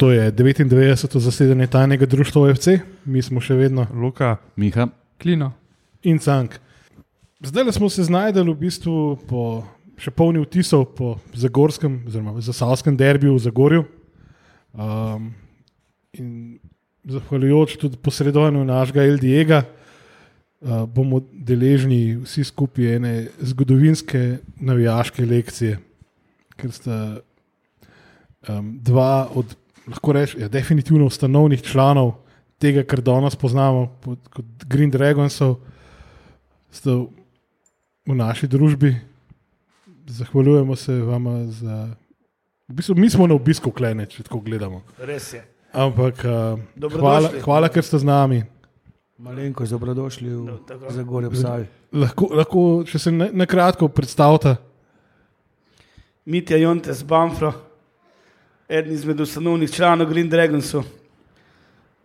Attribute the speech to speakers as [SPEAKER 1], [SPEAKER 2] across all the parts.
[SPEAKER 1] To je 99. zasedanje tajnega društva OFC, mi smo še vedno
[SPEAKER 2] Luka, Miha,
[SPEAKER 3] Klino.
[SPEAKER 1] in Cank. Zdaj smo se znašli v bistvu po še polni vtisov po Zagorskem, oziroma Zasavskem derbiju v Zagorju. Um, in zahvaljujoč tudi posredovanju našega Eldiega, uh, bomo deležni vsi skupaj ene zgodovinske navijaške lekcije, ker sta um, dva od, lahko rečem, ja, definitivno ustanovnih članov tega, kar danes poznamo pod, kot Green Dragonsov, sta v naši družbi. Zahvaljujemo se vam za. V bistvu, mi smo na obisku klene, če tako gledamo.
[SPEAKER 4] Res je.
[SPEAKER 1] Ampak uh, hvala, hvala, ker ste z nami.
[SPEAKER 5] Malenko, dobrodošli v
[SPEAKER 4] No, tako.
[SPEAKER 5] Zagorju ob Savi.
[SPEAKER 1] Lahko, lahko če se na, na kratko predstavite.
[SPEAKER 4] Mitja Jontes Banfro, eden izmed ustanovnih članov Green Dragonsu.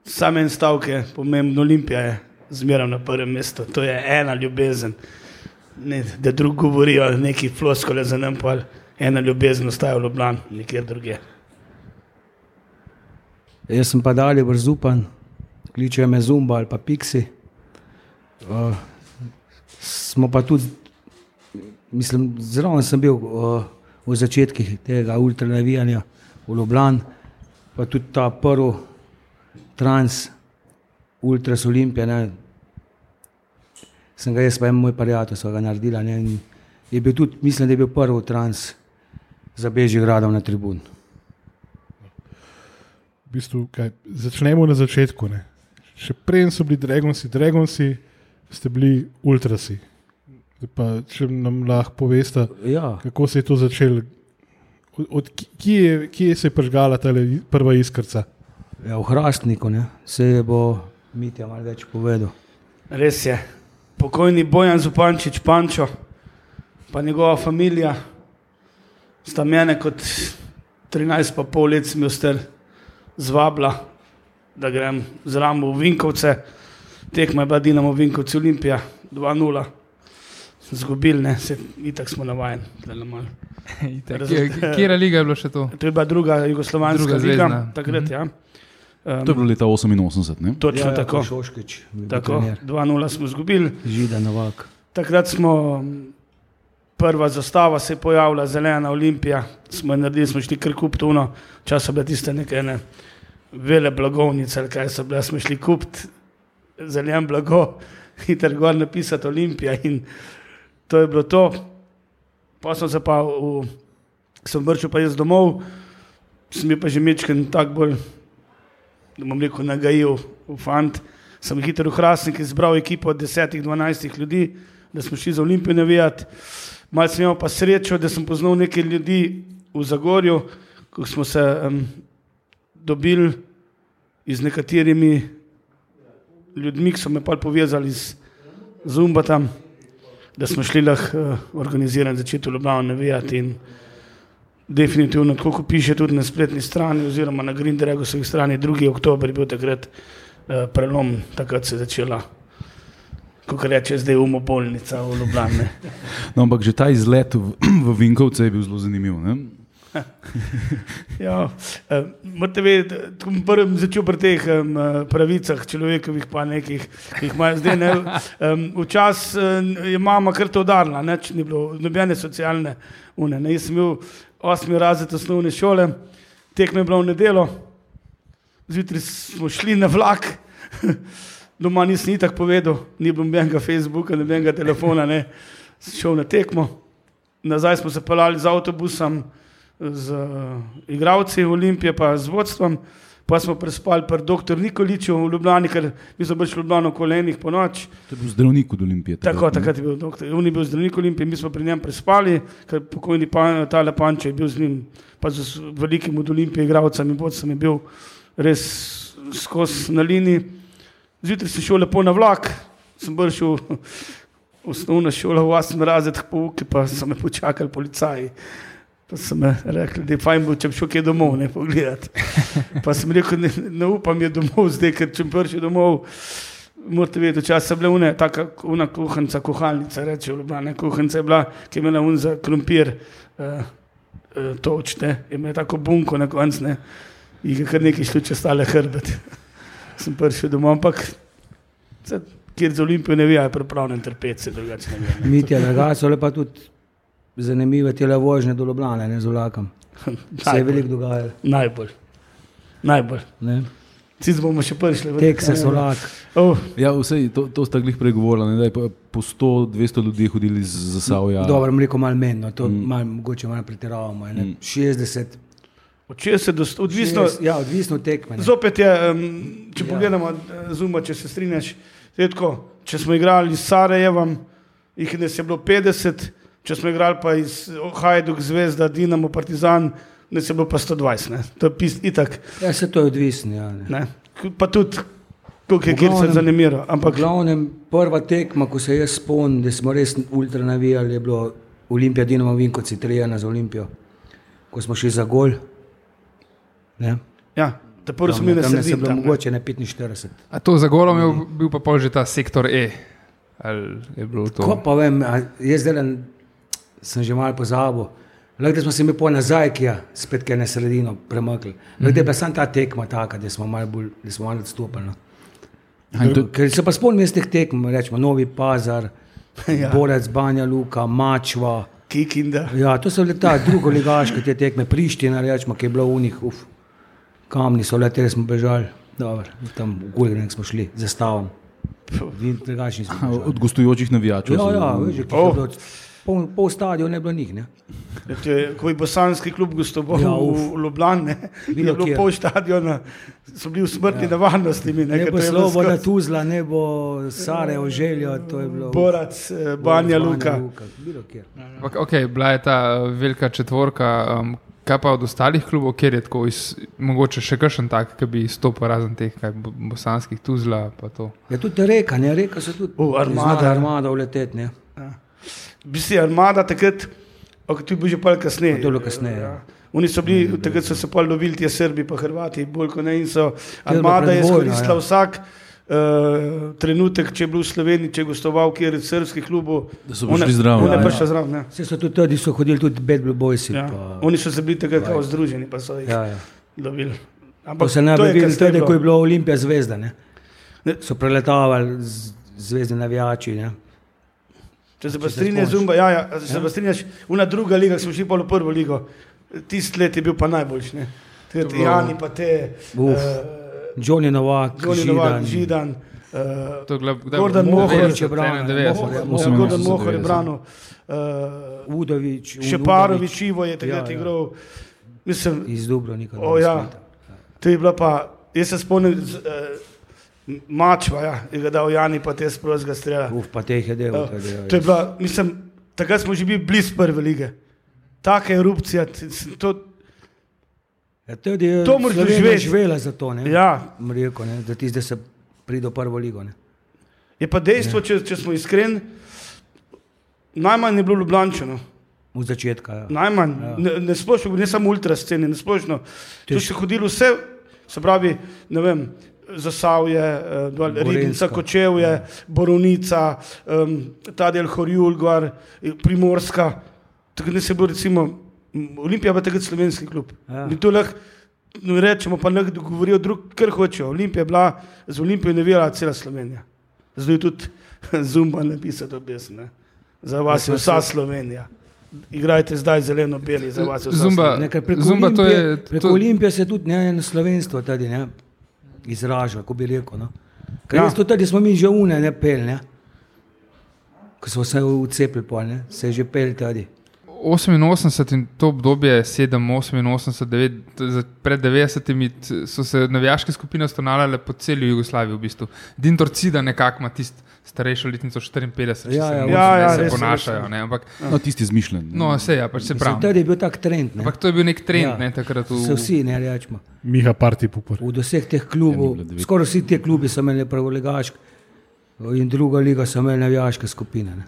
[SPEAKER 4] Sam en stavek je pomemben, Olimpija je zmeraj na prvem mestu, to je ena ljubezen. Ne, da drug govorijo neki floskole za nam, pa ena ljubezen ostaja v Ljubljani, nikjer drugje.
[SPEAKER 5] Jaz sem pa dalje vrzupan, kličejo me Zumba ali pa Pixi. Uh, smo pa tudi, mislim, zelo sem bil uh, v začetkih tega ultranavijanja v Ljubljani, pa tudi ta prvi trans, ultras Olimpija. Ne, sem ga jaz, pa en moj prijatelj, so ga naredila. Ne, in je bil tudi, mislim, da je bil prvi trans za Bežigradom na tribuni.
[SPEAKER 1] V bistvu, kaj, začnemo na začetku. Ne. Še prej so bili Dragonsi, Dragonsi, ste bili ultrasi. Pa, če nam lahko poveste,
[SPEAKER 5] Ja.
[SPEAKER 1] kako se je to začelo, od, kje, je, kje se je prižgala ta prva iskrca.
[SPEAKER 5] Ja, v Hrastniku ne, se je bo Mitja malo več povedal.
[SPEAKER 4] Res je. Pokojni Bojan Zupančič, Pančo, pa njegova družina, sta mene kot 13,5 let star zvabila, da grem z Rambo v Vinkovce. Tekma je bila Dinamo Vinkovci Olimpija 2-0. Zgubili, ne, se itak smo navajeni. tule malo.
[SPEAKER 3] Itak. Kje- liga je bilo še to?
[SPEAKER 4] To je bila druga jugoslovanska
[SPEAKER 3] Druga
[SPEAKER 4] druga liga,
[SPEAKER 3] zvezna.
[SPEAKER 4] takrat,
[SPEAKER 3] Mhm.
[SPEAKER 4] ja. Um,
[SPEAKER 2] to je bilo leta 88, ne?
[SPEAKER 4] točno ja, tako.
[SPEAKER 5] Šoškič,
[SPEAKER 4] tako 2-0 smo izgubili.
[SPEAKER 5] Žida Novak.
[SPEAKER 4] Takrat smo, prva zastava se je pojavila, zelena olimpija, smo naredili, smo šli kar kuptuno, čas so bile tiste neke ne, vele blagovnice, kaj so bile, smo šli kupiti zelen blago, hiter gor napisati olimpija in to je bilo to. Pa sem se pa, v, sem vrčil pa jaz domov, sem bil pa že mečken tak bolj, da bom rekel, nagajil v fant. Sem hitro v Hrastnik izbral ekipo od 10-12 ljudi, da smo šli za Olimpijo navijati. Malce sem imel pa srečo, da sem poznal nekaj ljudi v Zagorju, ko smo se um, dobili z nekaterimi ljudmi, ki so me pa povezali z Zumbatom, da smo šli lahko uh, organizirati začetek Ljubljana navijati. In definitivno, tako kot piše tudi na spletni strani, oziroma na Green Dragosovi strani, 2. oktober je bil takrat uh, prelom, takrat se je začela. Kot reče zdaj umobolnica v Ljubljani.
[SPEAKER 2] No, ampak že ta izlet v, v Vinkovce je bil zelo zanimiv. Ne?
[SPEAKER 4] Ja, eh, morate vedeti, sem prvi začel pri teh um, pravicah človekovih, pa nekih, ki jih imajo zdaj. Ne, um, Včasih um, je mama kar to udarila, neč ni bilo nobene socialne une. Ne. Jaz sem bil osmi razred osnovne šole, tekme je bilo v nedelo, zjutraj smo šli na vlak. Doma nisem ni tako povedal, ni bilo nobenega Facebooka, nobenega telefona, ne. šel na tekmo. Nazaj smo se pelali z avtobusom, z uh, igravci Olimpije, pa z vodstvom, pa smo prespali pri dr. Nikoliču v Ljubljani, ker mi smo bili v Ljubljani v kolenih po noč.
[SPEAKER 2] To je bil zdravnik od Olimpije.
[SPEAKER 4] Tako,
[SPEAKER 2] ne?
[SPEAKER 4] takrat je bil doktor, on je bil zdravnik Olimpije, mi smo pri njem prespali, ker pokojni pa, tale Pančo je bil z njim, pa z velikim od Olimpije igravcem in vodcem je bil res skozi na liniji. Zjutraj sem šel lepo na vlak, sem v osnovno šolo, v 8 razred pouki, pa so me počakali policaji. Pa so mi rekli, da je fajn, bo, če bi šel kje domov, ne pogledati. Pa sem rekel, ne, ne upam je domov zdaj, ker če bi prišel domov, morate vedeti, včasih so bile une, taka una kuhanca, kuhalnica, reče v Ljubljani, kuhanca je bila, ki je imela un za krompir, uh, uh, točne, je imela tako bunko na koncu, ne. jih je kar nekaj šlo čez stale hrbet. Sem prišel domov, ampak kjer za Olimpijo ne ve, je pripravljen trpeti, se drugače ne ve.
[SPEAKER 5] Mitja, drugače so le pa tudi zanimive tele vožnje do Ljubljana, ne z vlakom. Se je veliko dogajalo.
[SPEAKER 4] Najbolj. Najbolj.
[SPEAKER 5] ne.
[SPEAKER 4] Cic bomo še prišli.
[SPEAKER 5] Tek se so vlak.
[SPEAKER 4] Oh,
[SPEAKER 2] Ja, vse, to, to sta glih pregovorila, ne, da je po- po 100-200 ljudi hodili z Zasavja.
[SPEAKER 5] Dobro, rekel malo menj, no, to
[SPEAKER 2] Mm.
[SPEAKER 5] malo, mogoče malo pretiravamo. Ne.
[SPEAKER 2] Mm.
[SPEAKER 5] 60,
[SPEAKER 4] od 60 do 100, odvisno.
[SPEAKER 5] 60, ja, odvisno od tekme. ne.
[SPEAKER 4] Zopet je, um, če
[SPEAKER 5] Ja.
[SPEAKER 4] ja. pogledamo eh, Zuma, če se strinjaš, je tako, če smo igrali s Sarajevom, jih nas je bilo 50, če smo igrali pa iz Hajduk, Zvezda, Dinamo, Partizan, nas je bilo pa 120. Ne? To je pis, itak.
[SPEAKER 5] Ja, se to je odvisno. Ja, ne.
[SPEAKER 4] Ne? Pa tudi, koliko je se
[SPEAKER 5] glavnem-
[SPEAKER 4] zanimiral.
[SPEAKER 5] V
[SPEAKER 4] Ampak
[SPEAKER 5] glavnem, prva tekma, ko se jaz spomnim, da smo res ultra navijali, je bilo Olimpija Dinamo Vinkovci 3-1 za Olimpijo, ko smo šli za gol. Ne?
[SPEAKER 4] ja, ta prvi smo
[SPEAKER 5] Tam,
[SPEAKER 4] imeli
[SPEAKER 5] tam nas je
[SPEAKER 4] sredin.
[SPEAKER 5] bilo
[SPEAKER 4] Tam, ne.
[SPEAKER 5] mogoče na 45.
[SPEAKER 3] A to za golom je bil pa pol že ta sektor E. Ali je bilo to?
[SPEAKER 5] Ko pa vem, jaz zdaj sem že malo pozabil. Lahko smo se mi po nazaj, ki je spet kaj na sredino premaknili. Lahko da je bila samo ta tekma taka, da smo malo, bolj, da smo malo odstopili. No.
[SPEAKER 2] To,
[SPEAKER 5] Ker se pa spomnim iz teh tekm, rečemo Novi Pazar,
[SPEAKER 4] Ja.
[SPEAKER 5] Borec, Banja Luka, Mačva.
[SPEAKER 4] Kikinda.
[SPEAKER 5] Ja, to so bile ta drugo ligaške te tekme, Priština, rečemo, ki je bilo v njih, uf, kamni so leteli, smo bežali. Dobro, tam v Gulgren smo šli, zastavom.
[SPEAKER 2] Od gostujočih navijačev.
[SPEAKER 5] Ja, ja, veš,
[SPEAKER 4] Oh.
[SPEAKER 5] Je pol, pol stadiona ne bilo njih. Ne?
[SPEAKER 4] To je, ko je bosanski klub gostoval
[SPEAKER 5] Ja,
[SPEAKER 4] ja,
[SPEAKER 5] uf.
[SPEAKER 4] v Ljubljani, je
[SPEAKER 5] Bilo
[SPEAKER 4] pol stadiona, so bili v smrtni ja. nevarnosti. Mi,
[SPEAKER 5] Ne
[SPEAKER 4] ker
[SPEAKER 5] bo
[SPEAKER 4] je
[SPEAKER 5] Sloboda
[SPEAKER 4] skozi
[SPEAKER 5] Tuzla, ne bo Sarajevo željo, to je bilo.
[SPEAKER 4] Borac, eh, Banja Luka.
[SPEAKER 3] Ok, okay, bila je ta uh, velika četvorka. Um, kaj pa od ostalih klubov, kjer je tako, iz, mogoče še kakšen tak, ki bi izstopil razen teh, kaj bo- bosanskih tuzla. pa to?
[SPEAKER 5] Je tudi reka, ne reka se tudi.
[SPEAKER 4] O, Armada.
[SPEAKER 5] Armada uletet, ne.
[SPEAKER 4] Bi si armada takrat, ok, tu je bil že pol kasneje.
[SPEAKER 5] To je bilo kasneje, ja.
[SPEAKER 4] Oni so bili, takrat so se pol lovili, ti Srbi pa Hrvati, bolj kot ne in so. Armada je izkoristila
[SPEAKER 5] ja.
[SPEAKER 4] vsak uh, trenutek, če je bil v Sloveniji, če je gostoval kjer od srpskih klubov.
[SPEAKER 2] Da so prišli zraven.
[SPEAKER 4] One
[SPEAKER 5] Ja,
[SPEAKER 4] pa
[SPEAKER 5] ja.
[SPEAKER 4] še zraven. Ja.
[SPEAKER 5] Vse so tudi, tudi so hodili tudi Bad Blue Boysi.
[SPEAKER 4] Ja.
[SPEAKER 5] Pa,
[SPEAKER 4] Oni so se bili takrat kao združeni, pa so jih ja.
[SPEAKER 5] ja, ja.
[SPEAKER 4] lovili.
[SPEAKER 5] To
[SPEAKER 4] Ampak
[SPEAKER 5] se najbolj vidi
[SPEAKER 4] kasneje
[SPEAKER 5] tudi, ko je bilo Olimpija zvezda. Ne?
[SPEAKER 4] Ne.
[SPEAKER 5] So preletavali z- zvezde navijači. Ne?
[SPEAKER 4] Če se pa
[SPEAKER 5] Če se
[SPEAKER 4] strinjaš. Zumba, ja, ja, če se
[SPEAKER 5] Ja.
[SPEAKER 4] pa strinjaš, una druga liga, smo šli pa v prvo ligo. Tisti let je bil pa najboljši. ne.
[SPEAKER 3] To bilo-
[SPEAKER 4] Jani pa te,
[SPEAKER 5] Uf.
[SPEAKER 4] uh,
[SPEAKER 5] Johnny Novak,
[SPEAKER 4] Johnny Novak,
[SPEAKER 5] Židan.
[SPEAKER 4] Židan. Uh,
[SPEAKER 3] To je
[SPEAKER 4] Gordon
[SPEAKER 3] bilo?
[SPEAKER 4] Mohorič
[SPEAKER 3] 90,
[SPEAKER 5] je branil,
[SPEAKER 3] 91,
[SPEAKER 5] Mohorič,
[SPEAKER 3] ja.
[SPEAKER 5] ja.
[SPEAKER 4] Mohor, Gordon
[SPEAKER 2] 98,
[SPEAKER 4] Mohor je
[SPEAKER 2] 90.
[SPEAKER 4] branil. Uh,
[SPEAKER 5] Udovič,
[SPEAKER 4] Šeparovič Ivo je takrat
[SPEAKER 5] Ja, ja.
[SPEAKER 4] igral. Mislim,
[SPEAKER 5] Iz Dubrovnika.
[SPEAKER 4] O, ja. to je bila pa, jaz se spomnim, uh, Mačva, ja, je ga dal Jani, pa te sprozga strela.
[SPEAKER 5] Uf, pa teh je del.
[SPEAKER 4] Ja,
[SPEAKER 5] ja,
[SPEAKER 4] To je bila, mislim, takrat smo že bili blizu prve lige. Taka erupcija, to,
[SPEAKER 5] Ja, tudi je
[SPEAKER 4] To moraš doživeti.
[SPEAKER 5] živela za to, ne?
[SPEAKER 4] ja,
[SPEAKER 5] Rekel, ne? da ti zdaj se pride v prvo ligo. Ne?
[SPEAKER 4] je pa dejstvo, če, če smo iskreni, najmanj je bilo Ljubljančano.
[SPEAKER 5] V začetku. Ja.
[SPEAKER 4] Najmanj,
[SPEAKER 5] Ja.
[SPEAKER 4] ja. ne, ne splošno, ne samo ultra scene, ne splošno. Tu
[SPEAKER 5] Težko.
[SPEAKER 4] se hodilo vse, se pravi, ne vem, Zasavje,
[SPEAKER 5] Gorenjsko.
[SPEAKER 4] Ribnica, Kočevje, Borovnica, um, ta del Horjul, gor, eh, Primorska. Tako da se bo recimo, m, Olimpija pa takrat slovenski klub.
[SPEAKER 5] Ja.
[SPEAKER 4] Mi to lahko no, rečemo, pa lahko govorijo drug, kar hočejo. Olimpija je bila, z Olimpijo ne vira cela Slovenija. Zdaj je tudi Zumba napisal to pesem. ne. Za vas je
[SPEAKER 5] Ja,
[SPEAKER 4] vsa Slovenija. Igrajte zdaj zeleno-beli, za vas je vsa
[SPEAKER 3] Zumba,
[SPEAKER 4] Slovenija.
[SPEAKER 5] Ne, ker preko
[SPEAKER 3] Zumba to
[SPEAKER 5] Olimpije,
[SPEAKER 3] je.
[SPEAKER 5] preko
[SPEAKER 3] To,
[SPEAKER 5] Olimpije se tudi ne, slovenstvo tudi, ne, izraža, ko bi rekel. No. Ker
[SPEAKER 4] Ja.
[SPEAKER 5] tudi smo mi že une ne pel, ne. ko smo se ucepili, pol, ne, se je že pel tudi.
[SPEAKER 3] 88 in to obdobje 7, 88, 9, za- pred 90 t- so se navijaške skupine ustanavljale po celi Jugoslaviji. V bistvu. Dintor Cida nekako ima tisto starejšo letnico 54, če
[SPEAKER 5] Ja,
[SPEAKER 3] se,
[SPEAKER 5] ja,
[SPEAKER 4] ja, ja,
[SPEAKER 3] se
[SPEAKER 4] res,
[SPEAKER 3] ponašajo.
[SPEAKER 4] res.
[SPEAKER 3] Ne, ampak,
[SPEAKER 2] No, tisti izmišljen.
[SPEAKER 3] no, vse ja, pač se pravi.
[SPEAKER 5] Tudi je bil tak trend. Ne.
[SPEAKER 3] Ampak to je bil nek trend
[SPEAKER 5] Ja.
[SPEAKER 3] ja. ne, takrat v
[SPEAKER 5] Se vsi ne rečemo.
[SPEAKER 1] Miha Parti Pupor.
[SPEAKER 5] Od vseh teh
[SPEAKER 2] Ja,
[SPEAKER 5] klubov,
[SPEAKER 2] bilo devet.
[SPEAKER 5] skoraj vsi ti klubi so imeli prvolegaške in druga liga so imeli navijaške skupine. Ne.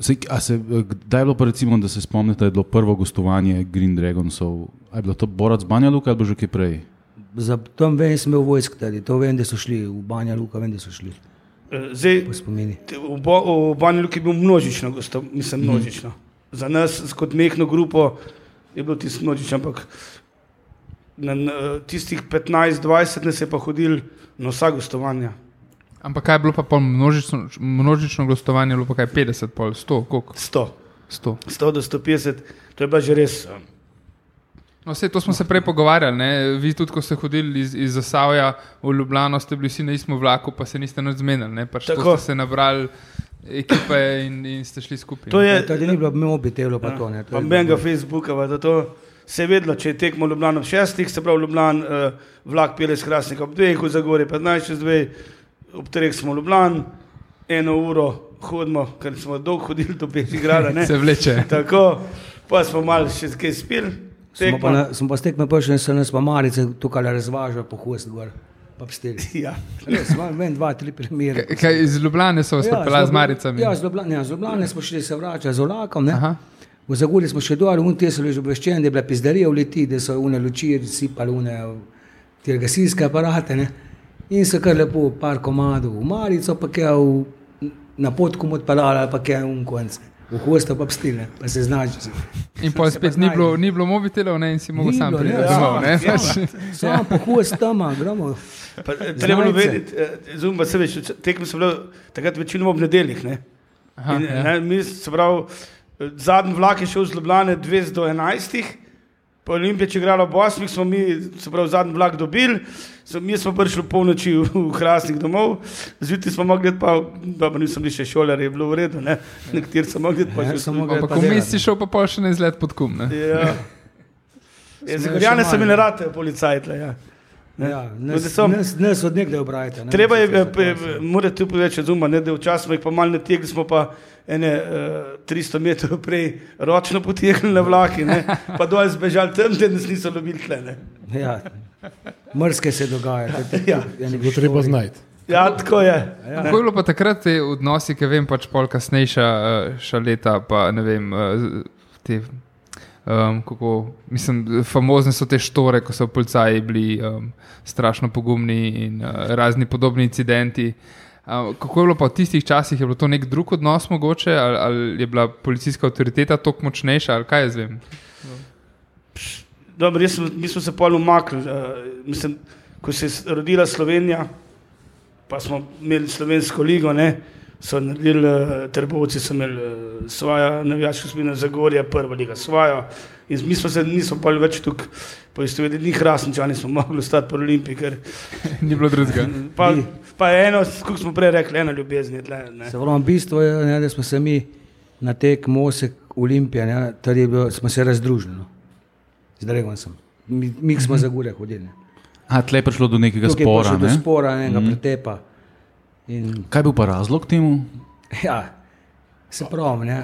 [SPEAKER 2] Sej, a se, kdaj je bilo, pa recimo, da se spomnite, da je bilo prvo gostovanje Green Dragonsov? Je bilo to Borac Banja Luka ali bo že kaj prej?
[SPEAKER 5] Za tam vem, sem imel vojsk tudi, to vem, da so šli, v Banja Luka vem, da so šli,
[SPEAKER 4] Eh, Zdaj, v, Bo- v Banju Luki je bil množično, gosto, mislim množično. Za nas, kot mehko grupo, je bilo tisto množično, ampak na, na tistih 15-20 nas je pa hodil na vsa gostovanja.
[SPEAKER 3] Ampak kaj je bilo pa pol množično, množično gostovanje, bilo pa kaj 50, pol 100, koliko?
[SPEAKER 4] 100,
[SPEAKER 3] 100.
[SPEAKER 4] 100 do 150, to je pa že res. eh,
[SPEAKER 3] No, vse to smo se prej pogovarjali. Ne? Vi tudi, ko ste hodili iz, iz Zasavja v Ljubljano, ste bili vsi na istem vlaku, pa se niste nič zmenili. ne. Pač to
[SPEAKER 4] Tako.
[SPEAKER 3] ste se nabrali ekipe in, in ste šli skupaj.
[SPEAKER 4] To je,
[SPEAKER 5] Tudi ni bilo mobitelo, pa to ne. to
[SPEAKER 4] Pa
[SPEAKER 5] je
[SPEAKER 4] menga Facebooka, pa da to se je vedlo, če je tekmo Ljubljano ob šestih, se pravi Ljubljan, uh, vlak pele iz Krasnika ob dveh, v Zagorje 15 čez dve, ob treh smo v Ljubljan, eno uro hodimo, ker smo dolgo hodili do ne.
[SPEAKER 3] Se vleče.
[SPEAKER 4] Tako, pa smo malo še kaj spili.
[SPEAKER 5] Smo pa, na, smo pa stekme prišli in so nas pa malice tukaj razvažali po host gor, pa pstili.
[SPEAKER 4] Ja.
[SPEAKER 5] Dva, tri primere.
[SPEAKER 3] Kaj- Kaj iz Ljubljane so vas ja, pripeljali z maricami?
[SPEAKER 5] Ja, z Ljubljane, ja, z Ljubljane smo šli se vračati z vlakom.
[SPEAKER 3] Aha.
[SPEAKER 5] V Zagorju smo še dol, un te so bili že obveščeni, da je bila pizdarija v leti, da so une luči sipali une te gasilske aparate, ne. In so kar lepo par komadov v marico, pa kaj v, na potku odpeljali, ali pa kaj v un konc. V hosta pa pstili, pa se znači.
[SPEAKER 3] In pa spet ni bilo, ni bilo mobitelov ne, in si mogel sam priti
[SPEAKER 5] ne,
[SPEAKER 3] domov.
[SPEAKER 4] Ja.
[SPEAKER 3] Pač-
[SPEAKER 5] Samo po host tam, gremo.
[SPEAKER 4] Pa, eh, Treba
[SPEAKER 5] Znajce.
[SPEAKER 4] vedeti, eh, zumba se veš, tekme so bile takrat večinoma ob nedeljih, ne.
[SPEAKER 3] Aha,
[SPEAKER 4] In,
[SPEAKER 3] ja.
[SPEAKER 4] ne, mi, se pravi, eh, zadnji vlak je šel z Ljubljana 2 do 11, po Olimpiji, če igralo ob 8, smo mi, se pravi, zadnji vlak dobili, so, mi smo prišli polnoči v, v Hrastnik domov, zjutraj smo mogli, pa, dobro, nisem bil še šolar, je bilo v redu, ne, nekateri so mogli, pa
[SPEAKER 5] Ja,
[SPEAKER 4] še
[SPEAKER 5] so mogli
[SPEAKER 3] Ampak
[SPEAKER 5] pa
[SPEAKER 3] v
[SPEAKER 5] delati.
[SPEAKER 3] mesti šel pa pol še na izlet pod kum. Ne?
[SPEAKER 4] Ja. Zagorjane so
[SPEAKER 5] manj.
[SPEAKER 4] imeli rate, policajt. Ja. Ne.
[SPEAKER 5] Ja, nas,
[SPEAKER 4] so-
[SPEAKER 5] nas, nas od nekdaj obrajate. ne.
[SPEAKER 4] Treba je,
[SPEAKER 5] Se
[SPEAKER 4] eh, morate tu povedati, zuma, ne, da včasih smo jih pa malo nategli, smo pa ene uh, 300 metrov prej ročno potegnili na vlaki, ne, pa dol zbežali tam, da nas niso lovili tle. Ne.
[SPEAKER 5] Ja, mrske se dogaja. to je
[SPEAKER 4] Ja.
[SPEAKER 5] eni
[SPEAKER 1] Bo treba znati.
[SPEAKER 4] Ja, tako je.
[SPEAKER 5] Ja.
[SPEAKER 3] Kako je bilo pa takrat te odnosi, ki vem, pač pol kasnejša eh, še leta, pa ne vem, eh, te, um, kako, mislim, famozne so te štore, ko so policaji bili um, strašno pogumni in uh, razni podobni incidenti. Um, kako je bilo pa v tistih časih, je bilo to nek drug odnos mogoče, ali, ali je bila policijska avtoriteta toliko močnejša, ali kaj jaz vem?
[SPEAKER 4] Dobro, jaz mi smo se pol umaknili. Uh, mislim, ko se je rodila Slovenija, pa smo imeli slovensko ligo, ne, so naredili uh, trbovci, so imeli uh, svojo navijaško skupino Zagorja, prva liga svojo. In mi smo se nismo pa več tukaj poistovetili, ni hrastničani smo mogli ostati po Olimpiji, ker
[SPEAKER 3] Ni bilo drugega.
[SPEAKER 4] pa,
[SPEAKER 5] Ni.
[SPEAKER 4] pa eno, kot smo prej rekli, ena ljubezen je tle. Ne.
[SPEAKER 5] Se pravi, bistvo je, ne, da smo se mi na tek Mosek Olimpija, ne, tad je bilo, smo se razdružili. No. Z Dragon sem. Mi, mi smo za gure hodili. ne.
[SPEAKER 2] A tle je prišlo do nekega
[SPEAKER 5] Tukaj
[SPEAKER 2] spora.
[SPEAKER 5] do
[SPEAKER 2] Ne?
[SPEAKER 5] spora, enega
[SPEAKER 2] Mhm.
[SPEAKER 5] mm. pretepa. In,
[SPEAKER 2] Kaj je bil pa razlog temu?
[SPEAKER 5] ja, se pravi, ne.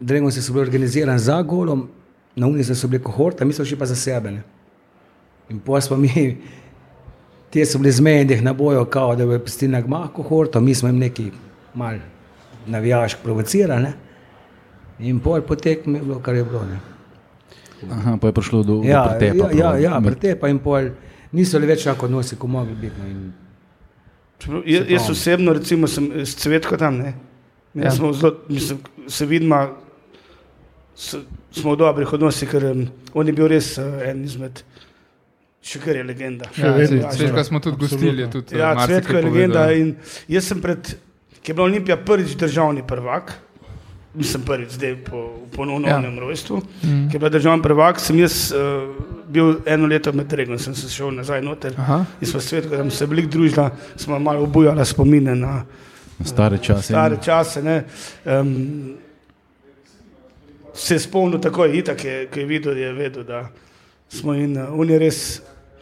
[SPEAKER 5] Dragon se so bili organizirani za golom, na unice so bili kohorta, mi smo šli pa za sebe. Ne. In pa smo mi, ti so bili zmedeni na bojo, kao, da bi pustili na gmah kohorta, mi smo jim neki mal navijaško provocirali. Ne. In pol potek je bilo, kar je bilo. Ne.
[SPEAKER 2] Aha, pa je prišlo do, do
[SPEAKER 5] Ja,
[SPEAKER 2] pretepa.
[SPEAKER 5] ja, ja, ja pretepa in pol niso le več tako odnosi, kot mogli biti. No.
[SPEAKER 4] Čeprav Jaz, jaz osebno, recimo, sem s Cvetko tam, ne. Ja.
[SPEAKER 3] Ja.
[SPEAKER 4] Smo zelo, mislim, se vidimo, s- smo v dobrih odnosih, ker um, on je bil res uh, en izmed, še kar je legenda.
[SPEAKER 3] Ja, se- Svečka smo tudi gostili. Tudi,
[SPEAKER 4] Ja,
[SPEAKER 3] eh, marsikaj
[SPEAKER 4] Cvetko je legenda jaz sem pred, ki je bila Olimpija prvič državni prvak, nisem prvič zdaj po ponovnem ja. rojstvu,
[SPEAKER 3] Mm.
[SPEAKER 4] ki je bila državni prvak, sem jaz uh, bil eno leto med Regom, sem se šel nazaj noter.
[SPEAKER 3] Aha.
[SPEAKER 4] In smo svet, ko smo se veliko družili, smo malo obujali spomine na
[SPEAKER 2] stare čase.
[SPEAKER 4] stare čase. Ne. Um, se spomnil takoj, itak je, ko je videl, je vedel, da smo in uh, on je res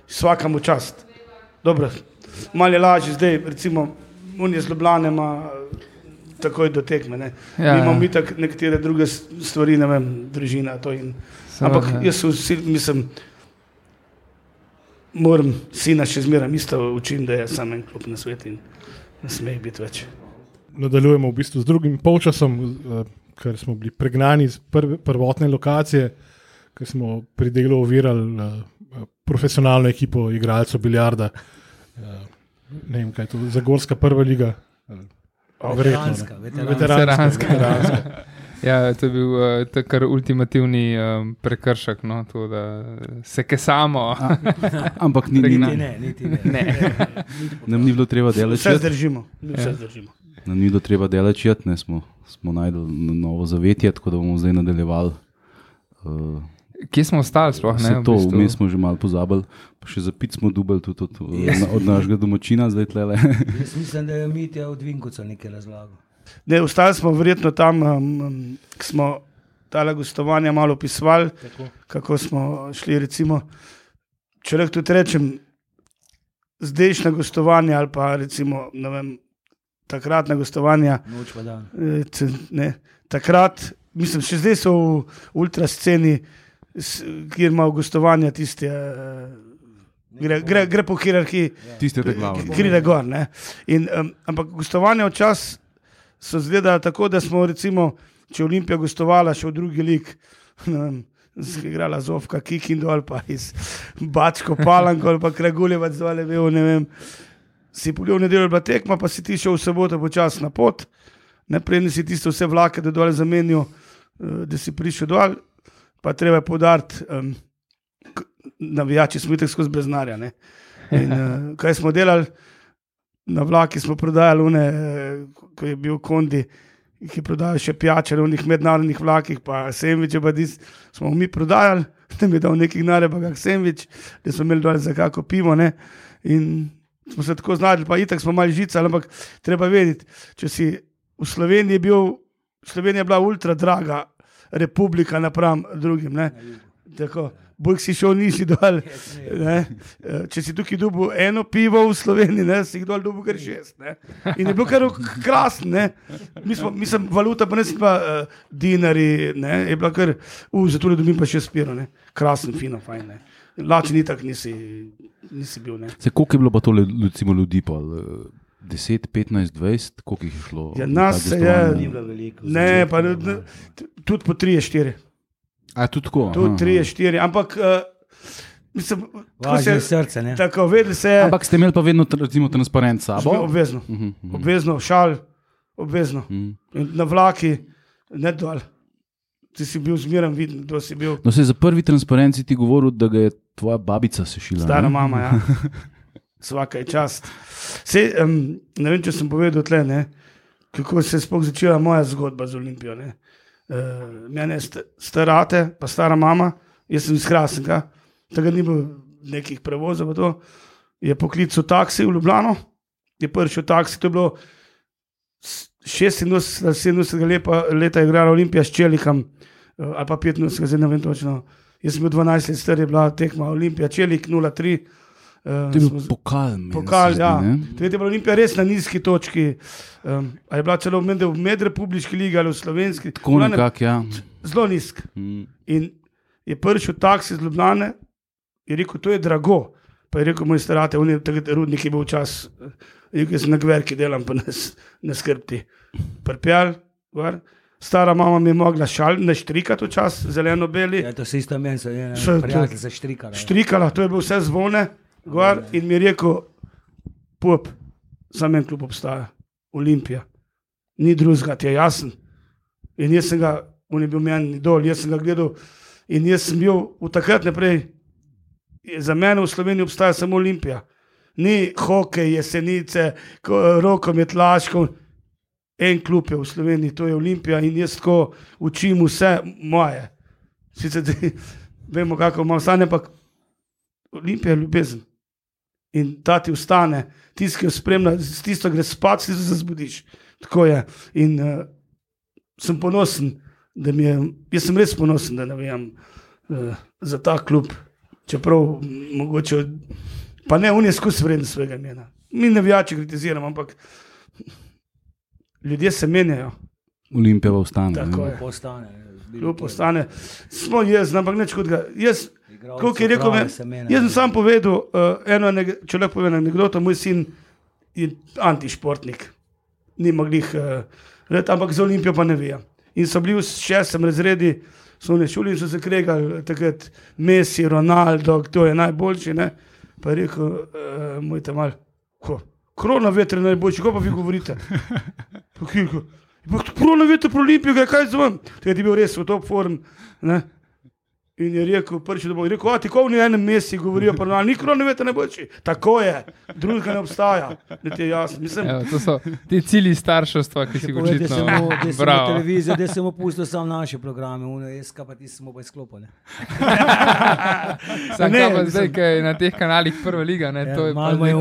[SPEAKER 4] vsakemu čast. Dobro, malo je lažje zdaj, recimo, on je z Ljubljane, ima takoj do tekme. Ne.
[SPEAKER 3] Ja,
[SPEAKER 4] Ja, Mi imamo
[SPEAKER 3] ja.
[SPEAKER 4] itak nekatere druge stvari, ne vem, družina. To in,
[SPEAKER 3] Seveda,
[SPEAKER 4] ampak
[SPEAKER 3] ja.
[SPEAKER 4] jaz vsi, mislim, moram sina še zmeraj isto učim, da je samo en klub na svetu in ne sme biti več.
[SPEAKER 1] Nadaljujemo v bistvu z drugim polčasom, eh, ker smo bili pregnani iz prve, prvotne lokacije, ker smo pri delu ovirali eh, profesionalno ekipo igralcev biljarda. Eh, Ne vem, kaj je to, Zagorska prva liga. Verjetno.
[SPEAKER 5] Veteranska, veteranska.
[SPEAKER 1] Veteranska,
[SPEAKER 3] Veteranska. Ja, to je bil uh, to je kar ultimativni um, prekršek, no, to, da se kesamo.
[SPEAKER 2] Ampak ni, ni,
[SPEAKER 5] Niti ne, niti ne.
[SPEAKER 3] Ne.
[SPEAKER 2] nam ni bilo treba
[SPEAKER 4] Vse
[SPEAKER 2] delati.
[SPEAKER 4] zdržimo, mi vse zdržimo.
[SPEAKER 2] Nam ni bilo treba delati, ne, smo, smo najdel no- novo zavetje, tako da bomo zdaj nadaljevali. Uh,
[SPEAKER 3] Kje smo ostali, sploh ne?
[SPEAKER 2] Vse
[SPEAKER 3] v
[SPEAKER 2] to,
[SPEAKER 3] bistvu?
[SPEAKER 2] vmes smo že malo pozabili, pa še za pic smo dubali tudi od,
[SPEAKER 5] yes.
[SPEAKER 2] od našega domačina, zdaj tlele.
[SPEAKER 5] Jaz mislim, da je Mitja od Vinkovca nekaj razlagal.
[SPEAKER 4] Ne, ostali smo verjetno tam, um, ko smo tale gostovanja malo opisovali,
[SPEAKER 5] Tako.
[SPEAKER 4] kako smo šli. Recimo, če lahko tudi rečem, zdajšnja gostovanja ali pa recimo, vem, takratna gostovanja.
[SPEAKER 5] Noč pa dan.
[SPEAKER 4] eh, Ne, takrat, mislim, še zdaj so v ultrasceni, kjer ima gostovanja tiste. eh, Gre, gre, gre po hierarhiji,
[SPEAKER 2] Tiste te glave.
[SPEAKER 4] gre gor. ne. In, um, ampak gostovanja včasih so izgledala tako, da smo, recimo, če Olimpija gostovala še v drugi lig, igrala Zovka, Kikindo ali pa iz Bačko, Palanko ali pa Kraguljevac, zvale bil, ne vem. Si pogledal nedeljo, bila tekma, pa si ti šel v soboto počasi na pot, ne prejni si tiste vse vlake, da dol zamenijo, eh, da si prišel dol, pa treba je podariti. Um, navijači smo tako skozi breznarja. ne. In, uh, kaj smo delali? Na vlaki smo prodajali, une, eh, ko je bil Kondi, ki prodajajo še pijače na unih mednarodnih vlakih, pa sendviče, pa dis, smo mi prodajali, da je dal neki gnare, pa kak sendvič, da smo imeli dol za kako pivo. Ne? In smo se tako znašli, pa itak smo mali žica, ampak treba vedeti, če si v Sloveniji bil, Slovenija je bila ultra draga republika napram drugim. Ne? Tako, Bog si šel nisi dol. Ne? Eh, Če si tukaj dobil eno pivo v Sloveniji, ne, si jih dol dobil kar šest. Ne? In je bil kar krasen. ne. Mi smo, mislim, valuta pa ne smo pa uh, dinari, ne, je bila kar, uh, zato ne dobim pa še spiro, ne. krasen, fino, fajn. Ne. Lačen ni tak, nisi, nisi bil. Ne.
[SPEAKER 2] Se, koliko je bilo pa to le- recimo, ljudi? Pa, eh, 10, 15, 20, koliko jih je šlo?
[SPEAKER 4] Ja,
[SPEAKER 2] na
[SPEAKER 4] nas se
[SPEAKER 2] gostovanja?
[SPEAKER 5] Ni bilo veliko.
[SPEAKER 4] Ne, pa ne, tudi po 3-4.
[SPEAKER 2] A, tudi tako.
[SPEAKER 4] Tudi
[SPEAKER 2] aha.
[SPEAKER 4] 3-4, ampak uh, mislim,
[SPEAKER 5] je
[SPEAKER 4] se,
[SPEAKER 5] srce, ne?
[SPEAKER 4] tako se
[SPEAKER 2] Ampak ste imeli pa vedno recimo, transparent s sabo?
[SPEAKER 4] obvezno,
[SPEAKER 2] Mhm, mhm,
[SPEAKER 4] obvezno, šal, obvezno.
[SPEAKER 2] mhm.
[SPEAKER 4] In na vlaki, ne dol. Ti si bil zmeren, viden, kdo si bil.
[SPEAKER 2] No, se za prvi transparent si ti govoril, da ga je tvoja babica sešila.
[SPEAKER 4] Stara
[SPEAKER 2] ne?
[SPEAKER 4] mama, ja. Svaka je čast. Sej, um, ne vem, če sem povedal tle, ne, kako se je začela moja zgodba z Olimpijo. Ne. Uh, mene st starate, pa stara mama, jaz sem iz Krasenka, tega ni bilo nekih prevozov, to je poklical taksi v Ljubljano, je prišel taksi, to je bilo s- 86, ali 70 leta, leta je igrala Olimpija s Čelikom, uh, ali pa 85, zdaj ne vem točno. Jaz sem bil 12 let star, je bila tekma Olimpija, Čelik 0-3. Uh,
[SPEAKER 2] To je
[SPEAKER 4] smo
[SPEAKER 2] bil
[SPEAKER 4] z-
[SPEAKER 2] pokal. se
[SPEAKER 4] Pokal,
[SPEAKER 2] zdi,
[SPEAKER 4] ja.
[SPEAKER 2] ne?
[SPEAKER 4] Takrat je bila Olimpija res na nizki točki. Um, a je bila celo v med- v medrepubliški ligi ali v slovenski.
[SPEAKER 2] Tako nekako, ja.
[SPEAKER 4] Zelo nizk.
[SPEAKER 2] Mhm.
[SPEAKER 4] In je prišel taksi iz Ljubljane in rekel, to je drago. Pa je rekel, moj starate, on je takrat rudnik je bil čas, rekel, jaz na gverki delam, pa ne, s- ne skrbti. Prpjal, gor. Stara mama mi je mogla šal, ne štrikati včasih, zeleno-beli.
[SPEAKER 5] Ja, to se isto meni, so je
[SPEAKER 4] Še to-
[SPEAKER 5] prijatelj za štrika.
[SPEAKER 4] štrikala, to je bil vse zvone, gor, in mi rekel, pup, samo en klub obstaja, Olimpija, ni drugega, ti je jasen. In jaz sem ga, on je bil meni dol, jaz sem ga gledal in jaz sem bil v takrat naprej, za mene v Sloveniji obstaja samo Olimpija. Ni hokej, jesenice, ko- rokomet, laško. En klub je v Sloveniji, to je Olimpija in jaz tako učim vse moje. Sicer vemo, kako imamo stane, ampak Olimpija je ljubezen. In ta ti ustane, tisti, ki jo spremlja, s tisto gre spat, tisto se zbudiš. Tako je. In uh, sem ponosen, da mi je, jaz sem res ponosen, da navijam uh, za ta klub. Čeprav mogoče, pa ne, on je skozi vreden svojega imena. Mi navijači kritiziramo, ampak ljudje se menjajo.
[SPEAKER 2] Olimpija ostane.
[SPEAKER 4] Tako je.
[SPEAKER 5] Postane.
[SPEAKER 4] Kljub ostane, smo jaz, ampak neč kot ga. Jaz, Kot je rekel, me, jaz sem sam povedal, uh, eno, če lahko povem anegdoto, moj sin je antišportnik, ni moglih, uh, let, ampak za Olimpijo pa ne ve. In so bili v šestem razredu, so v šoli in so se kregali, takrat Messi, Ronaldo, kdo je najboljši. Ne? Pa je rekel, uh, moj tam mal, ko, korona veter je najboljši, ko pa vi govorite. Pa je rekel, Prav ne veste, pro Olimpijo, gre, kaj z vam. Takrat je bil res v top form. Ne? In je rekel, prvič, da bo rekel, a ti kovni enem mesecu govorijo, pa no, nikoli ne veste, ne boči. Tako je, drugega ne obstaja. Ne ti je jasno. Mislim,
[SPEAKER 3] Evo, to so ti cilji starševstva, ki si jih
[SPEAKER 5] Povej, da sem
[SPEAKER 3] Bravo.
[SPEAKER 5] televizijo, da sem opustil samo naše programe, uno SK pa ti smo pa izklopili.
[SPEAKER 3] Sam
[SPEAKER 4] Ne,
[SPEAKER 3] pa zdaj, kaj je na teh kanalih prva liga, ne, to je
[SPEAKER 5] Ja, malo je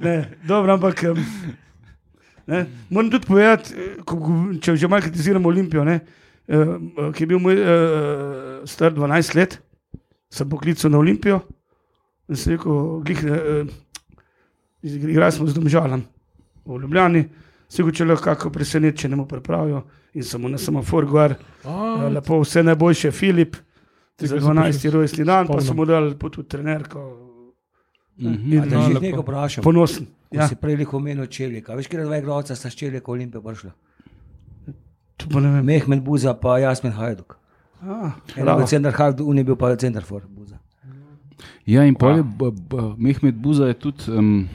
[SPEAKER 5] ne,
[SPEAKER 4] dobro, ampak em, ne, moram tudi povedati, eh, ko, če že malo kritiziramo Olimpijo, ne, eh, eh, ki je bil moj eh, star 12 let, sem poklical na Olimpijo in sem rekel, glih, eh, igrali smo z domžalom v Ljubljani. Sigur, če lahko kako presenečenje mu pripravijo in samo na semafor gor,
[SPEAKER 1] A,
[SPEAKER 4] lepo vse najboljše, Filip,
[SPEAKER 1] Ti
[SPEAKER 4] za
[SPEAKER 1] ga se
[SPEAKER 4] 12. rojstni dan, pa
[SPEAKER 1] spomnim.
[SPEAKER 4] so mu dali po tudi trenerko,
[SPEAKER 2] Mhm.
[SPEAKER 5] A da
[SPEAKER 3] No,
[SPEAKER 5] že
[SPEAKER 3] lepo.
[SPEAKER 5] nekaj vprašam.
[SPEAKER 4] ponosen.
[SPEAKER 5] Ja.
[SPEAKER 4] Ja,
[SPEAKER 5] Si prej rekel omenil Čelika. Veš, kje dva igralca sta s Čelika v Olimpijo prišla?
[SPEAKER 4] to pa ne vem.
[SPEAKER 5] Mehmed Buza pa Jasmin Hajduk.
[SPEAKER 4] Ah,
[SPEAKER 5] En je
[SPEAKER 4] bravo.
[SPEAKER 5] bil center Hajduk, un je bil pa center for Buza.
[SPEAKER 2] Ja, in pol je Mehmed Buza je tudi um,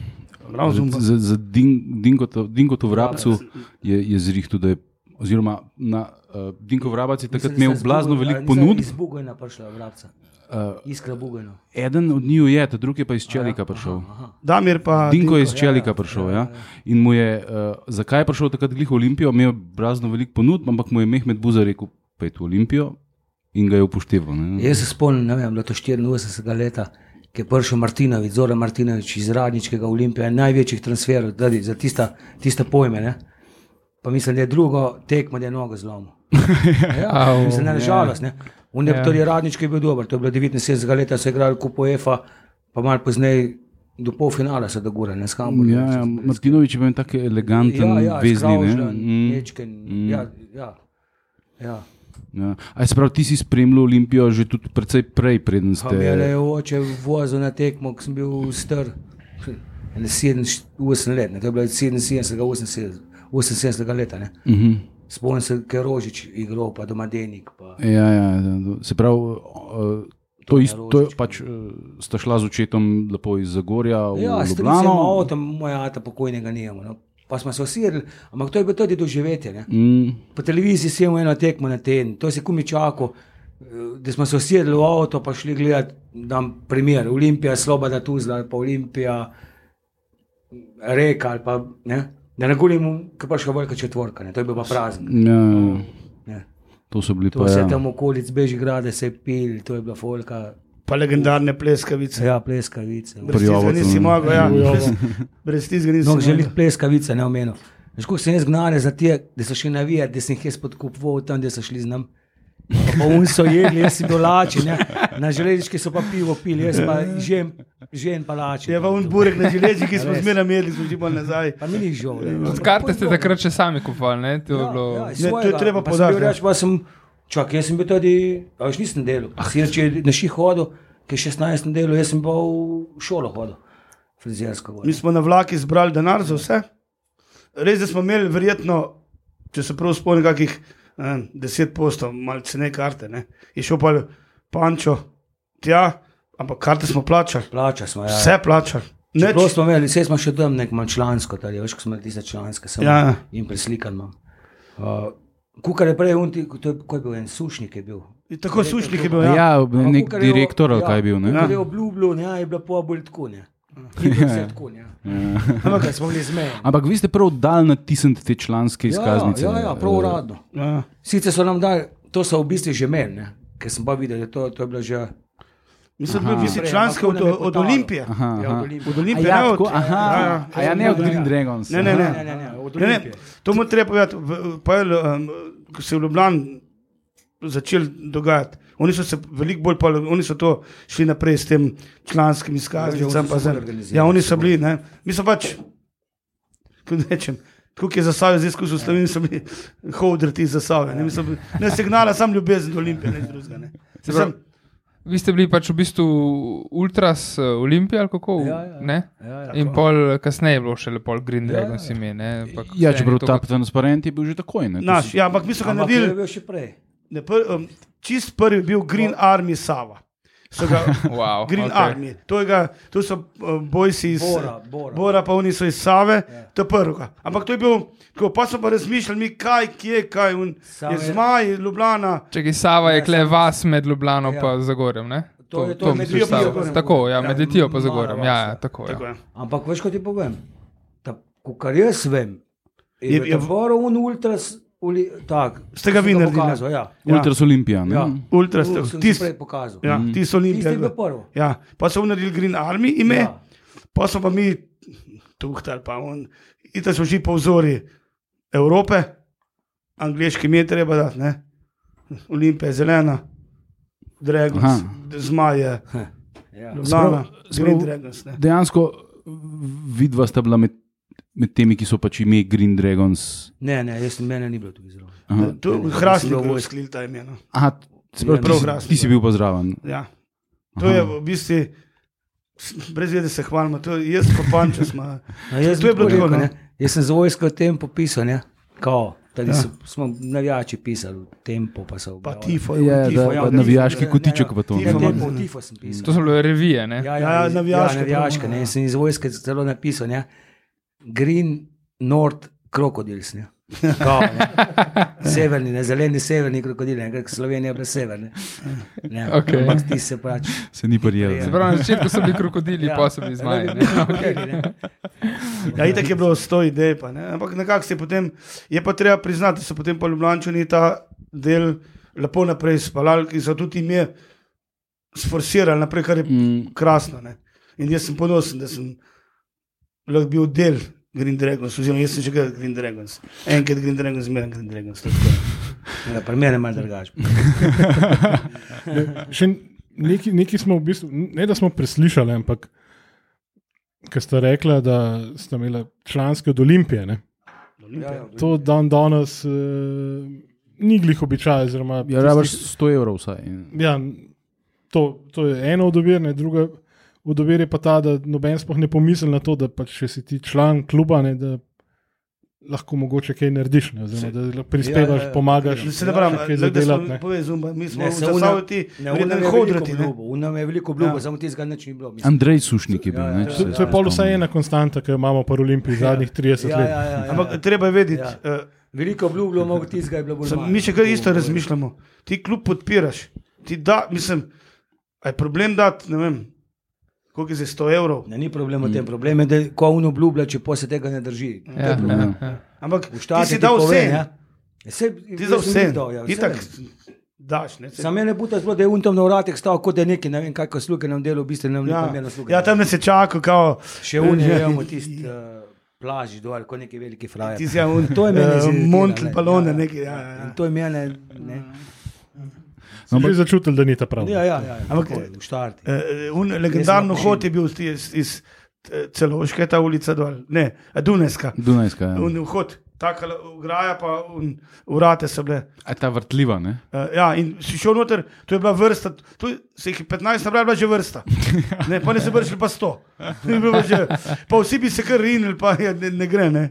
[SPEAKER 2] za, za din, Dingoto, Dingoto vrabcu je, je zrihtu, da je, oziroma na uh, Dinko vrabac je takrat imel blazno veliko ponudb.
[SPEAKER 5] Iz Bugojna prišla vrabca.
[SPEAKER 2] Uh,
[SPEAKER 5] Iskra Bugojna.
[SPEAKER 2] eden od njiju je, ta drugi je pa iz Čelika prišel.
[SPEAKER 4] Damir pa.
[SPEAKER 2] Dinko je iz
[SPEAKER 5] ja,
[SPEAKER 2] Čelika
[SPEAKER 5] ja,
[SPEAKER 2] prišel. Ja? In mu je, uh, zakaj je prišel takrat glih v Olimpijo, imel blazno veliko ponudb, ampak mu je Mehmed Buza rekel, pojdi v Olimpijo in ga je upošteval. ne.
[SPEAKER 5] Jaz se spomnim, ne vem, bilo to 84 leta, ki je prišel Martinovič, Zoran Martinovič iz Radničkega Olimpija, največjih transferov tudi za tista, tiste pojme. Ne? Pa mislim, da je drugo tekmo, da je nogo zlomil. Ja,
[SPEAKER 3] Au,
[SPEAKER 5] mislim, da je žalost. Ne? Je
[SPEAKER 3] Ja.
[SPEAKER 5] tudi radnički bil dober, to je bilo 79 leta, so igrali kupo EFA, pa malo pozneje do polfinala so dogurali, ne s Hamburgom.
[SPEAKER 2] Ja, ja, Martinovič je bil en tak eleganten
[SPEAKER 5] ja, ja,
[SPEAKER 2] vezni. Ne?
[SPEAKER 5] Skravžan,
[SPEAKER 2] Mm.
[SPEAKER 5] Mečken,
[SPEAKER 2] Mm.
[SPEAKER 5] ja, ja, ja.
[SPEAKER 2] Ja. A se pravi, ti si spremljal Olimpijo že tudi precej prej, preden ste.
[SPEAKER 5] je oče vozil na tekmo, ko sem bil star, 78 let, ne, to je bilo 77, 78, 78 leta. Ne.
[SPEAKER 2] Uh -huh.
[SPEAKER 5] Spomnim se, ker je Rožič igral, pa doma Denik. Pa.
[SPEAKER 2] ja, ja, se pravi, uh, to, isto, je
[SPEAKER 5] Rožič.
[SPEAKER 2] pač uh, sta šla z očetom lepo iz Zagorja
[SPEAKER 5] Ja, stric ima
[SPEAKER 2] Ljubljano.
[SPEAKER 5] avto, moja ata pokojnega nijemo. No. Pa smo se osirili, ampak to je bilo tudi doživetje. Ne.
[SPEAKER 2] Mm,
[SPEAKER 5] Po televiziji sem imel eno tekmo na teden, to se kumi čakal, eh, da smo se osirili v avto, pa šli gledati, da primer, Olimpija, Sloboda Tuzla, ali pa Olimpija, Reka ali pa ne. Da ne govorim, kaj pa še velika četvorka, ne. to je bil pa prazen.
[SPEAKER 2] ja, ja,
[SPEAKER 5] Ne.
[SPEAKER 2] to so bili
[SPEAKER 5] To
[SPEAKER 2] pa.
[SPEAKER 5] vse
[SPEAKER 2] Ja.
[SPEAKER 5] tam okolic Bežigrada se je pil, to je bila folka,
[SPEAKER 4] Pa legendarne pleskavice.
[SPEAKER 5] ja, pleskavice.
[SPEAKER 4] Brez
[SPEAKER 2] Prjovac,
[SPEAKER 4] nisi
[SPEAKER 2] ne.
[SPEAKER 4] mogel, ja. Brez- Brez tistega nisi
[SPEAKER 5] No,
[SPEAKER 4] mogel.
[SPEAKER 5] želim pleskavice, ne omenil. Veš, koliko sem jaz gnane za te, da so šli navijati, da sem jih jaz podkupoval tam, da so šli z nam. Pa, pa un so jedli, jaz sem bil lačen, ne. na železniški so pa pivo pili, jaz pa žen, žen pa lačen.
[SPEAKER 4] Je pa un burek na železi, ki smo zmeraj imeli, smo že bolj nazaj.
[SPEAKER 5] Pa mi ni žal.
[SPEAKER 3] Od karte ste takrat še sami kupovali, ne? To je
[SPEAKER 5] Ja,
[SPEAKER 3] bilo...
[SPEAKER 5] ja, iz
[SPEAKER 4] Ne, to je
[SPEAKER 5] svojega.
[SPEAKER 4] treba ja.
[SPEAKER 5] Sem, čak, jaz sem bil tudi, a veš nisem delal. Ah, če je na ših hodil, ki je 16 delal, jaz sem pa v šolo hodil, frizersko.
[SPEAKER 4] Mi smo na vlaki zbrali denar za vse. Res, da smo imeli verjetno, če se prav spomnim, kakih deset postov, malce ne karte. Ne. Je šel pa pančo tja, ampak karte smo plačali.
[SPEAKER 5] Plača smo, ja.
[SPEAKER 4] Vse plačali. Nič.
[SPEAKER 5] Čeprav smo imeli, vse smo še tam nek malo člansko, tady, veš, ko smo imeli tiste članske, sem
[SPEAKER 4] Ja, ja.
[SPEAKER 5] in preslikan imam. Uh, Kukar je prej, unti, to je, ko je bil en sušnik, je bil.
[SPEAKER 4] In Tako sušnik je bil.
[SPEAKER 2] Ja,
[SPEAKER 4] Ja.
[SPEAKER 2] ja nek direktor ali kaj je bil. Ne?
[SPEAKER 5] Ja, je obljubljal, ne, je bilo pa bolj tako, ne. Vse tako, ne. Ampak smo bili zmejeni.
[SPEAKER 2] Ampak vi ste prav dal natisniti te članske izkaznice.
[SPEAKER 5] Ja, ja, ja, prav uradno.
[SPEAKER 4] Ja.
[SPEAKER 5] Sicer so nam dali, to so v bistvu že meni, ne. ker sem pa videl, da to, to je bilo že.
[SPEAKER 4] Mislim, da si članski od,
[SPEAKER 5] je
[SPEAKER 4] od. Olimpije.
[SPEAKER 2] Aha,
[SPEAKER 5] Ja,
[SPEAKER 2] aha.
[SPEAKER 5] od Olimpije.
[SPEAKER 4] Od
[SPEAKER 2] A
[SPEAKER 4] Olimpije,
[SPEAKER 2] ja,
[SPEAKER 4] ne od
[SPEAKER 2] tako, aha,
[SPEAKER 4] Ja, ja.
[SPEAKER 2] a ja, ne od
[SPEAKER 4] Ja.
[SPEAKER 2] Green Dragons.
[SPEAKER 4] Ne, ne, ne.
[SPEAKER 5] Ne, ne, ne, od
[SPEAKER 4] Ne, ne,
[SPEAKER 5] Olimpije.
[SPEAKER 4] to mu treba povedati. v- Pa je, um, ko se je v Ljubljani začel dogajati. Oni so se veliko bolj, pa, oni so to šli naprej s tem članskim
[SPEAKER 5] Ja,
[SPEAKER 4] izkaznicam. Ja, oni
[SPEAKER 5] so
[SPEAKER 4] bili, ne. Mi smo pač, kako rečem, tako je za sabo, zdaj skozi Slovenijo so bili hodrti za sabo. Ne, Mi bili- ne signala, sam ljubezen do Olimpije, ne drugega. Ne. Mislim,
[SPEAKER 3] Vi ste bili pač v bistvu ultras uh, Olimpija ali kako?
[SPEAKER 5] Ja, ja.
[SPEAKER 3] Ne?
[SPEAKER 5] Ja, ja.
[SPEAKER 3] In pol kasneje je bilo še lepo Green
[SPEAKER 5] Ja,
[SPEAKER 3] Dragons
[SPEAKER 5] ja.
[SPEAKER 3] ime. ne, ampak
[SPEAKER 2] Ja,
[SPEAKER 3] vseeno
[SPEAKER 2] čeprav
[SPEAKER 3] to
[SPEAKER 2] ta
[SPEAKER 3] kot-
[SPEAKER 2] transparent je bil že takoj. Ne?
[SPEAKER 4] Naš,
[SPEAKER 2] si-
[SPEAKER 4] ja, ampak mi smo ga
[SPEAKER 5] Ampak je
[SPEAKER 4] naredili. Pr, um, čist prvi je bil Green Army Sava. So ga
[SPEAKER 3] Wow,
[SPEAKER 4] Green okay. Army. To, je ga, to so uh, bojci iz
[SPEAKER 5] Bora, Bora.
[SPEAKER 4] Bora, pa oni so iz Save, to je prvega. Ampak to je bil, tako, pa smo pa razmišljali, mi, kaj, kje, kaj, un, je Zmaj, Ljubljana.
[SPEAKER 3] Čekaj, Sava je
[SPEAKER 5] Ja,
[SPEAKER 3] kle vas med Ljubljano
[SPEAKER 5] Ja.
[SPEAKER 3] pa Zagorjem, ne?
[SPEAKER 5] To je- to je med
[SPEAKER 3] misliš
[SPEAKER 4] Litijo pa
[SPEAKER 3] Sava.
[SPEAKER 4] Zagorjem.
[SPEAKER 3] Tako, ja, med
[SPEAKER 4] Ja,
[SPEAKER 3] Litijo pa
[SPEAKER 5] mala
[SPEAKER 3] Zagorjem. Ja,
[SPEAKER 5] ja.
[SPEAKER 3] ja, tako,
[SPEAKER 4] Tako
[SPEAKER 3] ja.
[SPEAKER 4] je.
[SPEAKER 5] Ampak veš, kot ti povem. Ta, ko kar jaz vem, je,
[SPEAKER 4] Je-
[SPEAKER 5] je,
[SPEAKER 4] je v-
[SPEAKER 5] je Boro un ultras, uli, tak,
[SPEAKER 4] Ste ga vi naredili,
[SPEAKER 5] pokazal, Ja.
[SPEAKER 4] Ja.
[SPEAKER 2] Ultras Olimpija. ne?
[SPEAKER 5] Ja.
[SPEAKER 4] Ultra,
[SPEAKER 5] Tu sem
[SPEAKER 4] tis,
[SPEAKER 5] ti prej pokazal.
[SPEAKER 4] ja, ti so
[SPEAKER 5] Tisti je bil
[SPEAKER 4] olimpijci.
[SPEAKER 5] prvo.
[SPEAKER 4] Ja, pa so naredili Green Army ime, ja. Pa so pa mi tuhtali, pa on, in da smo šli po vzori Evrope, angliški mi je treba dati, ne? Olimpija je zelena, Dragons,
[SPEAKER 2] Aha.
[SPEAKER 4] zmaje,
[SPEAKER 5] Ja.
[SPEAKER 4] Ljubljana,
[SPEAKER 2] Sprav-
[SPEAKER 4] Green
[SPEAKER 2] sprav-
[SPEAKER 4] Dragons. Ne?
[SPEAKER 2] Dejansko vidva sta bila med, med temi, ki so pač ime Green Dragons.
[SPEAKER 5] Ne, ne, jaz mene ni bilo tu izraven.
[SPEAKER 2] Aha.
[SPEAKER 4] Tu
[SPEAKER 5] Ne, ne,
[SPEAKER 4] Hrastnik
[SPEAKER 5] sem bil
[SPEAKER 4] je
[SPEAKER 5] vojsk.
[SPEAKER 4] sklil ta imena.
[SPEAKER 2] Aha, se pravi,
[SPEAKER 5] Ja,
[SPEAKER 2] ti,
[SPEAKER 4] prav
[SPEAKER 2] si- ti si
[SPEAKER 4] ja.
[SPEAKER 2] bil pa zraven.
[SPEAKER 4] Ja. To je v bistvu, brez vede se hvalimo, to je jaz pa panča smo.
[SPEAKER 5] No,
[SPEAKER 4] To je
[SPEAKER 5] bi
[SPEAKER 4] bilo
[SPEAKER 5] tako
[SPEAKER 4] no.
[SPEAKER 5] ne. Jaz sem za vojsko o tem popisal, ne? Kao, Tadi
[SPEAKER 4] Ja.
[SPEAKER 5] ja. smo navijači pisali, tempo pa so.
[SPEAKER 4] Pa tifo,
[SPEAKER 2] Ja,
[SPEAKER 4] tifo,
[SPEAKER 2] da-
[SPEAKER 4] ja, tifo,
[SPEAKER 2] navijaški
[SPEAKER 4] ja.
[SPEAKER 2] kotiček v to.
[SPEAKER 5] Ja,
[SPEAKER 4] Tifo,
[SPEAKER 5] tempo,
[SPEAKER 4] ja.
[SPEAKER 5] tifo sem pisal.
[SPEAKER 3] To so bile revije, ne?
[SPEAKER 5] Ja,
[SPEAKER 4] Ja,
[SPEAKER 5] ja, ja,
[SPEAKER 4] navijaške
[SPEAKER 5] ja, navijaške, ne.
[SPEAKER 4] ja.
[SPEAKER 5] Sem iz vojske celo napisal, ne. Green, North, Crocodiles, ne. Kao, ne. Severni, ne, zeleni severni krokodili, ne, ker Slovenija je brez severne. Ne,
[SPEAKER 3] Okej.
[SPEAKER 5] ampak ti se pač.
[SPEAKER 2] Se ni prijel.
[SPEAKER 3] Se pravi, na začetku so bili krokodili,
[SPEAKER 5] Ja.
[SPEAKER 3] pa so bili zmaji. ne?
[SPEAKER 5] Krokodili, ne.
[SPEAKER 4] Ja, itak je bilo sto idej, pa, ne. ampak nekako se je potem, je pa treba priznati, da so potem pa Ljubljančani ta del lepo naprej spalali, ki so tudi ime sforsirali naprej, kar je
[SPEAKER 2] Mm,
[SPEAKER 4] krasno. Ne. In jaz sem ponosen, da sem lahko bil del Green Dragons, oziroma jaz sem že kar Green Dragons. Enkrat Green Dragons, zmeraj Green Dragons.
[SPEAKER 5] Ja, pri meni je malo drugače.
[SPEAKER 1] Še neki, neki smo v bistvu, ne da smo preslišali, ampak ker ste rekli, da ste imeli članske od Olimpije. Ne?
[SPEAKER 5] Ja, ja,
[SPEAKER 1] To dan danes uh, ni glih običaj. oziroma
[SPEAKER 2] Ja, rabaš 100 evrov vsaj.
[SPEAKER 1] Ja, to, to je eno od ovir, ne, druga od ovir je pa ta, da noben sploh ne pomisli na to, da pač, če si ti član kluba, ne, da lahko mogoče kaj narediš, ne, oziroma, da prispevaš,
[SPEAKER 5] Ja, ja, ja.
[SPEAKER 1] pomagaš.
[SPEAKER 4] Ne, Se ne pravim,
[SPEAKER 1] kaj
[SPEAKER 4] smo
[SPEAKER 1] ne.
[SPEAKER 4] povezani, mi smo
[SPEAKER 5] Ne, se Ne,
[SPEAKER 4] vreden hodrati. ne.
[SPEAKER 5] unam je veliko obljubo,
[SPEAKER 4] Ja.
[SPEAKER 5] samo tistega nič ni bilo. mislim.
[SPEAKER 2] Andrej Sušnik je bil.
[SPEAKER 5] Ja,
[SPEAKER 2] ne,
[SPEAKER 5] ja,
[SPEAKER 2] če
[SPEAKER 5] ja,
[SPEAKER 2] se
[SPEAKER 1] To, je pol vsaj ena konstanta, ki jo imamo po Olimpiji zadnjih 30
[SPEAKER 5] Ja,
[SPEAKER 1] let.
[SPEAKER 5] ja, ja, ja,
[SPEAKER 4] Ampak
[SPEAKER 5] ja.
[SPEAKER 4] treba je vedeti,
[SPEAKER 5] Ja.
[SPEAKER 4] eh,
[SPEAKER 5] Veliko obljubo, mogo tistega je bilo bolj.
[SPEAKER 4] Sem,
[SPEAKER 5] malo.
[SPEAKER 4] mi še kar isto razmišljamo. Ti kljub podpiraš. Ti da, mislim, je problem dati, ne vem, koliko je zdaj 100 evrov.
[SPEAKER 5] Ne, ni problem v tem, problem je, da ko on obljublja, če pa se tega ne drži. Je
[SPEAKER 3] Ja,
[SPEAKER 5] problem.
[SPEAKER 3] ja, ja.
[SPEAKER 4] Ampak ti si dal vse.
[SPEAKER 5] Ja, se,
[SPEAKER 4] Ti za vse.
[SPEAKER 5] Ja,
[SPEAKER 4] Itak daš. Ne,
[SPEAKER 5] Sam mene puta zelo, da je un tam na vratih stal, kot da je neki, ne vem, kaj ko sluge nam delo, v bistvu ne vem,
[SPEAKER 4] ja,
[SPEAKER 5] kaj sluge.
[SPEAKER 4] ja, tam ne se čaka, kao,
[SPEAKER 5] Še un je, imamo tisti uh, plaži dol, kot neki veliki frajer.
[SPEAKER 4] ti si ja, un,
[SPEAKER 5] To je meni ziritiralo,
[SPEAKER 4] Montl,
[SPEAKER 5] ne.
[SPEAKER 4] palone,
[SPEAKER 5] Ja, ja.
[SPEAKER 4] neki. Ja, ja,
[SPEAKER 5] In
[SPEAKER 4] ja.
[SPEAKER 5] to je mene, ne.
[SPEAKER 1] Sem že začutil, da ni ta prav.
[SPEAKER 5] Ja, ja, ja.
[SPEAKER 4] Ampak-
[SPEAKER 5] Ampak v štarti.
[SPEAKER 4] Eh, un, legendarno hod je bil iz, iz, iz celoške, ta ulica dol, ne, eh, Dunajska.
[SPEAKER 2] Dunajska. Ja.
[SPEAKER 4] Un vhod, taka ograja, pa un, urate so bile.
[SPEAKER 2] A ta vrtljiva, ne?
[SPEAKER 4] Uh, ja, in si šel noter, to je bila vrsta, tu se jih je 15 nabrali, bila že vrsta. Ne, pa ne se vršili pa 100. Ni bilo Že, pa vsi bi se kar rinili, pa je, ne, ne gre. Ne.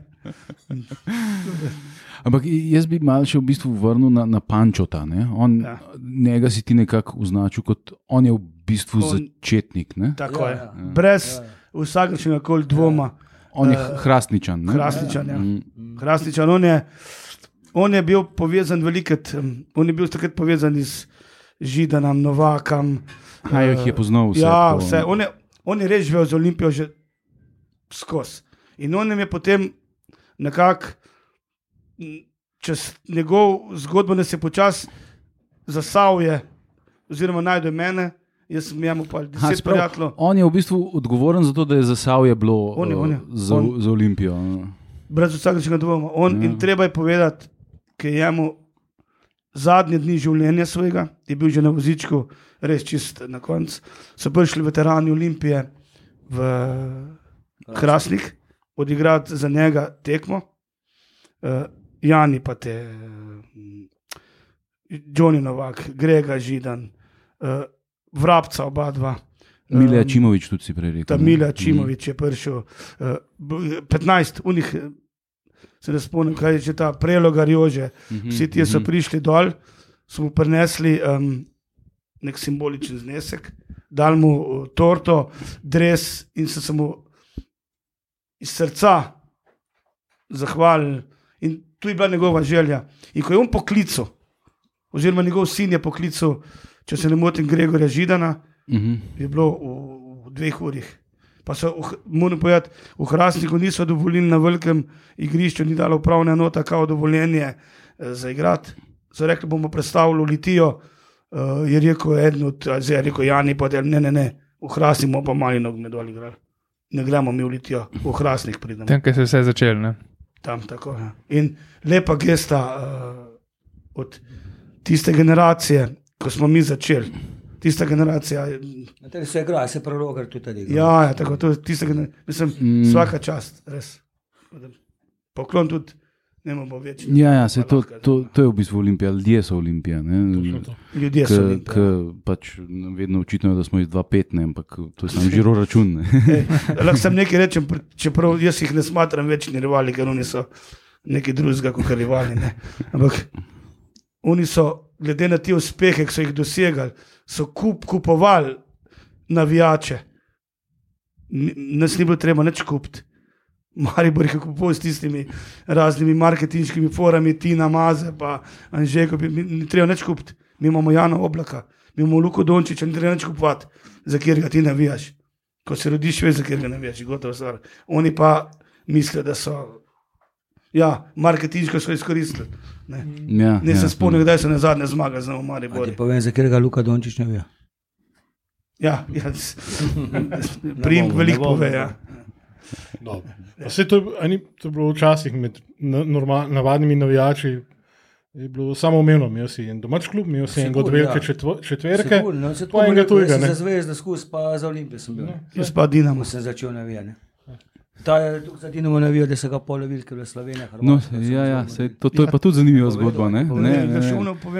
[SPEAKER 2] Ampak jaz bi malo še v bistvu vrnil na, na Pančota. Ne? On,
[SPEAKER 4] Ja.
[SPEAKER 2] ja. Njega si ti nekako označil kot on je v bistvu
[SPEAKER 4] On-
[SPEAKER 2] začetnik. Ne?
[SPEAKER 4] Tako
[SPEAKER 5] Ja,
[SPEAKER 4] je.
[SPEAKER 5] ja.
[SPEAKER 4] Brez vsakršnega koli dvoma.
[SPEAKER 2] On je hrastničan. Ne?
[SPEAKER 4] Hrastničan, ja.
[SPEAKER 2] Mm.
[SPEAKER 4] Hrastničan, on je, on je bil povezan velikrat, um, on je bil takrat povezan z Židanom, Novakam.
[SPEAKER 2] A jih je poznal vse.
[SPEAKER 4] ja,
[SPEAKER 2] tako,
[SPEAKER 4] vse. On je, on je res živel z Olimpijo že skozi. In on je potem nekako čez njegov zgodbo, da se počasi zasavje, oziroma najde mene. Jaz sem jemu pa deset prijateljev,
[SPEAKER 2] on je v bistvu odgovoren za to, da je zasavje bilo
[SPEAKER 4] On je, on je.
[SPEAKER 2] eh, za,
[SPEAKER 4] On-
[SPEAKER 2] za Olimpijo.
[SPEAKER 4] brez vsakršnega dvoma. On,
[SPEAKER 2] Ja.
[SPEAKER 4] In treba je povedati, ker je jemu zadnje dni življenja svojega, je bil že na vozičku, res čist na koncu. So prišli veterani Olimpije v Hrastnik, odigrati za njega tekmo. Uh, Jani pa te, Johnny Novak, Grega Židan, uh, Vrabca oba dva.
[SPEAKER 2] Milja Čimovič tudi si prej rekel.
[SPEAKER 4] Ta
[SPEAKER 2] ne?
[SPEAKER 4] Mila Čimovič je prišel, uh, 15, unih, eh, se ne spomnim, kaj je že ta prelogar Jože.
[SPEAKER 2] Mhm,
[SPEAKER 4] Vsi ti so
[SPEAKER 2] mhm.
[SPEAKER 4] prišli dol, smo mu prinesli um, nek simboličen znesek, dal mu torto, dres in so se mu iz srca zahvalili. In tu je bila njegova želja. In ko je on poklical, oziroma njegov sin je poklical, če se ne motim, Gregorja Židana,
[SPEAKER 2] Mhm.
[SPEAKER 4] je bilo v, v dveh urah. Pa so, v H- moram povedati, v Hrastniku niso dovolili na velikem igrišču, ni dalo upravne enote, kao dovoljenje eh, za igrati. So rekli, bomo predstavili litijo, uh, je rekel eden od, zdaj je rekel Jani, pa da ne, ne, ne, v Hrastniku bomo pa mali nogomet dol igrali. Ne gremo mi v litijo, v Hrastnik pridemo.
[SPEAKER 3] Tam, kjer se je vse začelo. ne.
[SPEAKER 4] Tam tako. Ja. In lepa gesta uh, od tiste generacije, ko smo mi začeli. Tista generacija,
[SPEAKER 5] Na tem se igra, se prorogar tudi igra.
[SPEAKER 4] ja, ja tako, to je tista generacija, mislim,
[SPEAKER 2] Mm.
[SPEAKER 4] mm. vsaka čast, res. Poklon tudi, ne bomo več.
[SPEAKER 2] Ja, ja se to, to, to je v bistvu Olimpija, ljudje so Olimpija.
[SPEAKER 1] To.
[SPEAKER 4] Ljudje so.
[SPEAKER 2] K,
[SPEAKER 4] Olimpija.
[SPEAKER 2] k, pač vedno očitno je, da smo iz 2-5, ne, ampak to je samo žiro račun. Ne.
[SPEAKER 4] Ej, Lahko sem nekaj rečem, pr- čeprav jaz jih ne smatram več ni rivali, ker oni so nekaj drugega kot rivali. Ne. Ampak oni so, glede na te uspehe, ki so jih dosegali, so kup, kupovali navijače. Nas ni bilo treba nič kupiti. Maribor je kupoval s tistimi raznimi marketinškimi forami, Tina Maze, pa Anžeko, ni, ni treba nič kupiti. Mi imamo Jana Oblaka, mi imamo Luko Dončiča, ni treba nič kupovati, za kjer ga ti navijaš. Ko se rodiš, veš, za kjer ga navijaš, gotovo stvar. Oni pa mislijo, da so. Ja, marketinško so izkoristili. Ne,
[SPEAKER 2] Ja,
[SPEAKER 4] ne
[SPEAKER 2] ja,
[SPEAKER 4] se spomnim, kdaj so na zadnje zmage z
[SPEAKER 5] A
[SPEAKER 4] Mariborjem.
[SPEAKER 5] Ti povem, za katerega Luka Dončić ne ve.
[SPEAKER 4] Ja, ja, s- prim veliko
[SPEAKER 5] ne bomo.
[SPEAKER 4] pove. Ja.
[SPEAKER 1] Dobro. Pa saj to, je- a ni, to je bilo včasih med na- normal, navadnimi navijači. Je bilo samo umevno, imel si en domač klub, imel si enega od velike
[SPEAKER 5] ja.
[SPEAKER 1] četverke.
[SPEAKER 5] Sigurno, no, se
[SPEAKER 1] enega
[SPEAKER 5] rekel, jaz
[SPEAKER 1] tujega, ne.
[SPEAKER 5] Za zvezdo skus, pa za Olimpijo sem bil. ne.
[SPEAKER 4] Jaz pa Dinamo.
[SPEAKER 5] Sem začel navijati. Ta je tudi za Dinamo navijal, da so ga polovili, ker je Slovenija.
[SPEAKER 2] No, ja, ja, sej, to, to je pa tudi zanimiva zgodba. Ne? Ne,
[SPEAKER 4] Ne,
[SPEAKER 2] ne,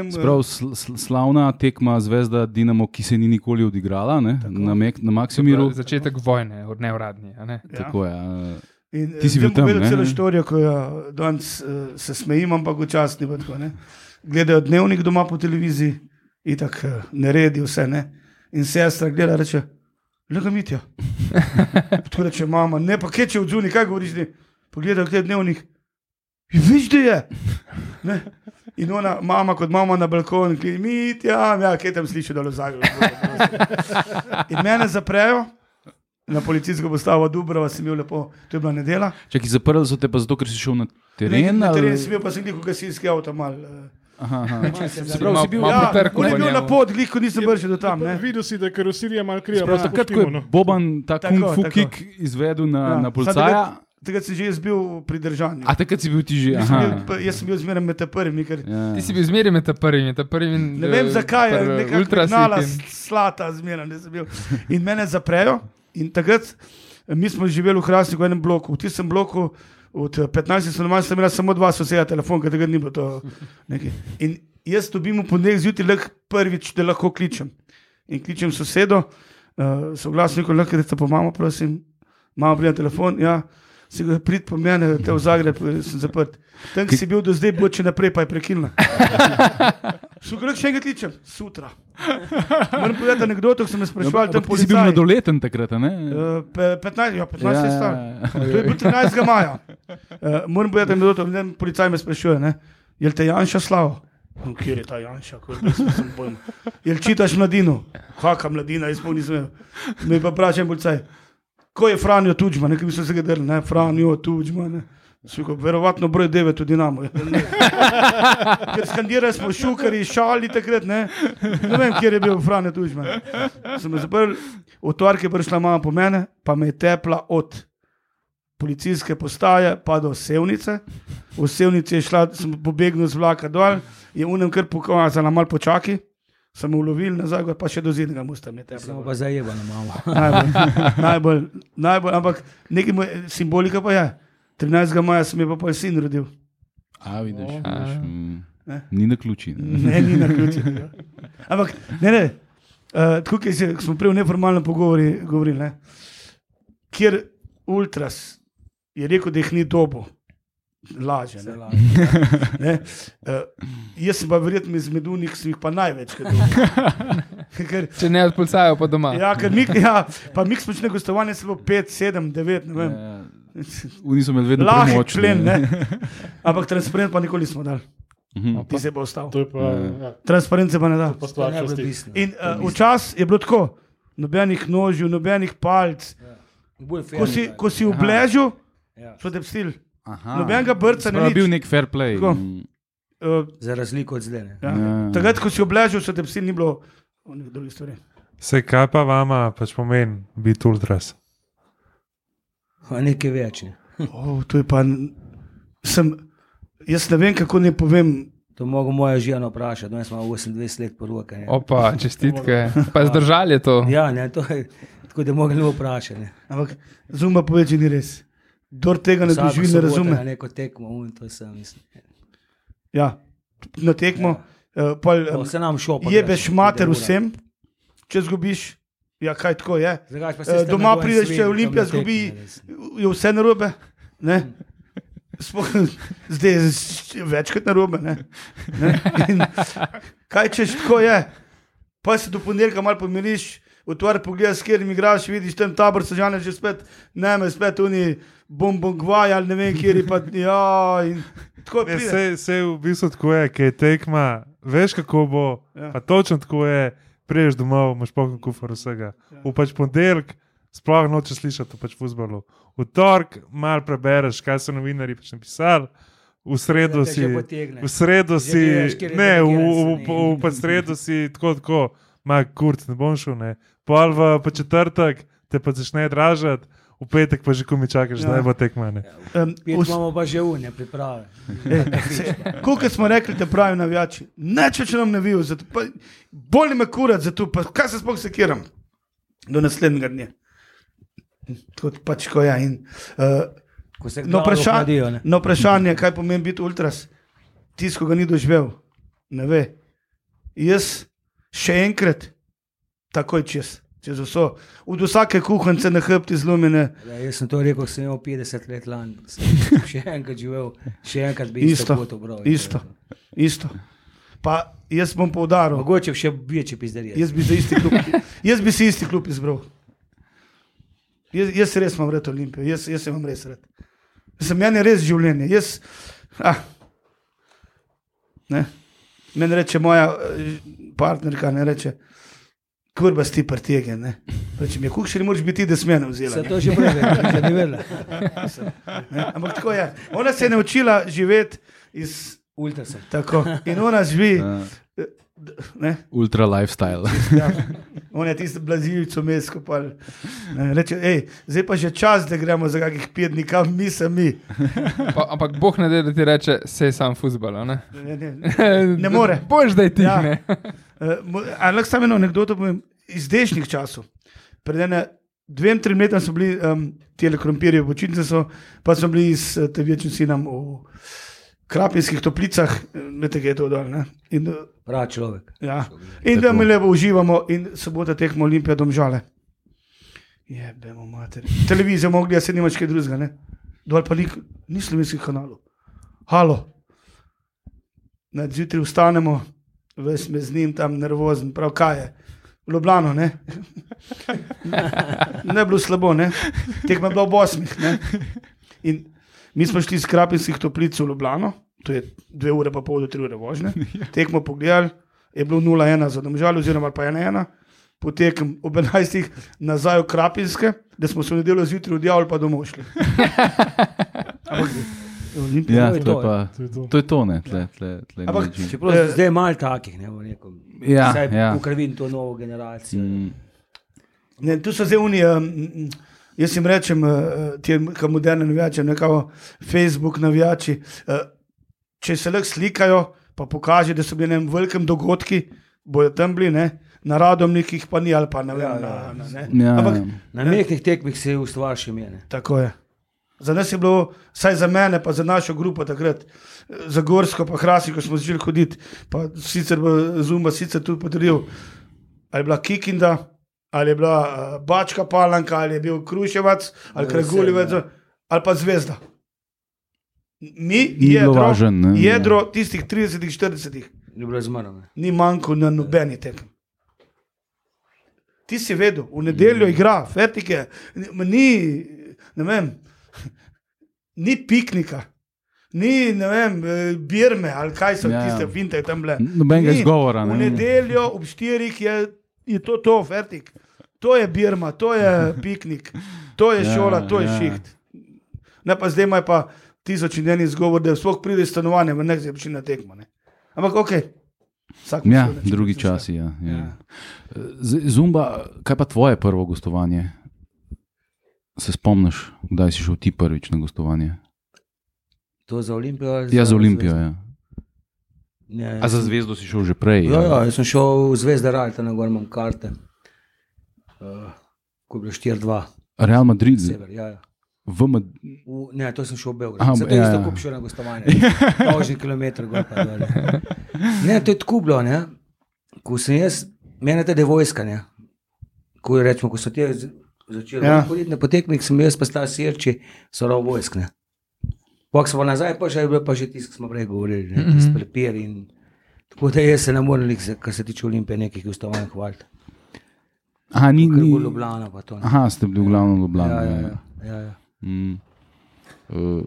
[SPEAKER 2] ne. Sprav, sl, sl, slavna tekma Zvezda Dinamo, ki se ni nikoli odigrala ne? na, Mek, na Maksimiru.
[SPEAKER 3] Začetek vojne, od neuradni. a ne?
[SPEAKER 4] ja.
[SPEAKER 2] Tako je. a,
[SPEAKER 4] In,
[SPEAKER 2] Ti si
[SPEAKER 4] zdaj
[SPEAKER 2] bil tam,
[SPEAKER 4] povedal
[SPEAKER 2] ne?
[SPEAKER 4] celo štorijo, ko jo danes uh, se smejim, ampak včasih ni bilo tako. Ne? Gledajo dnevnik doma po televiziji, in tako uh, neredi vse. Ne? In sestra gleda, reče, le ga mitja. Tako reče mama, ne pa keče od zunaj, kaj govoriš, ne? Pogleda, kde je dnevnik. "Ja, Viš, da je. Ne? In ona, mama kot mama na balkonu, ki mitja, ja, kaj tam sliši v Zagrebu. In mene zaprejo. Na policijsko postavo Dubrava sem bil lepo, to je bila nedela.
[SPEAKER 2] Čakaj, zaprli so te pa zato, ker si šel na teren?
[SPEAKER 4] Na
[SPEAKER 2] ali-
[SPEAKER 4] terenu sem bil, pa sem bil gasilski avto mal. eh.
[SPEAKER 2] Aha, aha. Se
[SPEAKER 3] Si
[SPEAKER 2] pravi, si bil,
[SPEAKER 4] Ja, bil na pot, gliko nisem bršil do tam. Ne?
[SPEAKER 1] Videl si, da je karoserija malo kriva.
[SPEAKER 2] prav, takrat, ko je
[SPEAKER 1] no.
[SPEAKER 2] Boban ta
[SPEAKER 4] Tako,
[SPEAKER 2] kung fu
[SPEAKER 4] tako.
[SPEAKER 2] kick izvedel na,
[SPEAKER 4] Ja.
[SPEAKER 2] na policaja.
[SPEAKER 4] Takrat, sem že jaz bil v pridržanju.
[SPEAKER 2] A takrat si bil ti že?
[SPEAKER 4] Jaz sem bil, jaz sem bil zmeraj med prvimi. Ker,
[SPEAKER 2] Ja.
[SPEAKER 3] Ti si bil zmeraj med prvimi, ta prvimi.
[SPEAKER 4] ne vem zakaj,
[SPEAKER 3] ultra
[SPEAKER 4] nekako
[SPEAKER 3] svitin.
[SPEAKER 4] slata zmeraj. In mene zaprejo. In takrat eh, mi smo živeli v Hrastniku v enem bloku. V tistem bloku od eh, 15 stanovanj sem imel samo dva soseda telefon, ker takrat ni bilo to nekaj. In jaz dobim v ponedeljek zjutraj prvič, da lahko kličem. In kličem sosedo, uh, soglasniku, lahko da te po mamo, prosim, mama prija telefon, ja, si ga prid po mene, te v Zagreb, eh, sem zaprt. Tam, ki si bil do zdaj, bo če naprej, pa je prekinila. Šukaj, še enkrat kličem, sutra. Moram povedati anekdoto, ko sem me spraševal, tam
[SPEAKER 2] Ampak ti si bil mladoleten takrat, ne?
[SPEAKER 4] Uh, pe- 15, ja, 15 je
[SPEAKER 2] Ja,
[SPEAKER 4] star.
[SPEAKER 2] ja,
[SPEAKER 4] To je bil 13. maja. Uh, moram povedati, da je policaj me sprašuje, ne? je te Janša slav? No, kjer je ta Janša, je sem pojem. Je čitaš mladino? Haka mladina, jaz pa nisem. Me pa vprašam policaj, ko je Franjo Tuđman, nekaj mi so se ga delali, ne, Franjo Tuđman. Ne. Sviko, verovatno broj 9 tudi namo. Ker skandirali smo šukari, šali takrat, ne. Ne vem, kje je bil Franjo Tuđman. Sem me zaprl, v torek je prišla mama po mene, pa me je tepla od policijske postaje pa do Sevnice. V Sevnici je šla, sem pobegnil z vlaka dol, je unem kar pokazala, malo počaki. Sem ulovil nazaj, pa še do zidnega mosta je
[SPEAKER 5] Samo pa zajebano malo.
[SPEAKER 4] Najbolj, najbolj, najbolj, ampak nekaj simbolika pa je. 13. maja sem je pa pol sin rodil.
[SPEAKER 2] A, vidiš,
[SPEAKER 1] O.
[SPEAKER 2] vidiš mm,
[SPEAKER 4] Ne.
[SPEAKER 2] ni na ključi. Ne?
[SPEAKER 4] Ne, ni na ključi. Ampak, ne, ne. Uh, tako kot se- smo prej v neformalnem pogovoru govorili, ne? kjer ultras je rekel, da jih ni dobo. laže. Ne? Ne? Uh, jaz sem pa verjetno izmed unih, ki sem jih pa največ. ker,
[SPEAKER 3] Če ne od policajev, pa doma.
[SPEAKER 4] ja, ker mi, ja, pa mi smo šli na gostovanje, se bo 5, 7, 9, ne vem.
[SPEAKER 2] Ja, Oni so imeli vedno
[SPEAKER 4] plen, ne. Ampak transparent pa nikoli nismo dali.
[SPEAKER 2] Mhm.
[SPEAKER 4] Ti se bo ostal.
[SPEAKER 1] To je pa, ja,
[SPEAKER 4] Transparent se pa ne da.
[SPEAKER 1] pa stvar
[SPEAKER 5] ne bi.
[SPEAKER 4] In uh, včasih je bilo tako, nobenih nožjev, nobenih palc.
[SPEAKER 5] Fair
[SPEAKER 4] Ko si,
[SPEAKER 5] je,
[SPEAKER 4] ko si v bležu,
[SPEAKER 5] ja.
[SPEAKER 4] so te.
[SPEAKER 2] Aha.
[SPEAKER 4] Nobenega brca ne
[SPEAKER 2] Prav, bil
[SPEAKER 4] nič.
[SPEAKER 2] nek fair play.
[SPEAKER 4] Tako. Uh,
[SPEAKER 5] Za razliko od zdaj.
[SPEAKER 4] ja.
[SPEAKER 2] Ja.
[SPEAKER 4] Takrat, ko si obležal, so te pstili, ni bilo drugih stvari.
[SPEAKER 6] Se kaj pa vama pač pomeni biti ultras?
[SPEAKER 5] A Nekaj več. Ne.
[SPEAKER 4] Oh, to je pa. Sem, jaz ne vem, kako ne povem.
[SPEAKER 5] To mogo moja žena vprašati, danes smo 28 let poroke. ne.
[SPEAKER 3] Opa, čestitke. Pa zdržali je to.
[SPEAKER 5] Ja, ne, to je tako, da mogli ne vprašati. ne.
[SPEAKER 4] Ampak zuma pove, če ni res. Kdor tega ne doživi, ne razume.
[SPEAKER 5] Na neko tekmo, un, to sem mislim.
[SPEAKER 4] Ja, na tekmo. Ja. Uh, pol, um,
[SPEAKER 5] se nam šopa.
[SPEAKER 4] jebeš mater vsem, če zgubiš. Ja, kaj tako je. Eh, Doma prideš, če Olimpija zgubi, je vse narobe. Ne? Sploh zdaj je večkrat narobe. Ne? Ne? In Kaj češ, tako je. Pa se do ponedeljka malo pomiriš, v tvoje pogledaš, s katerim igraš, vidiš tam tabor, se žene že spet, ne me spet oni bombongvaj ali ne vem, kjer je pa. Ja, in tako
[SPEAKER 6] Ne, se, se v bistvu tako je, ki je tekma, veš kako bo,
[SPEAKER 4] ja.
[SPEAKER 6] pa točno tako je, priješ domov, imaš poln kufr vsega. V pač ponedeljek sploh noče slišati o pač futbalu. V torek mal prebereš, kaj so novinari pač napisali, v sredo si. V sredo si, ne, v, v, v, v pa sredo si tako, tako, ma kurc, ne bom šel, ne. Pol v pa četrtek te pa začne dražati, v petek pa že ko mi čakaš,
[SPEAKER 4] Ja.
[SPEAKER 6] da bo tekmane.
[SPEAKER 4] Um,
[SPEAKER 5] Pet imamo pa že unje, priprave.
[SPEAKER 4] Kot smo rekli, da pravi navijači, neče, če nam ne vijo, zato pa bolj me kurat, zato pa kaj se sploh sekiram do naslednjega dne. Tako pač ko je. In, uh,
[SPEAKER 5] Ko se
[SPEAKER 4] na,
[SPEAKER 5] glavo
[SPEAKER 4] vprašanje,
[SPEAKER 5] hladijo,
[SPEAKER 4] na vprašanje, kaj pomeni biti ultras, tisto, ko ga ni doživel, ne ve. Jaz še enkrat, takoj čez, čez vso, od vsake kuhance na hrbti zlomljene,
[SPEAKER 5] Ja, jaz sem to rekel, sem imel 50 let lani. Še enkrat živel, še enkrat bi
[SPEAKER 4] Isto,
[SPEAKER 5] pot obral.
[SPEAKER 4] isto, isto. Pa jaz bom poudaril.
[SPEAKER 5] Mogoče še večji pizderije.
[SPEAKER 4] Jaz bi, za isti klub, jaz bi si isti klub izbral. Jaz, jaz res imam rad Olimpijo, jaz, jaz se imam res rad. Sem meni res življenje. Jaz, ah, ne. Meni reče moja eh, partnerka, ne reče, kurba sti partije. Reče mi, kuk še ne moreš biti, ti, da smene
[SPEAKER 5] Se
[SPEAKER 4] vzela.
[SPEAKER 5] to že prej že ni vedela.
[SPEAKER 4] Ne? Ampak tako je. Ona se je naučila živeti iz
[SPEAKER 5] Ultra sem.
[SPEAKER 4] tako. In ona živi.
[SPEAKER 2] Ja.
[SPEAKER 4] Ne?
[SPEAKER 2] Ultra lifestyle.
[SPEAKER 4] Ja. On je tisti ko pa ne, reče, ej, zdaj pa že čas, da gremo za kakih pet dni, kam mi sami.
[SPEAKER 3] Pa, ampak Bog ne da, ti reče, sej sam futbol. Ne?
[SPEAKER 4] Ne, ne, Ne more.
[SPEAKER 3] Bož da je ti.
[SPEAKER 4] Ja.
[SPEAKER 3] Ja.
[SPEAKER 4] Uh, Ampak samo eno anekdoto povem iz dnešnih časov. Pred ene dvem, trim letom so bili um, ti krompirji v počitnici, so, pa so bili s uh, tem večjim sinom v krapinskih toplicah, veste, kaj je to dol. In,
[SPEAKER 5] Prav človek.
[SPEAKER 4] Ja. In da mi lepo uživamo, in sobota tekmo Olimpija domžale. Jebemo mater. Televizijo mogli, a se nimaš kaj drugega, ne? Dol pa ni, ni slovenskih kanalov. Halo. Zjutraj vstanemo, ves me z njim tam nervozen, prav kaj je. V Ljubljano, ne? ne bilo slabo, ne? Tekma je bila ob osmih, ne? In mi smo šli iz Krapinskih toplic v Ljubljano, to je dve ure pa pol do tri ure vožnje. Tekmo pogledali, je bilo 0-1 za domžal, oziroma pa 1-1. Potekem ob 11. nazaj v Krapinske, da smo se v nedeljo zjutraj odjavili, pa domov šli. Ampak, Olimpija,
[SPEAKER 2] Ja,
[SPEAKER 5] To je
[SPEAKER 2] to pa.
[SPEAKER 1] To je to.
[SPEAKER 2] To je to, ne, tle, tle, tle
[SPEAKER 4] Ampak.
[SPEAKER 5] Čeprav
[SPEAKER 4] Eh,
[SPEAKER 5] zdaj je malo takih, ne bo rekel.
[SPEAKER 2] Ja,
[SPEAKER 5] Saj
[SPEAKER 2] ja.
[SPEAKER 5] Ukrivim to novo generacijo.
[SPEAKER 2] Mm,
[SPEAKER 4] Ne, tu so zdaj unije. Um, jaz jim rečem, uh, ti moderni navijači, nekako Facebook navijači. Uh, če se lahko slikajo, pa pokaže, da so bili na enem velikem dogodku, bojo tam bili, ne? na radomnikih pa ni ali pa ne vem.
[SPEAKER 5] Ja, ja.
[SPEAKER 4] Na, na, ne.
[SPEAKER 2] ja,
[SPEAKER 4] Ampak
[SPEAKER 5] Na mehkih tekmih se ustvariš ime.
[SPEAKER 4] tako je. Za nas je bilo, vsaj za mene, pa za našo grupo takrat, eh, za Gorsko, pa Hrasi, ko smo začeli hoditi, pa sicer bo Zumba sicer tudi potrdil, ali je bila Kikinda, ali je bila uh, Bačka Palanka, ali je bil Kruševac, ali
[SPEAKER 5] Ja,
[SPEAKER 4] Kraguljevec, ali pa Zvezda. Mi,
[SPEAKER 2] Ni bilo
[SPEAKER 4] jedro,
[SPEAKER 2] važen, ne.
[SPEAKER 4] jedro tistih 30-40,
[SPEAKER 5] Ni bilo zmrno. ne.
[SPEAKER 4] ni manjko na nobeni tekem. Ti si vedel, v nedeljo igra, fetike, ni, ne vem, ni piknika. Ni, ne vem, eh, birme ali kaj so
[SPEAKER 2] Ja,
[SPEAKER 4] ja,
[SPEAKER 2] ja.
[SPEAKER 4] tiste finte tam bile.
[SPEAKER 2] Nobenega izgovora,
[SPEAKER 4] V
[SPEAKER 2] ne.
[SPEAKER 4] nedeljo ob štirih je, je to, to, fertik. To je birma, to je piknik, to je
[SPEAKER 2] Ja,
[SPEAKER 4] šola, to je
[SPEAKER 2] ja.
[SPEAKER 4] šiht. Ne pa zdaj imajo pa tisoč in en izgovor, da sploh pride iz stanovanja, v nekaj začne na tekmo. Ne. Ampak ok. Vsak
[SPEAKER 2] Ja, drugi časi. Ja, ja. Z- Zumba, kaj pa tvoje prvo gostovanje? Se spomniš, kdaj si šel ti prvič na gostovanje?
[SPEAKER 5] To za Olimpijo? ali
[SPEAKER 2] Ja, za Olimpijo.
[SPEAKER 5] Zvezdo?
[SPEAKER 2] Ja.
[SPEAKER 5] Ne,
[SPEAKER 2] A za zvezdo si šel že prej?
[SPEAKER 5] Ja, ja, jaz sem šel v Zvezda Rajta, na gor imam karte. Uh, ko je bilo 4-2,
[SPEAKER 2] Real Madrid,
[SPEAKER 5] sever. Ja, ja.
[SPEAKER 2] v Mad...
[SPEAKER 5] V, ne, to sem šel v Beograd.
[SPEAKER 2] Aha,
[SPEAKER 5] Zato
[SPEAKER 2] ja,
[SPEAKER 5] ja, isto
[SPEAKER 2] ja.
[SPEAKER 5] kup šel na gostovanje. Dolžni kilometr gor pa dol. Ne, to je tako bilo, ne. Ko sem jaz, mene te vojska, ne. Ko rečemo, ko so te z- začeli
[SPEAKER 4] Ja.
[SPEAKER 5] hoditi na poteknik, sem jaz pa stal sirči, so rov vojsk, ne. Pok smo nazaj, pa že je bilo pa že tisto, ki smo prej govorili, ne, tisti prepir in tako da jaz se ne morem, kar se tiče Olimpije, nekih gostovanj hvaliti.
[SPEAKER 2] Aha, ni,
[SPEAKER 5] bo Ljubljana pa to. ne.
[SPEAKER 2] Aha, ste bili v glavnem v Ljubljani.
[SPEAKER 5] Ja, ja,
[SPEAKER 2] ja.
[SPEAKER 5] ja, ja, ja.
[SPEAKER 2] Mm. Uh,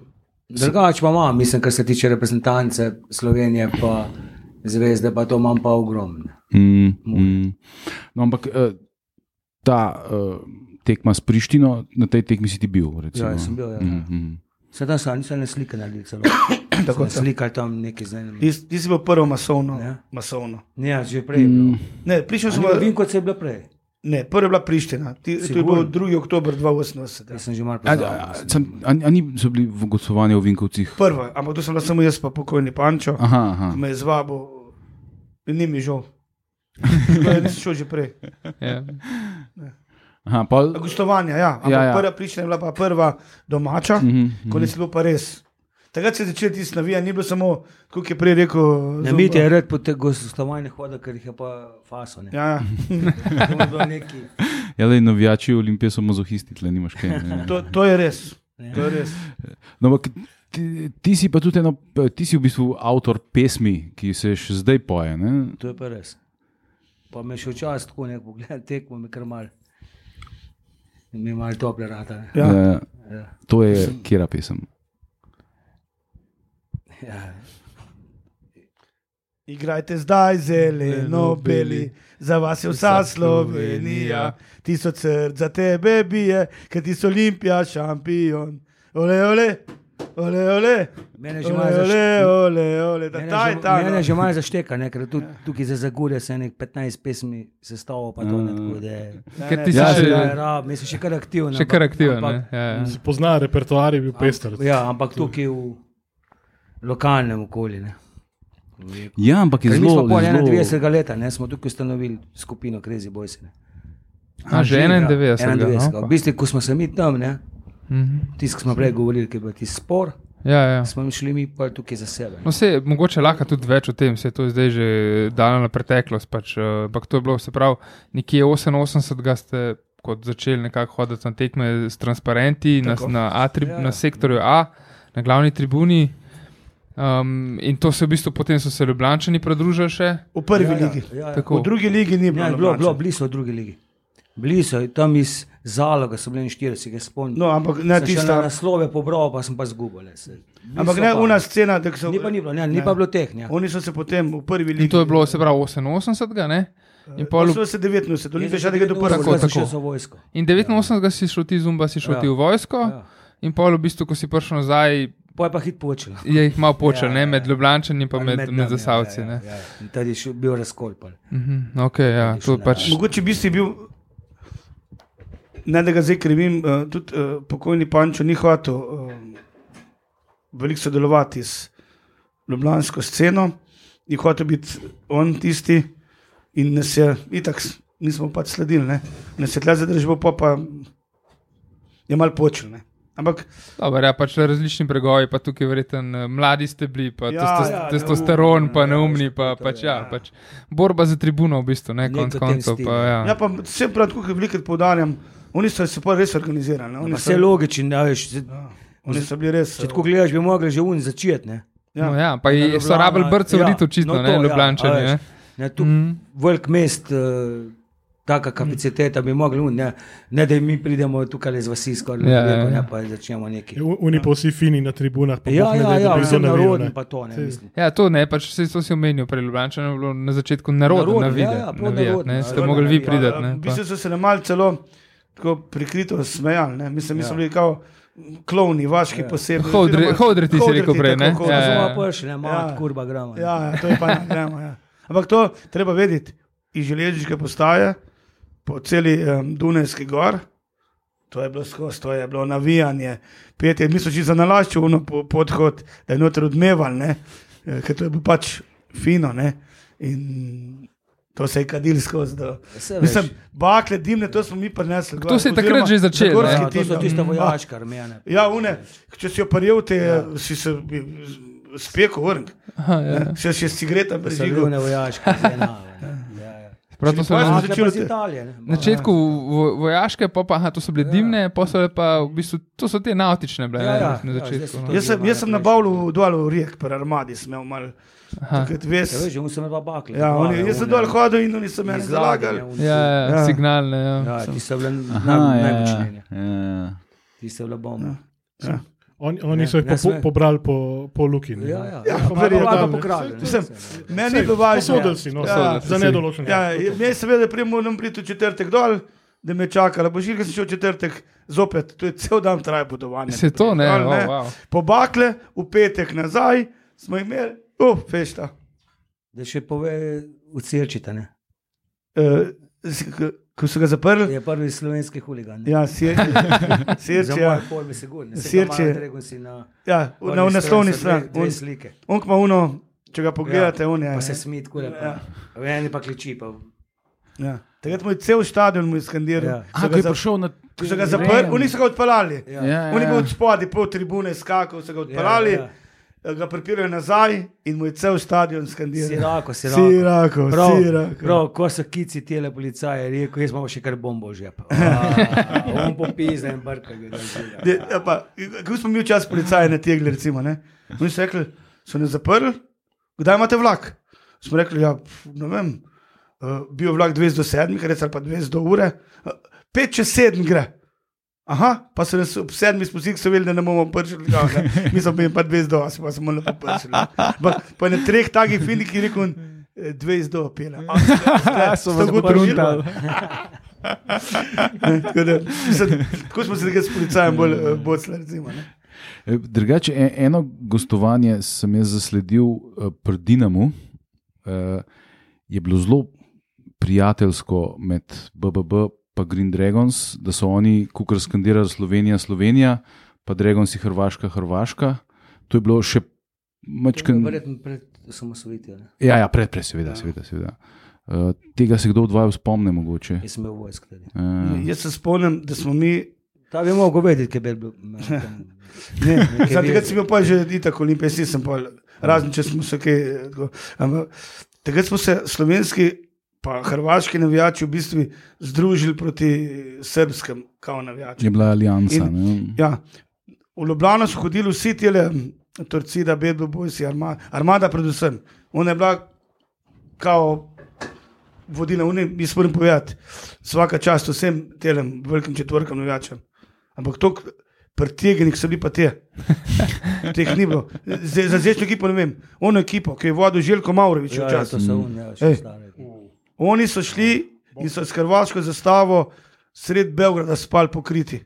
[SPEAKER 5] Drugače pa imam, mislim, kar se tiče reprezentance Slovenije, pa zvezde, pa to imam pa ogromno.
[SPEAKER 2] mm, mm. No, ampak uh, ta uh, tekma s Prištino, na tej tekmi si ti bil. Recimo.
[SPEAKER 5] Ja, sem bil, ja.
[SPEAKER 2] Mm, mm.
[SPEAKER 5] Sedaj sem nisem ne slike naredil, celo.
[SPEAKER 4] Tako,
[SPEAKER 5] Tako slikali tam nekaj z enim.
[SPEAKER 4] Ti, si bil prvo masovno.
[SPEAKER 5] Ja.
[SPEAKER 4] masovno.
[SPEAKER 5] Ne, že prej. bilo.
[SPEAKER 4] Ne, prišel sem.
[SPEAKER 5] Ni- Vem, kot se je bilo prej.
[SPEAKER 4] Ne, prva je bila Priština. Ti, to je bil 2. oktober 2080.
[SPEAKER 5] Jaz sem že malo
[SPEAKER 2] A, a,
[SPEAKER 5] pozabil.
[SPEAKER 2] a, sem, a, a ni so bili v gostovanju v Vinkovcih?
[SPEAKER 4] Prva, ampak to sem bila samo jaz, pa pokojni Pančo,
[SPEAKER 2] Aha, aha.
[SPEAKER 4] ki me je zvabil in ni mi žal. Nisem šel že prej.
[SPEAKER 3] Ja.
[SPEAKER 2] Aha pol,
[SPEAKER 4] Gostovanja, ja. Ampak
[SPEAKER 2] Ja,
[SPEAKER 4] ja,
[SPEAKER 2] ja.
[SPEAKER 4] ja. prva Priština je bila pa prva domača, mm -hmm. ko nisi bil pa res. Takrat se je začel tisti navijanje, ni bilo samo, kot je prej rekel.
[SPEAKER 5] Ne, mi je red po teh gostovanjih hodil, ker jih je pa faso. Ne.
[SPEAKER 4] Ja, ja.
[SPEAKER 5] Je bilo
[SPEAKER 2] ja, le navijači Olimpije so mazohisti, tle nimaš kaj. ne.
[SPEAKER 4] To, to je res. To je res.
[SPEAKER 2] No, ampak ti, ti si pa tudi eno, ti si v bistvu avtor pesmi, ki se še zdaj poje. Ne?
[SPEAKER 5] To je pa res. Pa me še včasih tako ne pogleda, tekmo mi kar mal. Mi je malo tople rata. Ne.
[SPEAKER 4] Ja.
[SPEAKER 2] Ja.
[SPEAKER 5] Ja.
[SPEAKER 2] To je kera pesem.
[SPEAKER 5] Ja.
[SPEAKER 4] Igrajte zdaj zeleno, beli, za vas je vsa Slovenija, tisoč src za tebe bije, ker ti so Olimpija šampion. Ole, ole, ole, ole.
[SPEAKER 5] Mene že malo
[SPEAKER 4] ole,
[SPEAKER 5] zašte-
[SPEAKER 4] ole, ole, da
[SPEAKER 5] mene
[SPEAKER 4] ta
[SPEAKER 5] že-
[SPEAKER 4] je ta.
[SPEAKER 5] Mene
[SPEAKER 4] no.
[SPEAKER 5] že malo zašteka, ne, ker tudi tukaj za Zagorje se nek 15 pesmi sestavil, pa to ne tako da je.
[SPEAKER 3] Ker ti
[SPEAKER 2] Ja,
[SPEAKER 3] še,
[SPEAKER 5] Ja, rab, mislim, še kar aktiven.
[SPEAKER 3] še kar aktiven.
[SPEAKER 5] ampak-
[SPEAKER 3] ne, Ja, ja.
[SPEAKER 1] Se pozna, repertoar je bil pester.
[SPEAKER 5] Ja, ampak tukaj v lokalnem okolju. Ne.
[SPEAKER 2] Ja, ampak je
[SPEAKER 5] Ker mi
[SPEAKER 2] zelo.
[SPEAKER 5] smo
[SPEAKER 2] zelo
[SPEAKER 5] 91. leta, ne, smo tukaj ustanovili skupino Crazy Boys. Ne.
[SPEAKER 3] A, že 91.
[SPEAKER 5] 91.
[SPEAKER 3] no,
[SPEAKER 5] V bistvu, ko smo se mi tam, ne,
[SPEAKER 3] Mhm.
[SPEAKER 5] tisti, ki smo prej govorili, ki je bil ti spor,
[SPEAKER 3] Ja, ja.
[SPEAKER 5] smo šli mi pa tukaj za sebe. ne.
[SPEAKER 3] No, se, mogoče lahko tudi več o tem, se je to zdaj že dano na preteklost. Pač, eh, ampak to je bilo, se pravi, nekje 88. ste kot začeli nekako hoditi na tekme s transparenti na,
[SPEAKER 4] Tako.
[SPEAKER 3] na, A tri,
[SPEAKER 5] Ja.
[SPEAKER 3] na sektorju A, na glavni tribuni. Um, in to se v bistvu potem so se Ljubljančani pridružili še.
[SPEAKER 4] V prvi
[SPEAKER 5] Ja, ja,
[SPEAKER 4] ligi.
[SPEAKER 5] ja, ja.
[SPEAKER 3] Tako.
[SPEAKER 4] V drugi ligi ni bilo.
[SPEAKER 5] Ja, bilo, bilo
[SPEAKER 4] Ljubljančanov.
[SPEAKER 5] blizu v drugi ligi. Blizu, tam iz Zaloga so bili 40, jaz spomnim.
[SPEAKER 4] No, ampak ne tista.
[SPEAKER 5] naslove pobral, pa sem pa zgubil.
[SPEAKER 4] Ampak ne una scena, da so.
[SPEAKER 5] Ni pa, ni bilo, ne, ni pa bilo teh. Ne.
[SPEAKER 4] Oni so se potem v prvi ligi.
[SPEAKER 3] In to je bilo, se pravi, 88. Ne? In, pol,
[SPEAKER 4] So se 89, Olimpija še
[SPEAKER 5] Jaz sem
[SPEAKER 4] nekaj do
[SPEAKER 5] vedno
[SPEAKER 4] prvega.
[SPEAKER 3] Tako, tako. in 89. si šel ti zumba, si šel
[SPEAKER 5] Ja.
[SPEAKER 3] ti v vojsko.
[SPEAKER 5] Ja.
[SPEAKER 3] In pol, v bistvu, ko si prišel nazaj,
[SPEAKER 5] Pa je pa hit počel.
[SPEAKER 3] je jih malo počel,
[SPEAKER 5] Ja,
[SPEAKER 3] ne,
[SPEAKER 5] ja,
[SPEAKER 3] med
[SPEAKER 5] ja.
[SPEAKER 3] Ljubljančani in pa med, med,
[SPEAKER 5] nami,
[SPEAKER 3] zasavci.
[SPEAKER 5] Ja,
[SPEAKER 3] ne.
[SPEAKER 5] ja, ja. In Tady je šel- bil razkol. pol.
[SPEAKER 3] Mhm, okay, ja, pač,
[SPEAKER 4] Mogoče bi si bil, ne da ga zdaj krivim, uh, tudi uh, pokojni Pančo ni hotel uh, veliko sodelovati s ljubljansko sceno, ni hotel biti on tisti in nas je, itak, s- nismo pač sledili, ne. nas je tle zadržal, pa, pa je mal počel. Ne. Ampak
[SPEAKER 3] Dobar, ja, pač različni bregovi, pa tukaj verjeten mladi ste bili, pa
[SPEAKER 4] Ja,
[SPEAKER 3] testo,
[SPEAKER 4] ja,
[SPEAKER 3] testosteron,
[SPEAKER 5] neumni,
[SPEAKER 3] pa
[SPEAKER 5] ja,
[SPEAKER 3] neumni, pa,
[SPEAKER 5] kako to
[SPEAKER 3] pač,
[SPEAKER 5] je,
[SPEAKER 3] ja,
[SPEAKER 5] ja.
[SPEAKER 3] pač borba za tribuno v bistvu, ne, konc koncev. Pa,
[SPEAKER 5] ja.
[SPEAKER 3] ja.
[SPEAKER 4] ja, pa vse prav, kot veliko poudarjam, oni so se pa res organizirali. ne, Oni
[SPEAKER 5] Pa
[SPEAKER 4] so,
[SPEAKER 5] Vse logično, da veš. se-
[SPEAKER 4] Oni so bili res.
[SPEAKER 5] Če tako gledaš, bi mogli že uni začeti. Ne?
[SPEAKER 4] Ja.
[SPEAKER 3] No, ja, pa
[SPEAKER 5] Na
[SPEAKER 3] je- so rabili brce
[SPEAKER 5] ja,
[SPEAKER 3] očitno,
[SPEAKER 5] no
[SPEAKER 3] ne,
[SPEAKER 5] to, ja,
[SPEAKER 3] Ljubljančani.
[SPEAKER 5] a
[SPEAKER 3] ne.
[SPEAKER 5] Ne, tu mm. velik mest, uh, taka kapaciteta bi mogli, uni, ne, ne da mi pridemo tukaj iz vasi, skoraj
[SPEAKER 3] Ja,
[SPEAKER 5] ja,
[SPEAKER 3] ja,
[SPEAKER 5] ja,
[SPEAKER 3] ja.
[SPEAKER 5] ja. pa začnemo nekaj.
[SPEAKER 1] Oni pa vsi fini na tribunah. pa
[SPEAKER 5] Ja,
[SPEAKER 1] ne
[SPEAKER 5] ja, ja, vse narodno
[SPEAKER 1] ne.
[SPEAKER 5] pa to ne mislim.
[SPEAKER 3] Ja, to ne, pač se to si omenil prej Ljubljančane, je bilo na začetku narodno,
[SPEAKER 5] Narodno,
[SPEAKER 3] navide,
[SPEAKER 5] ja, ja,
[SPEAKER 3] ne, ste mogli vi.
[SPEAKER 4] Ja,
[SPEAKER 3] ne,
[SPEAKER 4] V bistvu so se nam malo celo tako prikrito smejali. Ne? Mislim, mi smo
[SPEAKER 5] Ja.
[SPEAKER 4] bili kao klovni, vaški
[SPEAKER 5] Ja.
[SPEAKER 4] posebej.
[SPEAKER 3] Hodri- hodri ti si rekel prej,
[SPEAKER 4] tako,
[SPEAKER 3] ne?
[SPEAKER 4] hodri.
[SPEAKER 3] Ja, ja.
[SPEAKER 5] Zelo prši, ne, malo
[SPEAKER 4] Ja.
[SPEAKER 5] kurba ne.
[SPEAKER 4] Ja, ja, to je pa ne gremo. Ja. Ampak to treba vedeti. Iz železniške postaje po celi um, Dunajski gor, to je bilo skozi, to je bilo navijanje, petje. Mi smo šli za nalaščuno po, podhod, da je noter odmeval, ne? Eh, ker to je bilo pač fino. Ne? In to se je kadil skozi. Mislim, bakle, dimne, to smo mi prinesli.
[SPEAKER 3] To se je takrat že začelo, ne?
[SPEAKER 5] Ja, to so
[SPEAKER 4] ja.
[SPEAKER 5] tiste vojaške armene.
[SPEAKER 4] Ja, une, če si jo prijel, te ja. si se spekel vrn.
[SPEAKER 3] Aha, ja.
[SPEAKER 4] Še še s cigareta
[SPEAKER 5] So
[SPEAKER 4] prižigal.
[SPEAKER 5] bile vojaške armene. Ja, ja.
[SPEAKER 3] Prav to so
[SPEAKER 4] pa začeli
[SPEAKER 5] iz Italije. ne.
[SPEAKER 3] na začetku vo- vojaške, pa, pa aha, to so bile
[SPEAKER 5] Ja.
[SPEAKER 3] dimne, bile pa v bistvu, to so te nautične bile
[SPEAKER 5] Ja,
[SPEAKER 3] ne,
[SPEAKER 5] ja,
[SPEAKER 3] na
[SPEAKER 5] ja,
[SPEAKER 3] začetku. no.
[SPEAKER 5] to-
[SPEAKER 4] Jaz sem, jaz sem nabavil dol v Rijek, pri armadi, sem imel malo. Takrat Ves,
[SPEAKER 5] Ja, veš, on sem imel bakle.
[SPEAKER 4] ja, oni, jaz sem dol hodil in oni so me zalagali.
[SPEAKER 3] Ja, ja,
[SPEAKER 4] Ja.
[SPEAKER 3] signalne. Ja.
[SPEAKER 5] Ja, ti so bile
[SPEAKER 2] ja,
[SPEAKER 5] najmočnejše.
[SPEAKER 2] ja, ja.
[SPEAKER 5] Ti so bile bombe.
[SPEAKER 4] Ja.
[SPEAKER 1] On, oni
[SPEAKER 5] Ne,
[SPEAKER 1] so jih
[SPEAKER 5] ne
[SPEAKER 1] po, po, pobrali po, po luki. ne.
[SPEAKER 5] Ja, ja,
[SPEAKER 4] Ja,
[SPEAKER 5] ja, pa pa pa
[SPEAKER 1] ne.
[SPEAKER 4] Mislim,
[SPEAKER 5] ne.
[SPEAKER 4] Meni je bilo važno.
[SPEAKER 1] posodili si, no,
[SPEAKER 4] Ja,
[SPEAKER 1] za nedoločen
[SPEAKER 4] Ja,
[SPEAKER 1] čas.
[SPEAKER 4] me seveda prej moram priti v četrtek dol, da me čakala. Božilka sem šel v četrtek zopet, to je cel dan traje potovanje.
[SPEAKER 3] Se to ne,
[SPEAKER 4] Dol,
[SPEAKER 3] oh, wow.
[SPEAKER 4] Po bakle, v petek nazaj smo imeli, uh, fešta.
[SPEAKER 5] Da še pove ne.
[SPEAKER 4] Uh, ko so ga zaprli,
[SPEAKER 5] Je prvi slovenski huligan. ne.
[SPEAKER 4] ja, Sirče, Sirče, ja,
[SPEAKER 5] pojme sigurno.
[SPEAKER 4] Sirče.
[SPEAKER 5] si na
[SPEAKER 4] ja, na naslovni strani. On,
[SPEAKER 5] slike.
[SPEAKER 4] on ima uno, če ga pogledate, on je.
[SPEAKER 5] Pa se smit, kule pa. V eni pa kliči pa.
[SPEAKER 4] Ja. Takrat mu je cel stadion mu skandiral.
[SPEAKER 5] Ja.
[SPEAKER 2] A, ko je prišel na
[SPEAKER 4] Ko so ga zaprli, oni so ga odpeljali.
[SPEAKER 5] Ja.
[SPEAKER 2] Ja,
[SPEAKER 4] On je bil
[SPEAKER 2] ja.
[SPEAKER 4] od spodaj, pol tribune skakal, so ga odpeljali,
[SPEAKER 5] Ja, ja.
[SPEAKER 4] Ga pripirajo nazaj in mu je cel stadion skandiral.
[SPEAKER 5] Sirako, sirako.
[SPEAKER 4] Sirako,
[SPEAKER 5] Prav,
[SPEAKER 4] sirako.
[SPEAKER 5] prav, ko so kici tele policaje, rekel, jaz imam še kar bombo v žepu. On popizne in brka. ga, da je
[SPEAKER 4] De, ja, pa, Kako smo mi včasih policaje na tegli, recimo, ne? Oni so rekli, so nas zaprli, kdaj imate vlak? Smo rekli, ja, ne vem, uh, bil vlak 200 do 7, ker je pa 200 do ure, uh, 5 čez 7 gre. Aha, pa so nas ob sedmi spustili, so vedeli, da ne bomo prišli. Ja, ne. Mi smo bili pa 200 do, a smo pa samo lepo prišli. ne. Pa, pa na treh takih filmih je rekel, on, eh, 200 do, pele. A, ste- ste
[SPEAKER 3] vas.
[SPEAKER 4] Ne, tako da, mislim, Tako smo se takrat s policajem bolj uh, bocli, recimo. Ne?
[SPEAKER 2] E, Drugače, e- eno gostovanje sem jaz zasledil pri Dinamu. Je bilo zelo prijateljsko med BBB in Green Dragons, da so oni kukar skandirali Slovenija, Slovenija, pa Dragons in Hrvaška, Hrvaška. To je bilo še mačken.
[SPEAKER 5] Verjetno pred osamosvojitvijo.
[SPEAKER 2] Ja, ja, pred, pred, seveda. seveda, seveda. Uh, tega se kdo od vaju spomne, mogoče.
[SPEAKER 5] Jaz sem imel vojsko. tudi.
[SPEAKER 2] Uh,
[SPEAKER 4] Jaz se spomnim, da smo mi.
[SPEAKER 5] Ta bi mogel vedeti, kaj bi bil.
[SPEAKER 4] Ne,
[SPEAKER 5] Nekaj
[SPEAKER 4] Zdaj,
[SPEAKER 5] bi-
[SPEAKER 4] takrat si bil pa že olimpijski, nisem pa razen če smo se kaj. eh, tako, ampak Takrat smo se slovenski, pa hrvaški navijači v bistvu združili proti srpskem, kao navijačem.
[SPEAKER 2] je bila aliansa.
[SPEAKER 4] In-
[SPEAKER 2] ne.
[SPEAKER 4] Ja. V Ljubljano so hodili vsi ti le, Torcida, Bedbo, Bojsi, armada, armada predvsem. Ona je bila kao vodila, oni, jaz moram povedati, vsaka čast vsem tem velikim četvrkam navijačem. Ampak to pretegenih so bili pa te. Teh ni bilo. Zdaj, za zdajšnjo ekipo ne vem. Ono ekipo, ki je vodil Željko Maurovič
[SPEAKER 5] Ja, ja, to so oni, ja, še
[SPEAKER 4] Ej.
[SPEAKER 5] stare.
[SPEAKER 4] Oni so šli in so s hrvaško zastavo sred Beograda spali pokriti.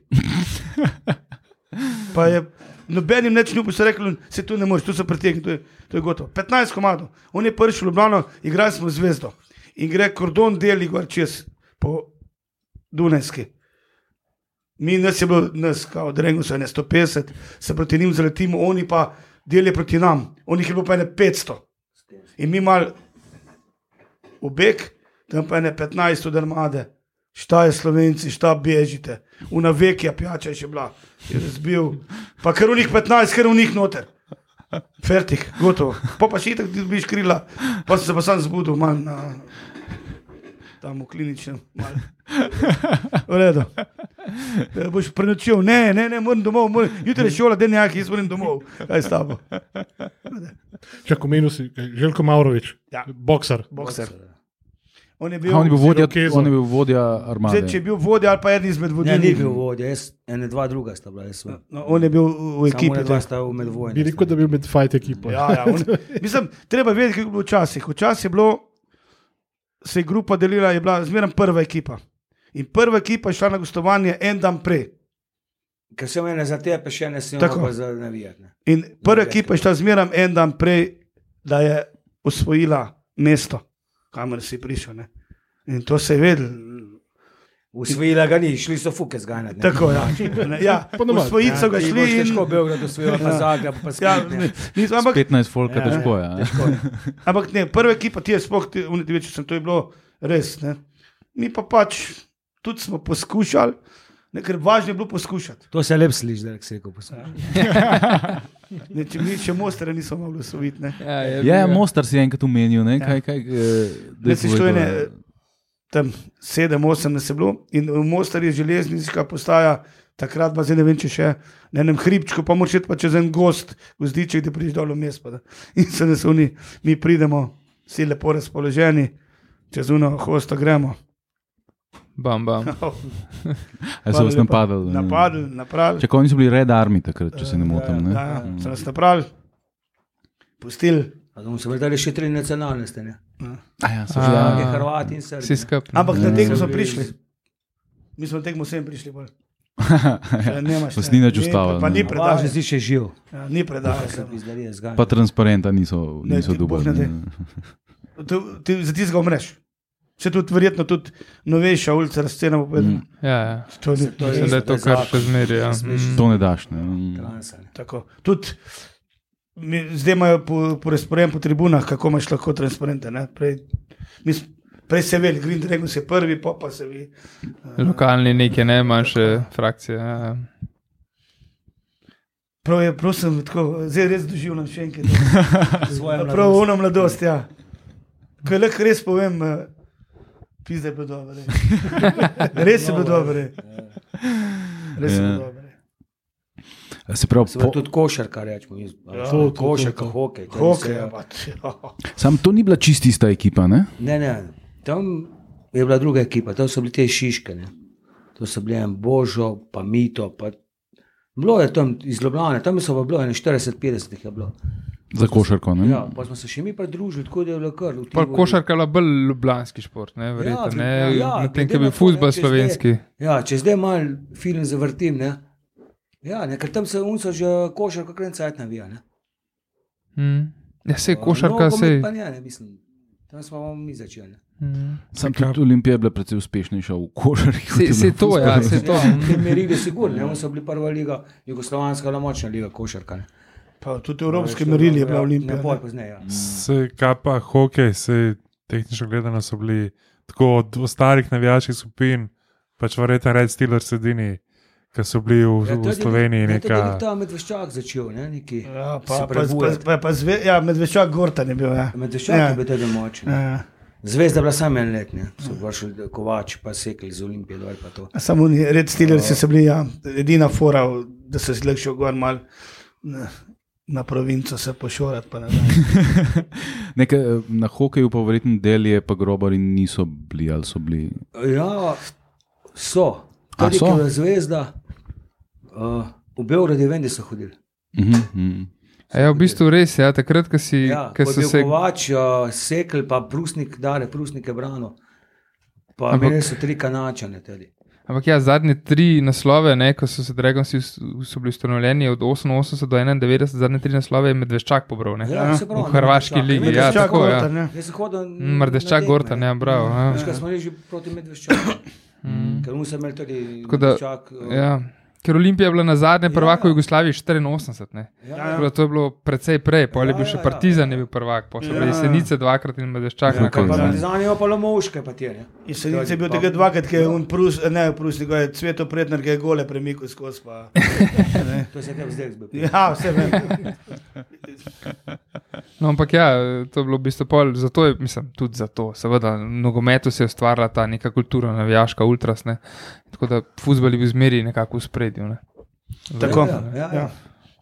[SPEAKER 4] Pa je nobenim neč ni upal, rekel, se tu ne moreš, tu so pretegni, to je, to je gotovo. 15 komadov, on je prišel v Ljubljano, igrali smo zvezdo in gre kordon deli gor čez po Dunajski. Mi nas je bilo, nas, kao, da rečemo, so ne 150, se proti njim zaletimo, oni pa delijo proti nam, oni jih je bilo pa ne 500. In mi mal v beg, tam pa ne 15 od armade, šta je slovenci, šta bežite, una vekja pijača je še bila, je razbil, pa kar v njih 15, kar v njih noter. Fertik, gotovo. Pa pa še itak ti dobiš krila, pa sem se pa sam zbudil, manj na. tam v kliničnem. V redu. E, Boš prenočil, ne, ne, ne, moram domov, moram, jutri je šola, den jak, jaz moram domov. Kaj s tabo?
[SPEAKER 1] Če komenil si, Željko Maurovič,
[SPEAKER 4] Ja.
[SPEAKER 1] bokser.
[SPEAKER 4] Bokser. On je bil,
[SPEAKER 2] On je bil vodja, on je bil vodja armade.
[SPEAKER 4] zdaj, če je bil vodja ali pa eden izmed
[SPEAKER 5] Ne,
[SPEAKER 4] vodilnih.
[SPEAKER 5] ni bil vodja, jaz, ene dva druga sta bila, jaz sem.
[SPEAKER 4] No, on je bil v
[SPEAKER 5] Samo
[SPEAKER 4] ekipi.
[SPEAKER 5] dva sta v medvojni.
[SPEAKER 1] Bi rekel, da bi bil med fight ekipo.
[SPEAKER 4] Ja, ja, on, mislim, treba vedeti, kako je bilo včasih. Včasih je bilo, se je grupa delila, je bila zmeraj prva ekipa. In prva ekipa je šla na gostovanje en dan prej.
[SPEAKER 5] Ker sem ene za tepe, še ene sem
[SPEAKER 4] Tako.
[SPEAKER 5] pa za navijati. ne.
[SPEAKER 4] In prva ekipa je šla zmeraj en dan prej, da je osvojila mesto, kamor si prišel. Ne? In to se je vedel.
[SPEAKER 5] Usvojila ga ni, šli so fuke zganjati. ne.
[SPEAKER 4] Tako, ja, ne, ja,
[SPEAKER 1] doma.
[SPEAKER 4] osvojiti so ga
[SPEAKER 5] Ti
[SPEAKER 4] šli. In,
[SPEAKER 5] Težko bil, da osvojila pa
[SPEAKER 4] Ja.
[SPEAKER 5] Zagreb, pa
[SPEAKER 4] ja, ne,
[SPEAKER 5] ne.
[SPEAKER 4] nisem, ampak,
[SPEAKER 2] 15 folka,
[SPEAKER 5] Ja.
[SPEAKER 2] težko je. a?
[SPEAKER 4] ampak ne, prva ekipa, ti je sploh, ti, več, sem, to je bilo res. Ne? Mi pa pač tudi smo poskušali, ne, ker važno je bilo poskušati.
[SPEAKER 5] To se lep sliši, da rekel. poslušaj.
[SPEAKER 4] Ne, če mi še mostre nismo mogli osvojiti. ne.
[SPEAKER 3] Ja, je
[SPEAKER 2] Ja, ja,
[SPEAKER 3] bil-
[SPEAKER 2] Mostar si enkrat omenil, ne? Kaj, kaj, eh, daj
[SPEAKER 4] Ne, si šlo ene,
[SPEAKER 2] ja.
[SPEAKER 4] tam sedem, osem nas je bilo in v Mostar je železniška postaja, takrat pa zdaj ne vem, če še na enem hribčku, pa moče pa čez en gost, gozdiček, da prideš dol v mest. pa da. In se nas oni, mi pridemo, vsi lepo razpoloženi, čez uno hosto gremo.
[SPEAKER 3] Bam, bam.
[SPEAKER 2] A so
[SPEAKER 4] Hvala
[SPEAKER 2] vas napadali?
[SPEAKER 4] Napadli, napravili.
[SPEAKER 2] Čakaj, oni so bili Red Army takrat, če se ne motim. Ne?
[SPEAKER 4] Ja, ja, so nas napravili, pustili.
[SPEAKER 5] A da bomo se vrtali še tri nacionalnosti. ne.
[SPEAKER 2] A ja, so že.
[SPEAKER 5] Hrvati in Srbi.
[SPEAKER 4] Ampak na
[SPEAKER 2] Ja.
[SPEAKER 4] tekmo smo
[SPEAKER 5] So bili-
[SPEAKER 4] prišli. Mi smo na tekmo sem prišli. bolj.
[SPEAKER 2] Ja.
[SPEAKER 4] Nemaš,
[SPEAKER 2] ni
[SPEAKER 4] Ni-
[SPEAKER 2] ustavilo,
[SPEAKER 4] Pa ni predal.
[SPEAKER 5] si še živ.
[SPEAKER 4] Ja, ni predal.
[SPEAKER 5] Se pizdarije zganja.
[SPEAKER 2] Pa transparenta niso, niso dubali.
[SPEAKER 4] za tistega umreš. Se tudi verjetno tudi novejša ulica razcena bo povedala.
[SPEAKER 2] Mm.
[SPEAKER 3] Ja, ja.
[SPEAKER 4] To ni,
[SPEAKER 5] To je
[SPEAKER 3] Mislim, da je to kar še zmeraj. Ja.
[SPEAKER 5] Ne.
[SPEAKER 3] Mm.
[SPEAKER 2] To ne daš. Ne. Mm.
[SPEAKER 5] Ne.
[SPEAKER 4] Tudi mi, zdaj imajo po, po razporejen po tribunah, kako imaš lahko transparente. ne. Prej, mi s- prej se veli, Green Dragon je prvi, pa pa se vi.
[SPEAKER 3] Lokalni neke ne, manjše frakcije. Ja.
[SPEAKER 4] Prav je, prosim, tako, zdaj res doživljam še enkrat. Prav ono mladost, ja. Ko je lahko res povem, eh, pizde je bilo dobro. Res je bilo dobro. Res je bilo
[SPEAKER 2] Ja.
[SPEAKER 4] dobro.
[SPEAKER 2] Se pravi,
[SPEAKER 5] Se pravi,
[SPEAKER 2] po,
[SPEAKER 5] tudi košarka, rečemo.
[SPEAKER 4] Ja,
[SPEAKER 1] to, to,
[SPEAKER 5] Košarka,
[SPEAKER 1] to.
[SPEAKER 5] hokej. to
[SPEAKER 4] Hokej,
[SPEAKER 5] se-
[SPEAKER 4] pač.
[SPEAKER 2] sam to ni bila čisti ista ekipa. Ne?
[SPEAKER 5] Ne, ne, tam je bila druga ekipa, tam so bili te šiške. Ne. To so bili en Božo, pa Mito. Pa... Bilo je tam iz Ljubljana, tam so pa bilo 40-50 jih je bilo.
[SPEAKER 2] Za košarko. Ne?
[SPEAKER 5] Ja, pa smo se še mi pridružili, tako da je bilo kar. Tivoliju.
[SPEAKER 3] košarka je bila bolj ljubljanski šport, ne, verjetno.
[SPEAKER 5] Ja,
[SPEAKER 3] Ne,
[SPEAKER 5] ja, ja,
[SPEAKER 3] Medtem,
[SPEAKER 5] glede
[SPEAKER 3] ko je
[SPEAKER 5] na
[SPEAKER 3] bil
[SPEAKER 5] to,
[SPEAKER 3] futbol
[SPEAKER 5] ne, zdaj-
[SPEAKER 3] slovenski.
[SPEAKER 5] Ja, če zdaj mal film zavrtim, ne. Ja, ne, ker tam se unso že košarka navija. Ne.
[SPEAKER 3] Mm. Ja, sej košarka,
[SPEAKER 5] Nogomet
[SPEAKER 3] sej.
[SPEAKER 5] Pa ne, ne, mislim. Tam smo mi začeli. ne.
[SPEAKER 3] Mm.
[SPEAKER 2] Sam tudi Olimpija je bila precej uspešnejša v košarki. kot
[SPEAKER 3] Sej,
[SPEAKER 2] je
[SPEAKER 3] sej
[SPEAKER 2] bila v
[SPEAKER 3] to, ja,
[SPEAKER 2] fuzbalu.
[SPEAKER 3] sej to.
[SPEAKER 5] Ja, te merili sigurno, ne, oni so bili prva liga, jugoslovanska, ali močna liga košarka. Ne.
[SPEAKER 4] Pa tudi evropske merili je bila Olimpija.
[SPEAKER 5] Ne,
[SPEAKER 4] ne.
[SPEAKER 5] pozneje. Ja.
[SPEAKER 6] Se, kaj pa hokej, se tehnično gledano so bili tako od ostalih navijačkih skupin, pač verjetno Red Steelers edini, ki so bili v,
[SPEAKER 5] Ja,
[SPEAKER 6] v Sloveniji
[SPEAKER 5] ja, tudi je
[SPEAKER 6] neka.
[SPEAKER 5] ta medveščak začel, ne, neki.
[SPEAKER 4] Ja, pa, pa, pa, pa, pa zve, ja, medveščak Gortan je bil. Ja.
[SPEAKER 5] Medveščak
[SPEAKER 4] Ja.
[SPEAKER 5] je bil tudi močen.
[SPEAKER 4] Ja.
[SPEAKER 5] Zvezda je bila samo en let, ne. so vršili kovač, pa sekli z.
[SPEAKER 4] A Samo red stilerci so bili ja, edina fora, da se zlekšil gor mal na, na provinco se pošorati. Pa ne.
[SPEAKER 2] Nekaj, eh, na hokeju pa verjetno delje, pa grobari niso bili ali so bili.
[SPEAKER 5] Ja, so.
[SPEAKER 2] A,
[SPEAKER 5] Tudi,
[SPEAKER 2] so?
[SPEAKER 5] ko je zvezda, uh, v Beogradu vem, da so hodili.
[SPEAKER 2] Mhm, mhm.
[SPEAKER 3] A Ja, v bistvu res je. Ja, takrat, ko si,
[SPEAKER 5] Ja,
[SPEAKER 3] ko so
[SPEAKER 5] je
[SPEAKER 3] se.
[SPEAKER 5] kovač, uh, sekl, pa prusnik, dare prusnike brano. Pa
[SPEAKER 3] Ampak-
[SPEAKER 5] imeli so tri kanačane tudi.
[SPEAKER 3] Ampak ja, zadnje tri naslove, ne, ko so se Dragonsi so bili ustanovljeni od 88 do 91, zadnje tri naslove je Medveščak pobral. Ne?
[SPEAKER 5] Ja, pravi,
[SPEAKER 3] v Hrvaški
[SPEAKER 5] Medveščak.
[SPEAKER 3] ligi. Ja, tako, ja.
[SPEAKER 4] Gortan, ja.
[SPEAKER 5] Sem hodil
[SPEAKER 3] Mm,
[SPEAKER 5] na
[SPEAKER 3] Medveščak
[SPEAKER 5] tekme.
[SPEAKER 3] Gortan, ja, bravo, ja.
[SPEAKER 5] Veš, kaj smo bili že proti Medveščaku.
[SPEAKER 3] Mm.
[SPEAKER 5] Ker oni so imeli tudi
[SPEAKER 3] Tako da-
[SPEAKER 5] Medveščak. uh,
[SPEAKER 3] Ja. Ker Olimpija je bila na zadnje
[SPEAKER 5] Ja,
[SPEAKER 3] prvak v
[SPEAKER 5] ja.
[SPEAKER 3] Jugoslaviji 84. Ne?
[SPEAKER 5] Ja,
[SPEAKER 4] Ja,
[SPEAKER 5] ja.
[SPEAKER 3] Bilo, to je bilo precej prej, pol je
[SPEAKER 5] Ja,
[SPEAKER 3] bil
[SPEAKER 5] ja,
[SPEAKER 3] še
[SPEAKER 5] ja.
[SPEAKER 3] Partizan, je bil prvak, pa so bili
[SPEAKER 4] Ja.
[SPEAKER 3] Senice dvakrat in Medveščak
[SPEAKER 5] Ja,
[SPEAKER 3] na
[SPEAKER 5] kaj pa
[SPEAKER 3] koncu.
[SPEAKER 5] Partizan je pa Lomovške pa tje, ne.
[SPEAKER 4] In se je bil tega dvakrat, ki je on prus, ne prusnik, je cveto prednar, ki je gole premikal skozi. Pa, ne.
[SPEAKER 5] To se je tebi zdaj zbil.
[SPEAKER 4] ja, vse vem.
[SPEAKER 3] No, ampak ja, to je bilo v bistvu pol, zato je, mislim, tudi zato, seveda, v nogometu se je ustvarila ta neka kultura, navijaška, ultras, ne. Tako da futbol je bil zmeri nekako v spredju, ne.
[SPEAKER 4] Tako.
[SPEAKER 5] Ja, ja, ja.
[SPEAKER 4] Ja.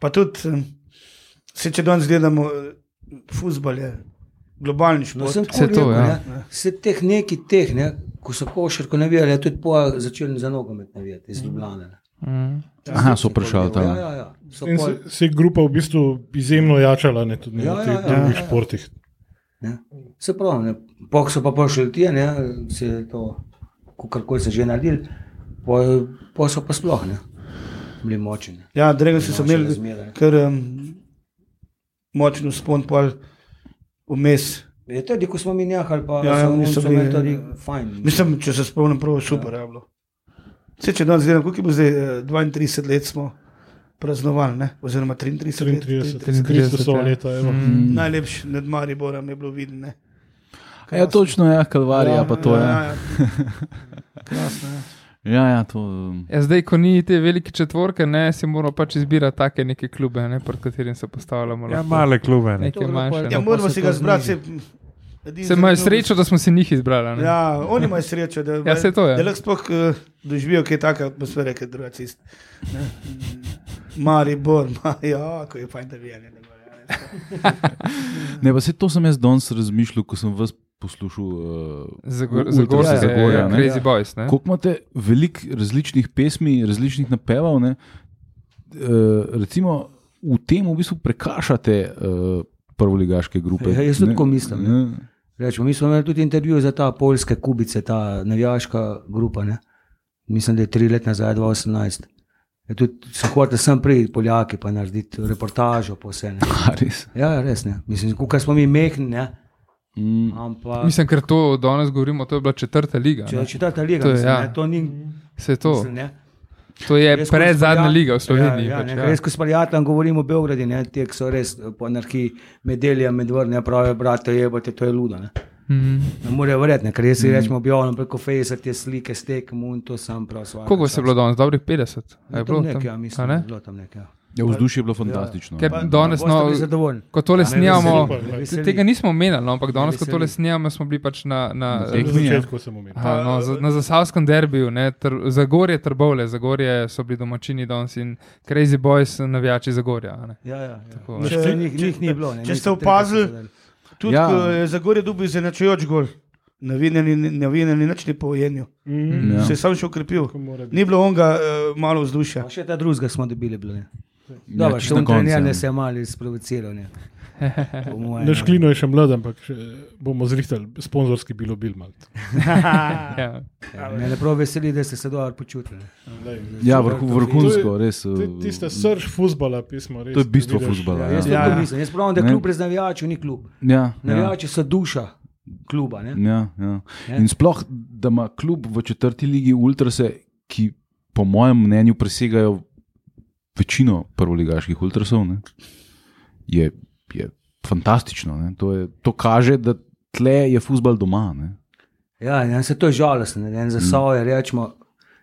[SPEAKER 4] Pa tudi, se če danes gledamo, futbol je globalni
[SPEAKER 5] No,
[SPEAKER 4] šport.
[SPEAKER 5] sem
[SPEAKER 3] Vse
[SPEAKER 5] tako
[SPEAKER 3] to,
[SPEAKER 5] rekel,
[SPEAKER 3] ja.
[SPEAKER 5] ne. Vse teh neki teh, ne, ko so košarko navijali, je tudi po začeli za nogomet navijati iz Ljubljana. ne.
[SPEAKER 3] Mm.
[SPEAKER 2] Aha, so prišli
[SPEAKER 5] Ja,
[SPEAKER 2] tam.
[SPEAKER 5] ja, ja. So
[SPEAKER 1] In
[SPEAKER 5] pol,
[SPEAKER 1] se, se je grupa v bistvu izjemno jačala ne, tudi
[SPEAKER 5] Ja,
[SPEAKER 1] na
[SPEAKER 5] ja,
[SPEAKER 1] teh
[SPEAKER 5] ja,
[SPEAKER 1] drugih
[SPEAKER 5] ja, ja.
[SPEAKER 1] športih.
[SPEAKER 5] ne. Se pravi, ne. Pok so pa prišli ti, ne, se je to, kako se že naredili, po, po so pa sploh ne, bili močni.
[SPEAKER 4] Ja, so
[SPEAKER 5] Močne
[SPEAKER 4] imeli
[SPEAKER 5] razmere.
[SPEAKER 4] kar um, močen spon, pol vmes.
[SPEAKER 5] Je tudi, ko smo mi nehali, pa
[SPEAKER 4] Ja, ja,
[SPEAKER 5] so
[SPEAKER 4] bili-
[SPEAKER 5] imeli tudi fajn.
[SPEAKER 4] Mislim, če se spomnim, prav super je bilo. Vse, če danes gledam, koliko je bilo zdaj, eh, 32 let smo praznovali, ne? oziroma 33 let.
[SPEAKER 1] 33,
[SPEAKER 3] 33,
[SPEAKER 1] 300
[SPEAKER 3] ja.
[SPEAKER 1] leta. evo.
[SPEAKER 3] Mm.
[SPEAKER 4] Najlepši nad Mariborom je bilo vidno. ne.
[SPEAKER 2] Ja, točno je, kalvarija pa to
[SPEAKER 4] ja,
[SPEAKER 2] je.
[SPEAKER 4] Ja, ja. Krasno je.
[SPEAKER 2] Ja, ja, to.
[SPEAKER 3] Ja, zdaj, ko ni te velike četvorke, ne, si moramo pač izbirati take neke klube, ne, pred katerim se postavljamo.
[SPEAKER 6] Ja,
[SPEAKER 3] lahko.
[SPEAKER 6] male klube. Ne.
[SPEAKER 5] Dobro,
[SPEAKER 3] manjše.
[SPEAKER 4] Ja,
[SPEAKER 5] pa
[SPEAKER 4] moramo
[SPEAKER 5] se
[SPEAKER 4] si ga zbrati.
[SPEAKER 5] zniža.
[SPEAKER 4] Se,
[SPEAKER 3] Se imajo srečo, da smo si njih izbrali. ne.
[SPEAKER 4] Ja, oni imajo srečo, da,
[SPEAKER 3] Ja, saj to je.
[SPEAKER 4] da lahko sploh uh, doživijo kaj takega atmosfere, kot drugače. Maribor, ma, ja, ko je fajn, da vijem.
[SPEAKER 2] Ne, pa se to sem jaz danes razmišljal, ko sem vas poslušal. Uh, Zagorja,
[SPEAKER 3] ja,
[SPEAKER 2] ne.
[SPEAKER 3] Crazy Boys. ne.
[SPEAKER 2] Koliko imate veliko različnih pesmi, različnih napevov, ne? Uh, recimo v tem v bistvu prekašate uh, prvoligaške grupe.
[SPEAKER 5] Ja, jaz tudi tako mislim, ne.
[SPEAKER 2] Ne?
[SPEAKER 5] Rečemo, mi smo imeli tudi intervju za ta polske kubice, ta navijaška grupa. Ne? Mislim, da je tri leta nazaj, 2018. Je tudi so hoteli sem priti, Poljaki, pa narediti reportažo po vse. Ne?
[SPEAKER 2] A, res.
[SPEAKER 5] Ja, res ne. Mislim, kar smo mi mehni, ne.
[SPEAKER 2] Mm.
[SPEAKER 5] Ampak,
[SPEAKER 3] Mislim, ker to danes govorimo, to je bila četrta liga.
[SPEAKER 5] če
[SPEAKER 3] ne.
[SPEAKER 5] je četrta liga,
[SPEAKER 3] To je,
[SPEAKER 5] mislim,
[SPEAKER 3] ja.
[SPEAKER 5] ne, to ni.
[SPEAKER 3] Vse to.
[SPEAKER 5] Mislim, ne.
[SPEAKER 3] To je
[SPEAKER 5] ko
[SPEAKER 3] pred zadnja liga v Sloveniji.
[SPEAKER 5] Ja, ja,
[SPEAKER 3] pač,
[SPEAKER 5] ne,
[SPEAKER 3] ja.
[SPEAKER 5] ja. Jaz, ko s Paljatom govorim o Beogradu, ne, te, so res po anarhiji, medelja, medvrne, pravijo, brate, jebote, to je ludo. Ne.
[SPEAKER 3] Mhm.
[SPEAKER 5] Ne morejo verjeti, ne, ker jaz si rečemo, objavljam preko Facebooka te slike, stekem in to sam prav.
[SPEAKER 3] Koliko vas je bilo danes? Dobrih 50. A je bilo
[SPEAKER 5] Tam nekaj, ja, mislim,
[SPEAKER 3] ne?
[SPEAKER 5] da je bilo tam nekaj. Ja.
[SPEAKER 2] Ja, vzdušje je bilo fantastično.
[SPEAKER 3] Ker
[SPEAKER 2] ne.
[SPEAKER 3] danes,
[SPEAKER 5] Boste
[SPEAKER 3] no,
[SPEAKER 5] bili
[SPEAKER 3] ko tole
[SPEAKER 5] Ja,
[SPEAKER 3] snijamo, tega nismo omenjali, no, ampak danes, ko tole snijamo, smo bili pač na, na,
[SPEAKER 2] Na ja.
[SPEAKER 1] začetku.
[SPEAKER 3] Aha, no, za- na zasavskem derbiju, ne, tr, Zagorje, Trbovle, Zagorje so bili domačini danes in Crazy Boys, navijači Zagorja. a ne.
[SPEAKER 5] Ja, ja, ja.
[SPEAKER 3] Tako.
[SPEAKER 5] Če,
[SPEAKER 4] Če-
[SPEAKER 5] njih, njih ni bilo. Ne,
[SPEAKER 4] če ste opazili-. Tudi
[SPEAKER 2] Ja.
[SPEAKER 4] ja. je za gore dobil izenačujoč gol. Novinarji novinarji nič ni pojenju.
[SPEAKER 1] Mm,
[SPEAKER 2] Ja.
[SPEAKER 4] Se je sam še ukrepil.
[SPEAKER 1] ko.
[SPEAKER 4] Ni bilo onga uh, malo vzdušja.
[SPEAKER 5] Pa še ta drugega smo dobili. Bilo, ne.
[SPEAKER 2] Ja,
[SPEAKER 5] Dobro, še
[SPEAKER 2] na koncu,
[SPEAKER 5] trener
[SPEAKER 2] ja.
[SPEAKER 5] ne se je malo. Po mojem,
[SPEAKER 1] Naš klino je še mlad, ampak še bomo zrihtali sponzorski bilo bil mal.
[SPEAKER 3] Ja.
[SPEAKER 5] ja. Me ne prav veseli, da ste se dobro počutili. ne.
[SPEAKER 2] Ja, vrhu, vrhunsko,
[SPEAKER 1] je-
[SPEAKER 2] res.
[SPEAKER 1] Je Tista srč futbola, pismo. Res,
[SPEAKER 2] To je bistvo
[SPEAKER 1] vidiš.
[SPEAKER 2] fuzbala.
[SPEAKER 5] Ja,
[SPEAKER 2] Ja,
[SPEAKER 5] jaz
[SPEAKER 4] Ja,
[SPEAKER 5] ja,
[SPEAKER 4] ja.
[SPEAKER 5] mislim. Jaz pravim, da
[SPEAKER 2] Ne.
[SPEAKER 5] kljub brez navijačev ni klub.
[SPEAKER 2] ja, ja.
[SPEAKER 5] Navijači so duša kluba. Ne?
[SPEAKER 2] Ja, ja. In sploh, da ima klub v četrti ligi ultrase, ki po mojem mnenju presegajo večino prvoligaških ultrasov, ne, je, je fantastično. Ne. To, je, to kaže, da tle je futbal doma. Ne.
[SPEAKER 5] Ja, ja, se to je žalostno. ne. En za soje rečemo,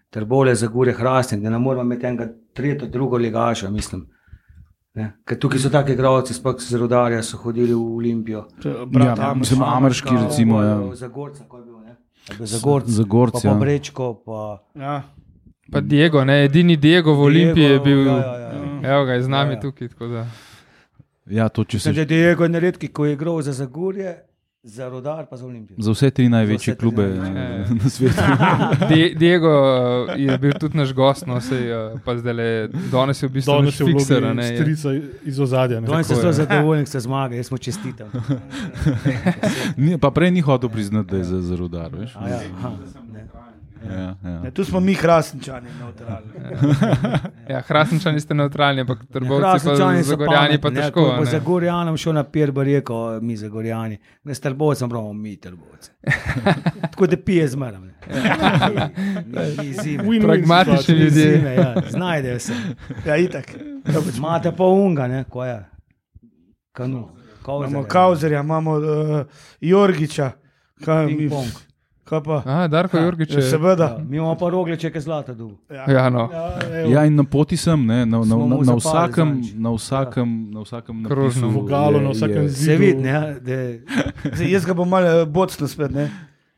[SPEAKER 5] ter bolje za gore hrastnik, da ne moramo imeti enega tretjo, drugo ligaša, mislim. Ne? Ker tukaj so taki igralci, sploh z rodarja so hodili v Olimpijo.
[SPEAKER 4] Brat,
[SPEAKER 2] Ja,
[SPEAKER 4] ja,
[SPEAKER 2] mislim, Amerški, recimo, ja.
[SPEAKER 5] Za Gorca, ko je bil, ne? Je bil Za Gorca,
[SPEAKER 2] Za Gorca,
[SPEAKER 5] pa, pa
[SPEAKER 2] ja.
[SPEAKER 5] Brečko, pa
[SPEAKER 4] ja.
[SPEAKER 3] Pa Diego, ne, edini Diego v Olimpiji je bil.
[SPEAKER 5] Ja, ja, ja.
[SPEAKER 3] Evo ga, je z nami
[SPEAKER 5] Ja, ja.
[SPEAKER 3] tukaj. tako da.
[SPEAKER 2] Ja, to, če se
[SPEAKER 5] Mislim, da je Diego neredki, ko je igral za Zagorje, za Rodar, pa za Olimpijo.
[SPEAKER 2] za vse tri največje
[SPEAKER 5] vse tri
[SPEAKER 2] klube
[SPEAKER 5] največje.
[SPEAKER 2] eh, na svetu.
[SPEAKER 3] Die- Diego eh, je bil tudi naš gost, no, sej, eh, pa zdaj le, danes je v bistvu
[SPEAKER 1] Danes
[SPEAKER 3] naš
[SPEAKER 1] je v
[SPEAKER 3] fikser. a
[SPEAKER 1] vlogi
[SPEAKER 3] ne, je-
[SPEAKER 1] strica iz ozadja. ne.
[SPEAKER 5] Danes se
[SPEAKER 3] Tako
[SPEAKER 5] zelo
[SPEAKER 3] je.
[SPEAKER 5] zadovoljni, da ste zmagali, jaz smo čestitam.
[SPEAKER 2] Pa prej ni hotel priznati, da je za, za rodar. Veš?
[SPEAKER 5] A Ja, aha, ne.
[SPEAKER 2] Ja, ja.
[SPEAKER 4] Ne, tu smo mi hrastničani, neutralni.
[SPEAKER 3] Ja, Hrastničani ste neutralni, ampak Trbovci
[SPEAKER 5] Hrastničani
[SPEAKER 3] pa
[SPEAKER 5] so
[SPEAKER 3] Zagorjani pa
[SPEAKER 5] ne,
[SPEAKER 3] težko.
[SPEAKER 5] Bo
[SPEAKER 3] ne.
[SPEAKER 5] za Gorjanom šel na pier, bo rekel, mi za Gorjani. Ne, s Trbovcem pravimo, mi Trbovci. Tako da pije zmeram. ne.
[SPEAKER 1] Win-win
[SPEAKER 3] Pragmatični ljudje.
[SPEAKER 5] zime, ja, Znajdejo se.
[SPEAKER 4] Ja, itak.
[SPEAKER 5] Imate pa unga, ne, ko je. Kanu.
[SPEAKER 4] Imamo Kauzerja, imamo uh, Jorgiča, kaj mi?
[SPEAKER 3] A, Darko Jurgič
[SPEAKER 4] Ja,
[SPEAKER 3] je.
[SPEAKER 4] seveda.
[SPEAKER 5] Ja, mi imamo pa rogliče, ki zlata dol.
[SPEAKER 3] Ja, no.
[SPEAKER 1] Ja,
[SPEAKER 2] Ja, in na poti sem, ne, na, na,
[SPEAKER 5] Smo
[SPEAKER 2] na,
[SPEAKER 5] mu
[SPEAKER 2] na, vsakem, na vsakem, na vsakem
[SPEAKER 3] Krožnem
[SPEAKER 2] napisu
[SPEAKER 1] vogalu,
[SPEAKER 2] je-
[SPEAKER 1] na vsakem zidu.
[SPEAKER 5] Se vidi, ne, da je
[SPEAKER 4] Zdaj, jaz ga bom malo bocno spet, ne.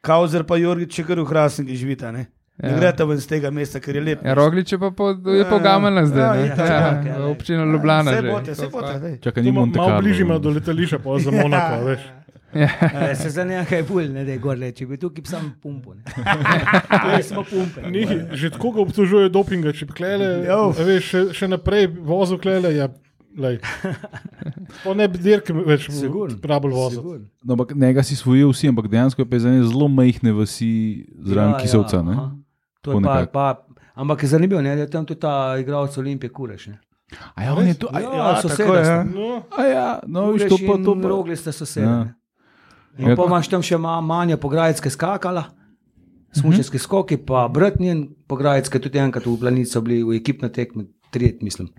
[SPEAKER 4] Kauzer pa Jurgič, če kar v Hrastniku živita, ne. Ne
[SPEAKER 3] Ja.
[SPEAKER 4] greste ven z tega mesta, ker je lep.
[SPEAKER 3] Ja, Roglič je pa po, je
[SPEAKER 4] Ja,
[SPEAKER 3] po Gamelna zdaj.
[SPEAKER 4] ja,
[SPEAKER 3] ne?
[SPEAKER 4] ja,
[SPEAKER 3] Ja,
[SPEAKER 5] čakaj, ja,
[SPEAKER 3] Občina Ljubljana.
[SPEAKER 4] Bote, vse
[SPEAKER 3] To pa-
[SPEAKER 4] bote. daj.
[SPEAKER 2] Čakaj, ni Monte
[SPEAKER 1] Malo
[SPEAKER 2] Carlo.
[SPEAKER 1] bližje ima do letališča, pa za Monako, veš.
[SPEAKER 5] Eh, Se za nekaj bolj, ne da je gor leči, bi tukaj sam pumpo. ne. Ja, smo pumpe.
[SPEAKER 1] Ni, že tako ga obtožujejo dopinga, če bi klele, veš, še, še naprej vozil klele, ja, ne bi dirk več
[SPEAKER 5] Sigurno,
[SPEAKER 1] prabil vozil.
[SPEAKER 5] Sigurno.
[SPEAKER 2] No, ampak njega si svojil vsi, ampak dejansko je pa iz ene zelo majhne vasi zraven ja, Kisovca. Ja.
[SPEAKER 5] To je pa, pa, ampak je zanimivo, ne, da je tam tudi ta igralec Olimpije Kureš. Ne.
[SPEAKER 2] A ja, on je to. A,
[SPEAKER 5] Ja,
[SPEAKER 4] Ja,
[SPEAKER 5] soseda
[SPEAKER 4] tako je.
[SPEAKER 5] sta.
[SPEAKER 4] ja.
[SPEAKER 1] No,
[SPEAKER 2] a ja, no, viš, to pa to. Pa,
[SPEAKER 5] Rogli sta soseda.
[SPEAKER 2] Ja.
[SPEAKER 5] In
[SPEAKER 2] Ja.
[SPEAKER 5] pa imaš tam še ma- Manja Pograjecke skakala, smučarske skoki, pa Bratnjen Pograjecke, tudi enkrat v Planici so bili v ekipni tekmi, trijet, mislim.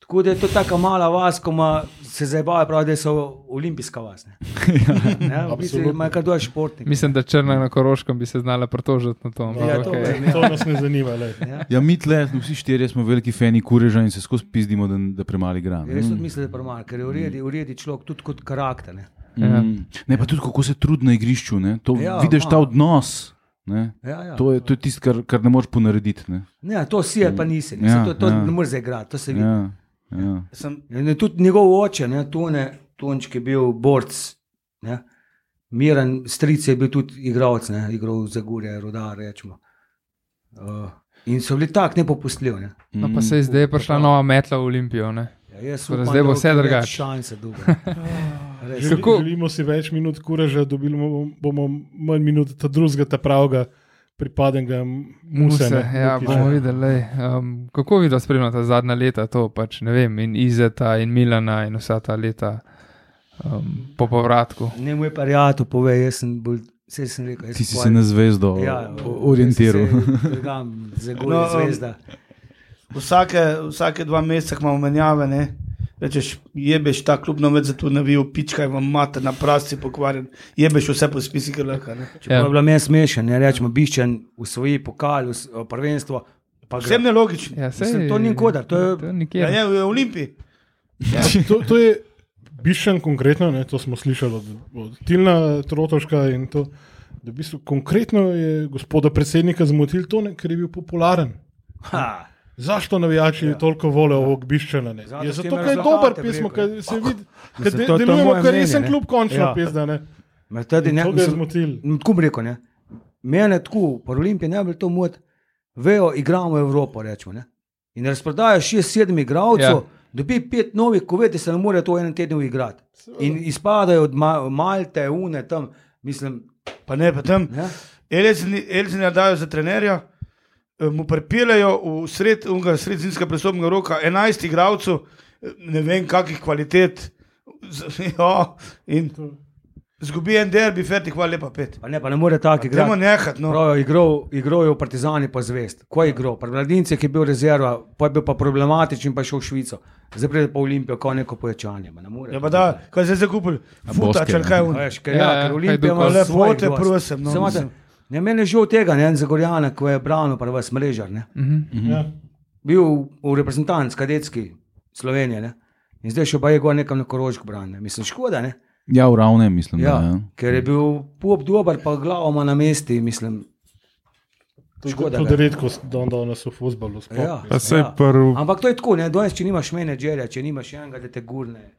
[SPEAKER 5] Tako da je to tako mala vas, ko ma se zabavajo, pravi, da so olimpijska vas. Ne, ne v bistvu
[SPEAKER 1] Absolutno.
[SPEAKER 5] ima kar dojen športnik.
[SPEAKER 3] Mislim, da Črna na Koroškem bi se znala pritožiti na to. ampak
[SPEAKER 5] Ja, to vem,
[SPEAKER 1] to nas ne zanima. lej.
[SPEAKER 2] ja, mi tle, vsi štirje smo veliki fani kureža in se skozi pizdimo, da, da premali igra. ne.
[SPEAKER 5] Jaz tudi mislim, da je premalo, ker je uredi, uredi človek tudi kot karakter. Ne.
[SPEAKER 3] Ja.
[SPEAKER 2] Mm. Ne, pa tudi kako se trudi na igrišču. Ne? To,
[SPEAKER 5] Ja,
[SPEAKER 2] ja, vidiš
[SPEAKER 5] ima.
[SPEAKER 2] ta odnos. Ne?
[SPEAKER 5] Ja, ja.
[SPEAKER 2] To je, to je tisto, kar, kar ne moreš ponarediti. Ne?
[SPEAKER 5] Ne, to si ali pa nisi, ne.
[SPEAKER 2] Ja,
[SPEAKER 5] ja, to, to
[SPEAKER 2] ja.
[SPEAKER 5] ja. ne moreš zaigrati, to se vidi.
[SPEAKER 2] Ja, ja.
[SPEAKER 4] Sem,
[SPEAKER 5] In je tudi njegov oče, ne, Tone, Tonček je bil borc. Ne. Miren stric je bil tudi igralec, ne, igral za Gure, rodar. Rečemo. Uh, in so bili tako nepopustljivi. Ne.
[SPEAKER 3] No, pa se je zdaj prišla nova metla v Olimpijo. Ne?
[SPEAKER 5] Ja,
[SPEAKER 3] Torej,
[SPEAKER 5] upam,
[SPEAKER 3] zdaj bo vse drugače.
[SPEAKER 5] Šanse. Res.
[SPEAKER 3] Kako-
[SPEAKER 1] želimo si več minut kureža, dobili bomo, bomo manj minut ta drugega, ta pravega, pripadnega
[SPEAKER 3] Muse,
[SPEAKER 1] muse. ne,
[SPEAKER 3] ja,
[SPEAKER 1] Lukića.
[SPEAKER 3] bomo videli. lej. Um, kako vi to spremljate zadnja leta, to pač ne vem, in Izeta, in Milana, in vsa ta leta um, po povratku.
[SPEAKER 5] Ne moj prijatelj pove, jaz sem bolj, vse sem rekel.
[SPEAKER 2] Ti si se na zvezdo
[SPEAKER 5] ja,
[SPEAKER 2] orientiral.
[SPEAKER 5] Za
[SPEAKER 4] No,
[SPEAKER 5] gore
[SPEAKER 4] um,
[SPEAKER 5] zvezda.
[SPEAKER 4] vsake, vsake dva meseca imamo menjave. Ne? Rečeš, jebeš ta klub, no več za to navijo, pičkaj vam mate na prasti pokvarjen, jebeš vse po spisi, ki lahko. ne.
[SPEAKER 5] Je bilo meni smešno, ne rečemo, biščen v svoji pokal, v prvenstvo.
[SPEAKER 4] Vsem ne logično.
[SPEAKER 3] Ja, sej,
[SPEAKER 5] Mislim, to ni nikdar, to je-
[SPEAKER 3] to
[SPEAKER 4] Ja,
[SPEAKER 3] nikjer.
[SPEAKER 4] je v Olimpiji.
[SPEAKER 1] To, to je Bišen konkretno, ne, to smo slišali od, od Tilna Trotoška in to. Da v bistvu konkretno je gospoda predsednika zmotil to, ne, ker je bil popularen.
[SPEAKER 5] Ha.
[SPEAKER 1] Zašto navijači ja. toliko volijo ovog Biščana? ne?
[SPEAKER 5] Zato,
[SPEAKER 1] Je zato, ker je dober pismo, ker se vidi,
[SPEAKER 5] Mislim,
[SPEAKER 1] de, delujemo
[SPEAKER 5] mnenje,
[SPEAKER 1] resen
[SPEAKER 5] ne.
[SPEAKER 1] klub, končno
[SPEAKER 5] Ja.
[SPEAKER 1] Ne?
[SPEAKER 5] Me tudi ne, mislim,
[SPEAKER 1] zmotil.
[SPEAKER 5] Tako bi rekel, ne. Mene tako, po Olimpiji ne bi to mod, vejo, igramo Evropo, rečemo. Ne. In razprodajo šest, sedem igralcev,
[SPEAKER 3] Ja.
[SPEAKER 5] ja. dobi pet novih, ko veste, se ne more to v enem tednu igrati. In izpadajo od Ma Malte, Une, tam, mislim,
[SPEAKER 4] Pa ne, pa tam.
[SPEAKER 5] ne.
[SPEAKER 4] Elzinja dajo za trenerja, mu pripeljejo v sred, unga, sred zimskega presobnega roka 11 igralcev, eh, ne vem kakih kvalitet. Z- Ja, in zgubi en derbi, ferti, hvala lepa, pet.
[SPEAKER 5] Pa ne, pa ne more tako
[SPEAKER 4] Gremo
[SPEAKER 5] igrati.
[SPEAKER 4] nehat, no.
[SPEAKER 5] Prav, igral, igral je v Partizani, pa zvest. Ko je igral? Pri mladincih je bil rezerva, pa je bil pa problematičen, pa je šel v Švico. Zdaj pride pa v Olimpijo, kot neko povečanje. ma ne more.
[SPEAKER 4] Ja, pa da, kaj zdaj zakupili? Futa,
[SPEAKER 2] Boske,
[SPEAKER 4] če
[SPEAKER 2] ne.
[SPEAKER 4] kaj
[SPEAKER 5] A
[SPEAKER 4] un.
[SPEAKER 5] Veš, ker,
[SPEAKER 3] Ja,
[SPEAKER 5] ja,
[SPEAKER 3] ja,
[SPEAKER 5] ker Olimpija ima
[SPEAKER 3] Hajdukov.
[SPEAKER 5] svoje
[SPEAKER 4] Lepote, prosim, no,
[SPEAKER 5] Samo,
[SPEAKER 4] mislim.
[SPEAKER 5] Ne, meni je žal tega, ne, en Zagorjana, ko je branil pa vas mrežar. Ne.
[SPEAKER 3] Mhm.
[SPEAKER 1] Ja.
[SPEAKER 5] Bil v reprezentant, kadetski Slovenije. Ne. In zdaj še pa je gor nekam na korožk branil. Mislim, škoda, ne.
[SPEAKER 2] Ja, v ravnem, mislim.
[SPEAKER 5] Ja,
[SPEAKER 2] Da, ja.
[SPEAKER 5] ker je bil pop dober, pa glavo ima na mesti, mislim. Škoda.
[SPEAKER 1] Tudi
[SPEAKER 5] ga.
[SPEAKER 1] redkost, da on danes v fusbalu. sploh.
[SPEAKER 5] Ja.
[SPEAKER 6] Pa sej
[SPEAKER 5] Ja.
[SPEAKER 6] prv.
[SPEAKER 5] Ampak to je tako, ne, danes, če nimaš menedžerja, če nimaš enega, da te gurne.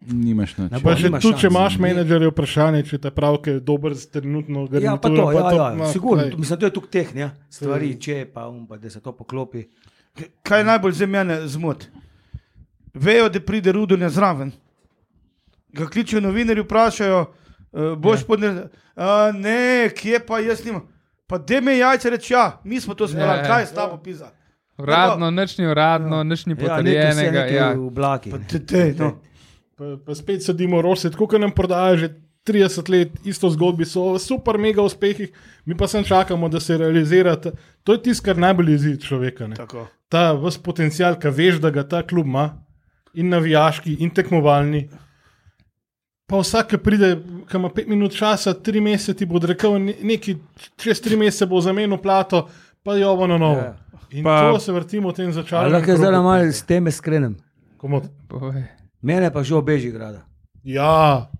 [SPEAKER 2] Nimaš nič.
[SPEAKER 5] Ne
[SPEAKER 1] Pa še tudi, če imaš menedžerje, vprašanje, če te prav, ker je dober z trenutno
[SPEAKER 5] Ja, pa
[SPEAKER 1] garnituro.
[SPEAKER 5] to, ja, ja,
[SPEAKER 1] ma,
[SPEAKER 5] sigurno,
[SPEAKER 1] glej.
[SPEAKER 5] mislim, to je tukaj teh, ne, stvari, če pa um, pa da se to poklopi.
[SPEAKER 4] Kaj najbolj za mene zmot? Vejo, da pride Rudonja zraven. Ga kličijo novinarji, vprašajo, uh, boš ja. podnel. Uh, ne, kje pa jaz nimam. Pa da me jajce reče, ja, mi smo to speljali,
[SPEAKER 3] Ja,
[SPEAKER 4] ja,
[SPEAKER 3] ja.
[SPEAKER 4] kaj je s tabo pisa.
[SPEAKER 3] Uradno, nič ni uradno, nič ni
[SPEAKER 5] Ja, nekaj
[SPEAKER 3] potrjenega.
[SPEAKER 5] nekaj
[SPEAKER 3] Ja,
[SPEAKER 5] v oblaki.
[SPEAKER 4] Pa te, te, no.
[SPEAKER 1] Pa, pa spet sedimo rosi, tako kot nam prodaja že 30 let, isto zgodbi so v super, mega uspehih, mi pa sem čakamo, da se realizira. ta- To je tisto, kar najbolj jezi človeka. Ne.
[SPEAKER 4] Tako.
[SPEAKER 1] Ta vas potencial, ki veš, da ga ta klub ima, in navijaški, in tekmovalni. pa vsak, ki pride, ki ima pet minut časa, tri mesece ti bo rekel, ne- neki čez tri mesece bo zamenil plato, pa jo bo na novo.
[SPEAKER 5] Ja.
[SPEAKER 1] In
[SPEAKER 6] Pa-
[SPEAKER 1] to se vrtimo v tem
[SPEAKER 5] Ali
[SPEAKER 1] začarju.
[SPEAKER 5] lahko zdaj malo s teme skrenem.
[SPEAKER 3] Povej.
[SPEAKER 5] Mene pa že obeži grada.
[SPEAKER 1] Ja,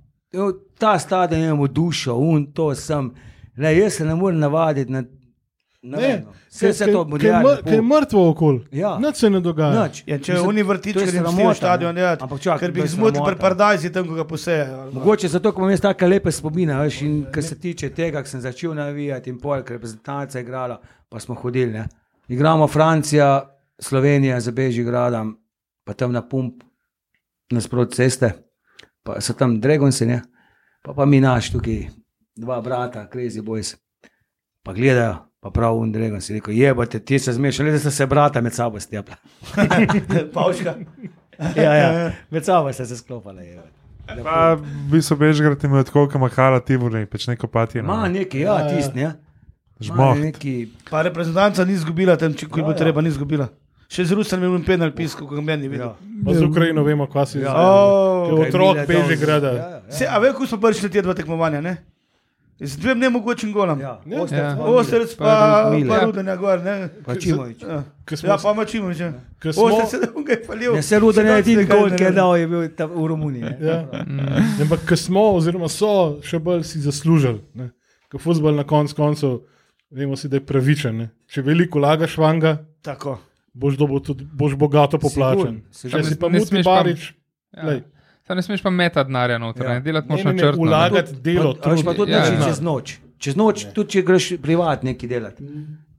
[SPEAKER 5] Ta stadion je mu dušo, un to sem. Le, jaz se ne morem navaditi na, na
[SPEAKER 1] ne.
[SPEAKER 5] Vse se to
[SPEAKER 1] Kaj je
[SPEAKER 5] moderno.
[SPEAKER 1] mr- kaj je mrtvo okolje.
[SPEAKER 5] Ja.
[SPEAKER 1] Nič se ne dogaja.
[SPEAKER 4] Ja, če
[SPEAKER 5] Mislim,
[SPEAKER 4] oni
[SPEAKER 5] to je
[SPEAKER 4] vrtički ne
[SPEAKER 5] sramota,
[SPEAKER 4] smejo
[SPEAKER 5] ne.
[SPEAKER 4] stadion delati,
[SPEAKER 5] Ampak čakaj,
[SPEAKER 4] ker bi
[SPEAKER 5] to
[SPEAKER 4] jih zmotili pri paradajzi, tam ko ga posejejo.
[SPEAKER 5] Mogoče zato, ker imam jaz tako lepe spomine, veš, in kar se tiče tega, ko sem začel navijati in pol, ker reprezentanca je igrala, pa smo hodili. Ne. Igramo Francija, Slovenija za Bežigradom, pa tam na pump, nasprot ceste, pa so tam Dragonsi, ne. pa pa mi naš tukaj, dva brata, Crazy Boys, pa gledajo. Pa prav, un Dragon si rekel, jebate, ti se zmešali, da ste se brata med sabo stepla.
[SPEAKER 4] Pavška.
[SPEAKER 5] ja, ja, med sabo ste se sklopali. jebote.
[SPEAKER 6] Pa bi so Bežgrad imel tako, kot Mahala Tivoli, pač neko patijo.
[SPEAKER 5] Ma neki, ja, tisti, ne.
[SPEAKER 6] Žmoht.
[SPEAKER 5] Ma neki,
[SPEAKER 4] Pa reprezentanca ni izgubila tam, če ko
[SPEAKER 5] Ja,
[SPEAKER 4] bo
[SPEAKER 5] ja.
[SPEAKER 4] treba, ni izgubila. Še z Rusijo je imel penal pisko, ko ga meni ni videl.
[SPEAKER 5] ja.
[SPEAKER 1] Pa z Ukrajino vemo, kaj se
[SPEAKER 5] Ja.
[SPEAKER 1] zgodi.
[SPEAKER 4] Oh,
[SPEAKER 1] Ko je otrok beže grada.
[SPEAKER 5] Ja, ja,
[SPEAKER 4] Se, a veš, ko smo prišli te dva tekmovanja, ne? Z dvem nemogočim golom.
[SPEAKER 5] ja.
[SPEAKER 1] Ja.
[SPEAKER 5] Osterc
[SPEAKER 3] Ja.
[SPEAKER 5] pa
[SPEAKER 4] Osterc
[SPEAKER 5] Pa
[SPEAKER 4] pa,
[SPEAKER 5] Mile.
[SPEAKER 4] pa Rudanja gor, ne?
[SPEAKER 5] Pa Čimovič.
[SPEAKER 4] Ja, ja pa Mačimovič. ja. Osterc se ga je falil.
[SPEAKER 5] Ja, se Rudan je edini gol, ki je dal, je bil tam v Romuniji.
[SPEAKER 1] ja. Ampak, ko smo, oziroma so, še bolj si zaslužili. ne. Ko futbol na koncu koncev, vemo si, da je pravičen. Ne. Če veliko lagaš vanga,
[SPEAKER 4] Tako.
[SPEAKER 1] Boš, tudi, boš bogato poplačen. Če si pa muti
[SPEAKER 3] pa-
[SPEAKER 1] barič,
[SPEAKER 3] Ja.
[SPEAKER 1] lej,
[SPEAKER 3] Saj ne smeš pa metati denarja noter,
[SPEAKER 5] Ja.
[SPEAKER 3] ja. delati moraš
[SPEAKER 1] ne. vlagati delo,
[SPEAKER 5] pa
[SPEAKER 1] trud.
[SPEAKER 5] tudi
[SPEAKER 3] Ja,
[SPEAKER 5] ja,
[SPEAKER 3] ja.
[SPEAKER 5] čez noč. Čez noč, tudi če greš privat nekaj delati.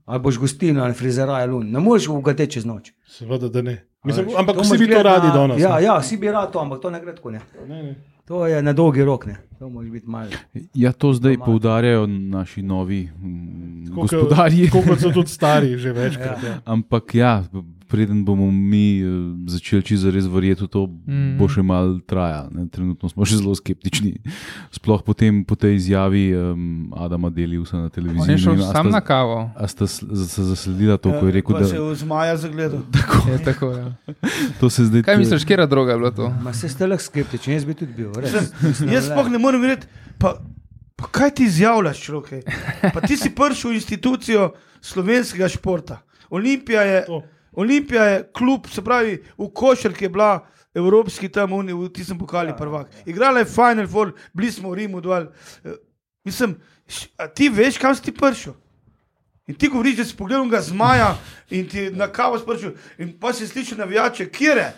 [SPEAKER 5] Ali boš gostilno ali frizeraj lun. Ne moreš ugateti čez noč.
[SPEAKER 1] Seveda, da ne. Mislim, ampak
[SPEAKER 5] to
[SPEAKER 1] vsi bi to radi
[SPEAKER 5] na-
[SPEAKER 1] danes.
[SPEAKER 5] Ja, ja, vsi bi rad to, ampak to ne gre tako. Ne.
[SPEAKER 1] Ne, ne.
[SPEAKER 5] To je na dolgi rok. Ne. To mora biti malo.
[SPEAKER 2] Ja, to zdaj
[SPEAKER 5] Doma.
[SPEAKER 2] poudarjajo naši novi mm,
[SPEAKER 1] Tako
[SPEAKER 2] gospodarji.
[SPEAKER 1] Tako kot so tudi stari, že večkrat. Ja.
[SPEAKER 2] Ampak ja, preden bomo mi eh, začeli čisto res verjeti v to, mm.
[SPEAKER 3] Mhm.
[SPEAKER 2] bo še mal trajalo. ne. Trenutno smo še zelo skeptični. Sploh potem po tej izjavi um, Adama Deliusa na televiziji.
[SPEAKER 3] šel
[SPEAKER 2] Ne a
[SPEAKER 3] sam na kavo.
[SPEAKER 2] A sta zasledila to, ko je rekel,
[SPEAKER 4] Pa se
[SPEAKER 2] da
[SPEAKER 4] je z Maja zagledal.
[SPEAKER 3] Je, tako, ja.
[SPEAKER 2] to se zdaj.
[SPEAKER 3] Kaj misliš, kera droga je bila to?
[SPEAKER 5] Ma se ste lahko skeptični, jaz bi tudi bil. Res.
[SPEAKER 4] Jaz sploh ne morem verjeti, pa, pa kaj ti izjavljaš, človek? Pa ti si prišel v institucijo slovenskega športa. Olimpija je,
[SPEAKER 1] To.
[SPEAKER 4] Olimpija je klub, se pravi, v košarki je bila. Evropski tam, uni, v tistem pokali prvak. Igrala je Final Four, bili smo v Rimu dol. Eh, Mislim, ti veš, kam si ti prišel? In ti govoriš, da si pogledal ga zmaja in ti na kavo sprašil. In pa si slišal navijače, kje je?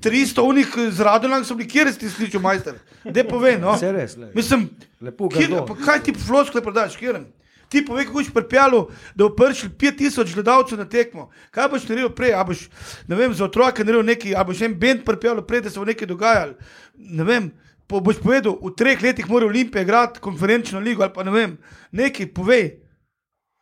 [SPEAKER 4] 300 unih z Radolang so bili, kje si ti slišal, majster? Dej povej, no.
[SPEAKER 5] Vse res. lej.
[SPEAKER 4] Mislim,
[SPEAKER 5] Lepo
[SPEAKER 4] kjer,
[SPEAKER 5] grdo.
[SPEAKER 4] pa kaj ti floskole prodaš, kjer? Ti povej, kako boš pripeljal, da bo prišel 5000 gledalcev na tekmo. Kaj boš naredil prej? A boš, ne vem, za otroke naredil nekaj, a boš en bend pripeljal prej, da se bo nekaj dogajalo. Ne vem, po, boš povedal, v treh letih mora Olimpija igrati konferenčno ligo ali pa ne vem, nekaj povej.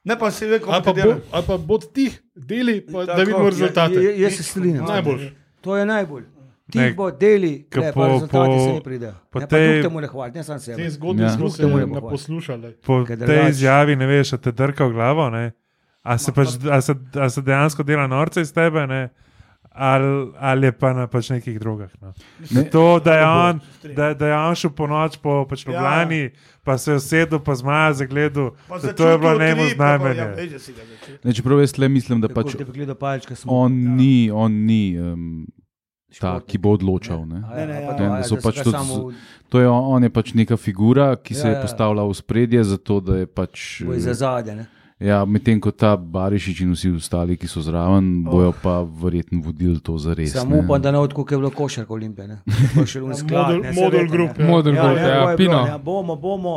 [SPEAKER 4] Ne pa se ve, kako
[SPEAKER 1] Ali pa,
[SPEAKER 4] ti
[SPEAKER 1] bo,
[SPEAKER 4] delaš.
[SPEAKER 1] ali pa bod ti deli, pa,
[SPEAKER 4] Tako.
[SPEAKER 1] da vidimo
[SPEAKER 5] Ja,
[SPEAKER 1] rezultate.
[SPEAKER 5] ja, jaz se strinjam.
[SPEAKER 1] Najboljši.
[SPEAKER 5] To je najbolj. Ti
[SPEAKER 6] Ne,
[SPEAKER 5] bo deli, le,
[SPEAKER 6] po-
[SPEAKER 5] pa rezultati se ne pridejo.
[SPEAKER 6] po
[SPEAKER 5] Ne, pa
[SPEAKER 6] tej-
[SPEAKER 5] drug te mora hvaliti, ne samo
[SPEAKER 1] Te
[SPEAKER 5] sebe.
[SPEAKER 1] zgodbe
[SPEAKER 2] Ja.
[SPEAKER 1] smo se
[SPEAKER 5] te
[SPEAKER 1] ne poslušali.
[SPEAKER 6] po tej izjavi ne veš, a te drka v glavo. Ne? A se, pač, a, se, a se dejansko dela norce iz tebe, ne? ali, ali je pa na pač nekih drugih. No.
[SPEAKER 2] Ne.
[SPEAKER 6] To, da je, on, da, da je on šel po noč po pač
[SPEAKER 4] Ja.
[SPEAKER 6] Ljubljani, ja. pa se je usedel, pa zmaja zagledal,
[SPEAKER 4] Pa
[SPEAKER 6] da to je bilo njemu
[SPEAKER 4] pa-
[SPEAKER 6] znamenje.
[SPEAKER 4] Ja, da.
[SPEAKER 2] Ne, čeprav jaz le mislim, da pač
[SPEAKER 5] te
[SPEAKER 2] on ni, on ni um, ta, ki bo odločal. Ne?
[SPEAKER 5] A ja,
[SPEAKER 4] Ne, ne,
[SPEAKER 5] a
[SPEAKER 4] ja,
[SPEAKER 5] pa to,
[SPEAKER 2] ja,
[SPEAKER 5] ja,
[SPEAKER 2] pač tudi
[SPEAKER 5] samo
[SPEAKER 2] je, on je pač neka figura, ki se
[SPEAKER 5] Ja,
[SPEAKER 2] je
[SPEAKER 5] ja.
[SPEAKER 2] postavila v spredje, zato da je pač.
[SPEAKER 5] bo iz zadja. ne.
[SPEAKER 2] Ja, Medtem ko ta Barišič in vsi ostali, ki so zraven, bojo pa verjetno vodili to za res.
[SPEAKER 5] Samo upam, da ne odkud je bilo košarka olimpije. ne. Pa še lun sklad,
[SPEAKER 1] Model-
[SPEAKER 5] ne, se
[SPEAKER 1] model
[SPEAKER 5] veste,
[SPEAKER 1] group,
[SPEAKER 5] ne.
[SPEAKER 1] ja.
[SPEAKER 3] Model
[SPEAKER 5] Ja,
[SPEAKER 3] group,
[SPEAKER 5] ne,
[SPEAKER 3] ja,
[SPEAKER 5] to je bilo,
[SPEAKER 3] Pino.
[SPEAKER 5] ne, Bomo, bomo,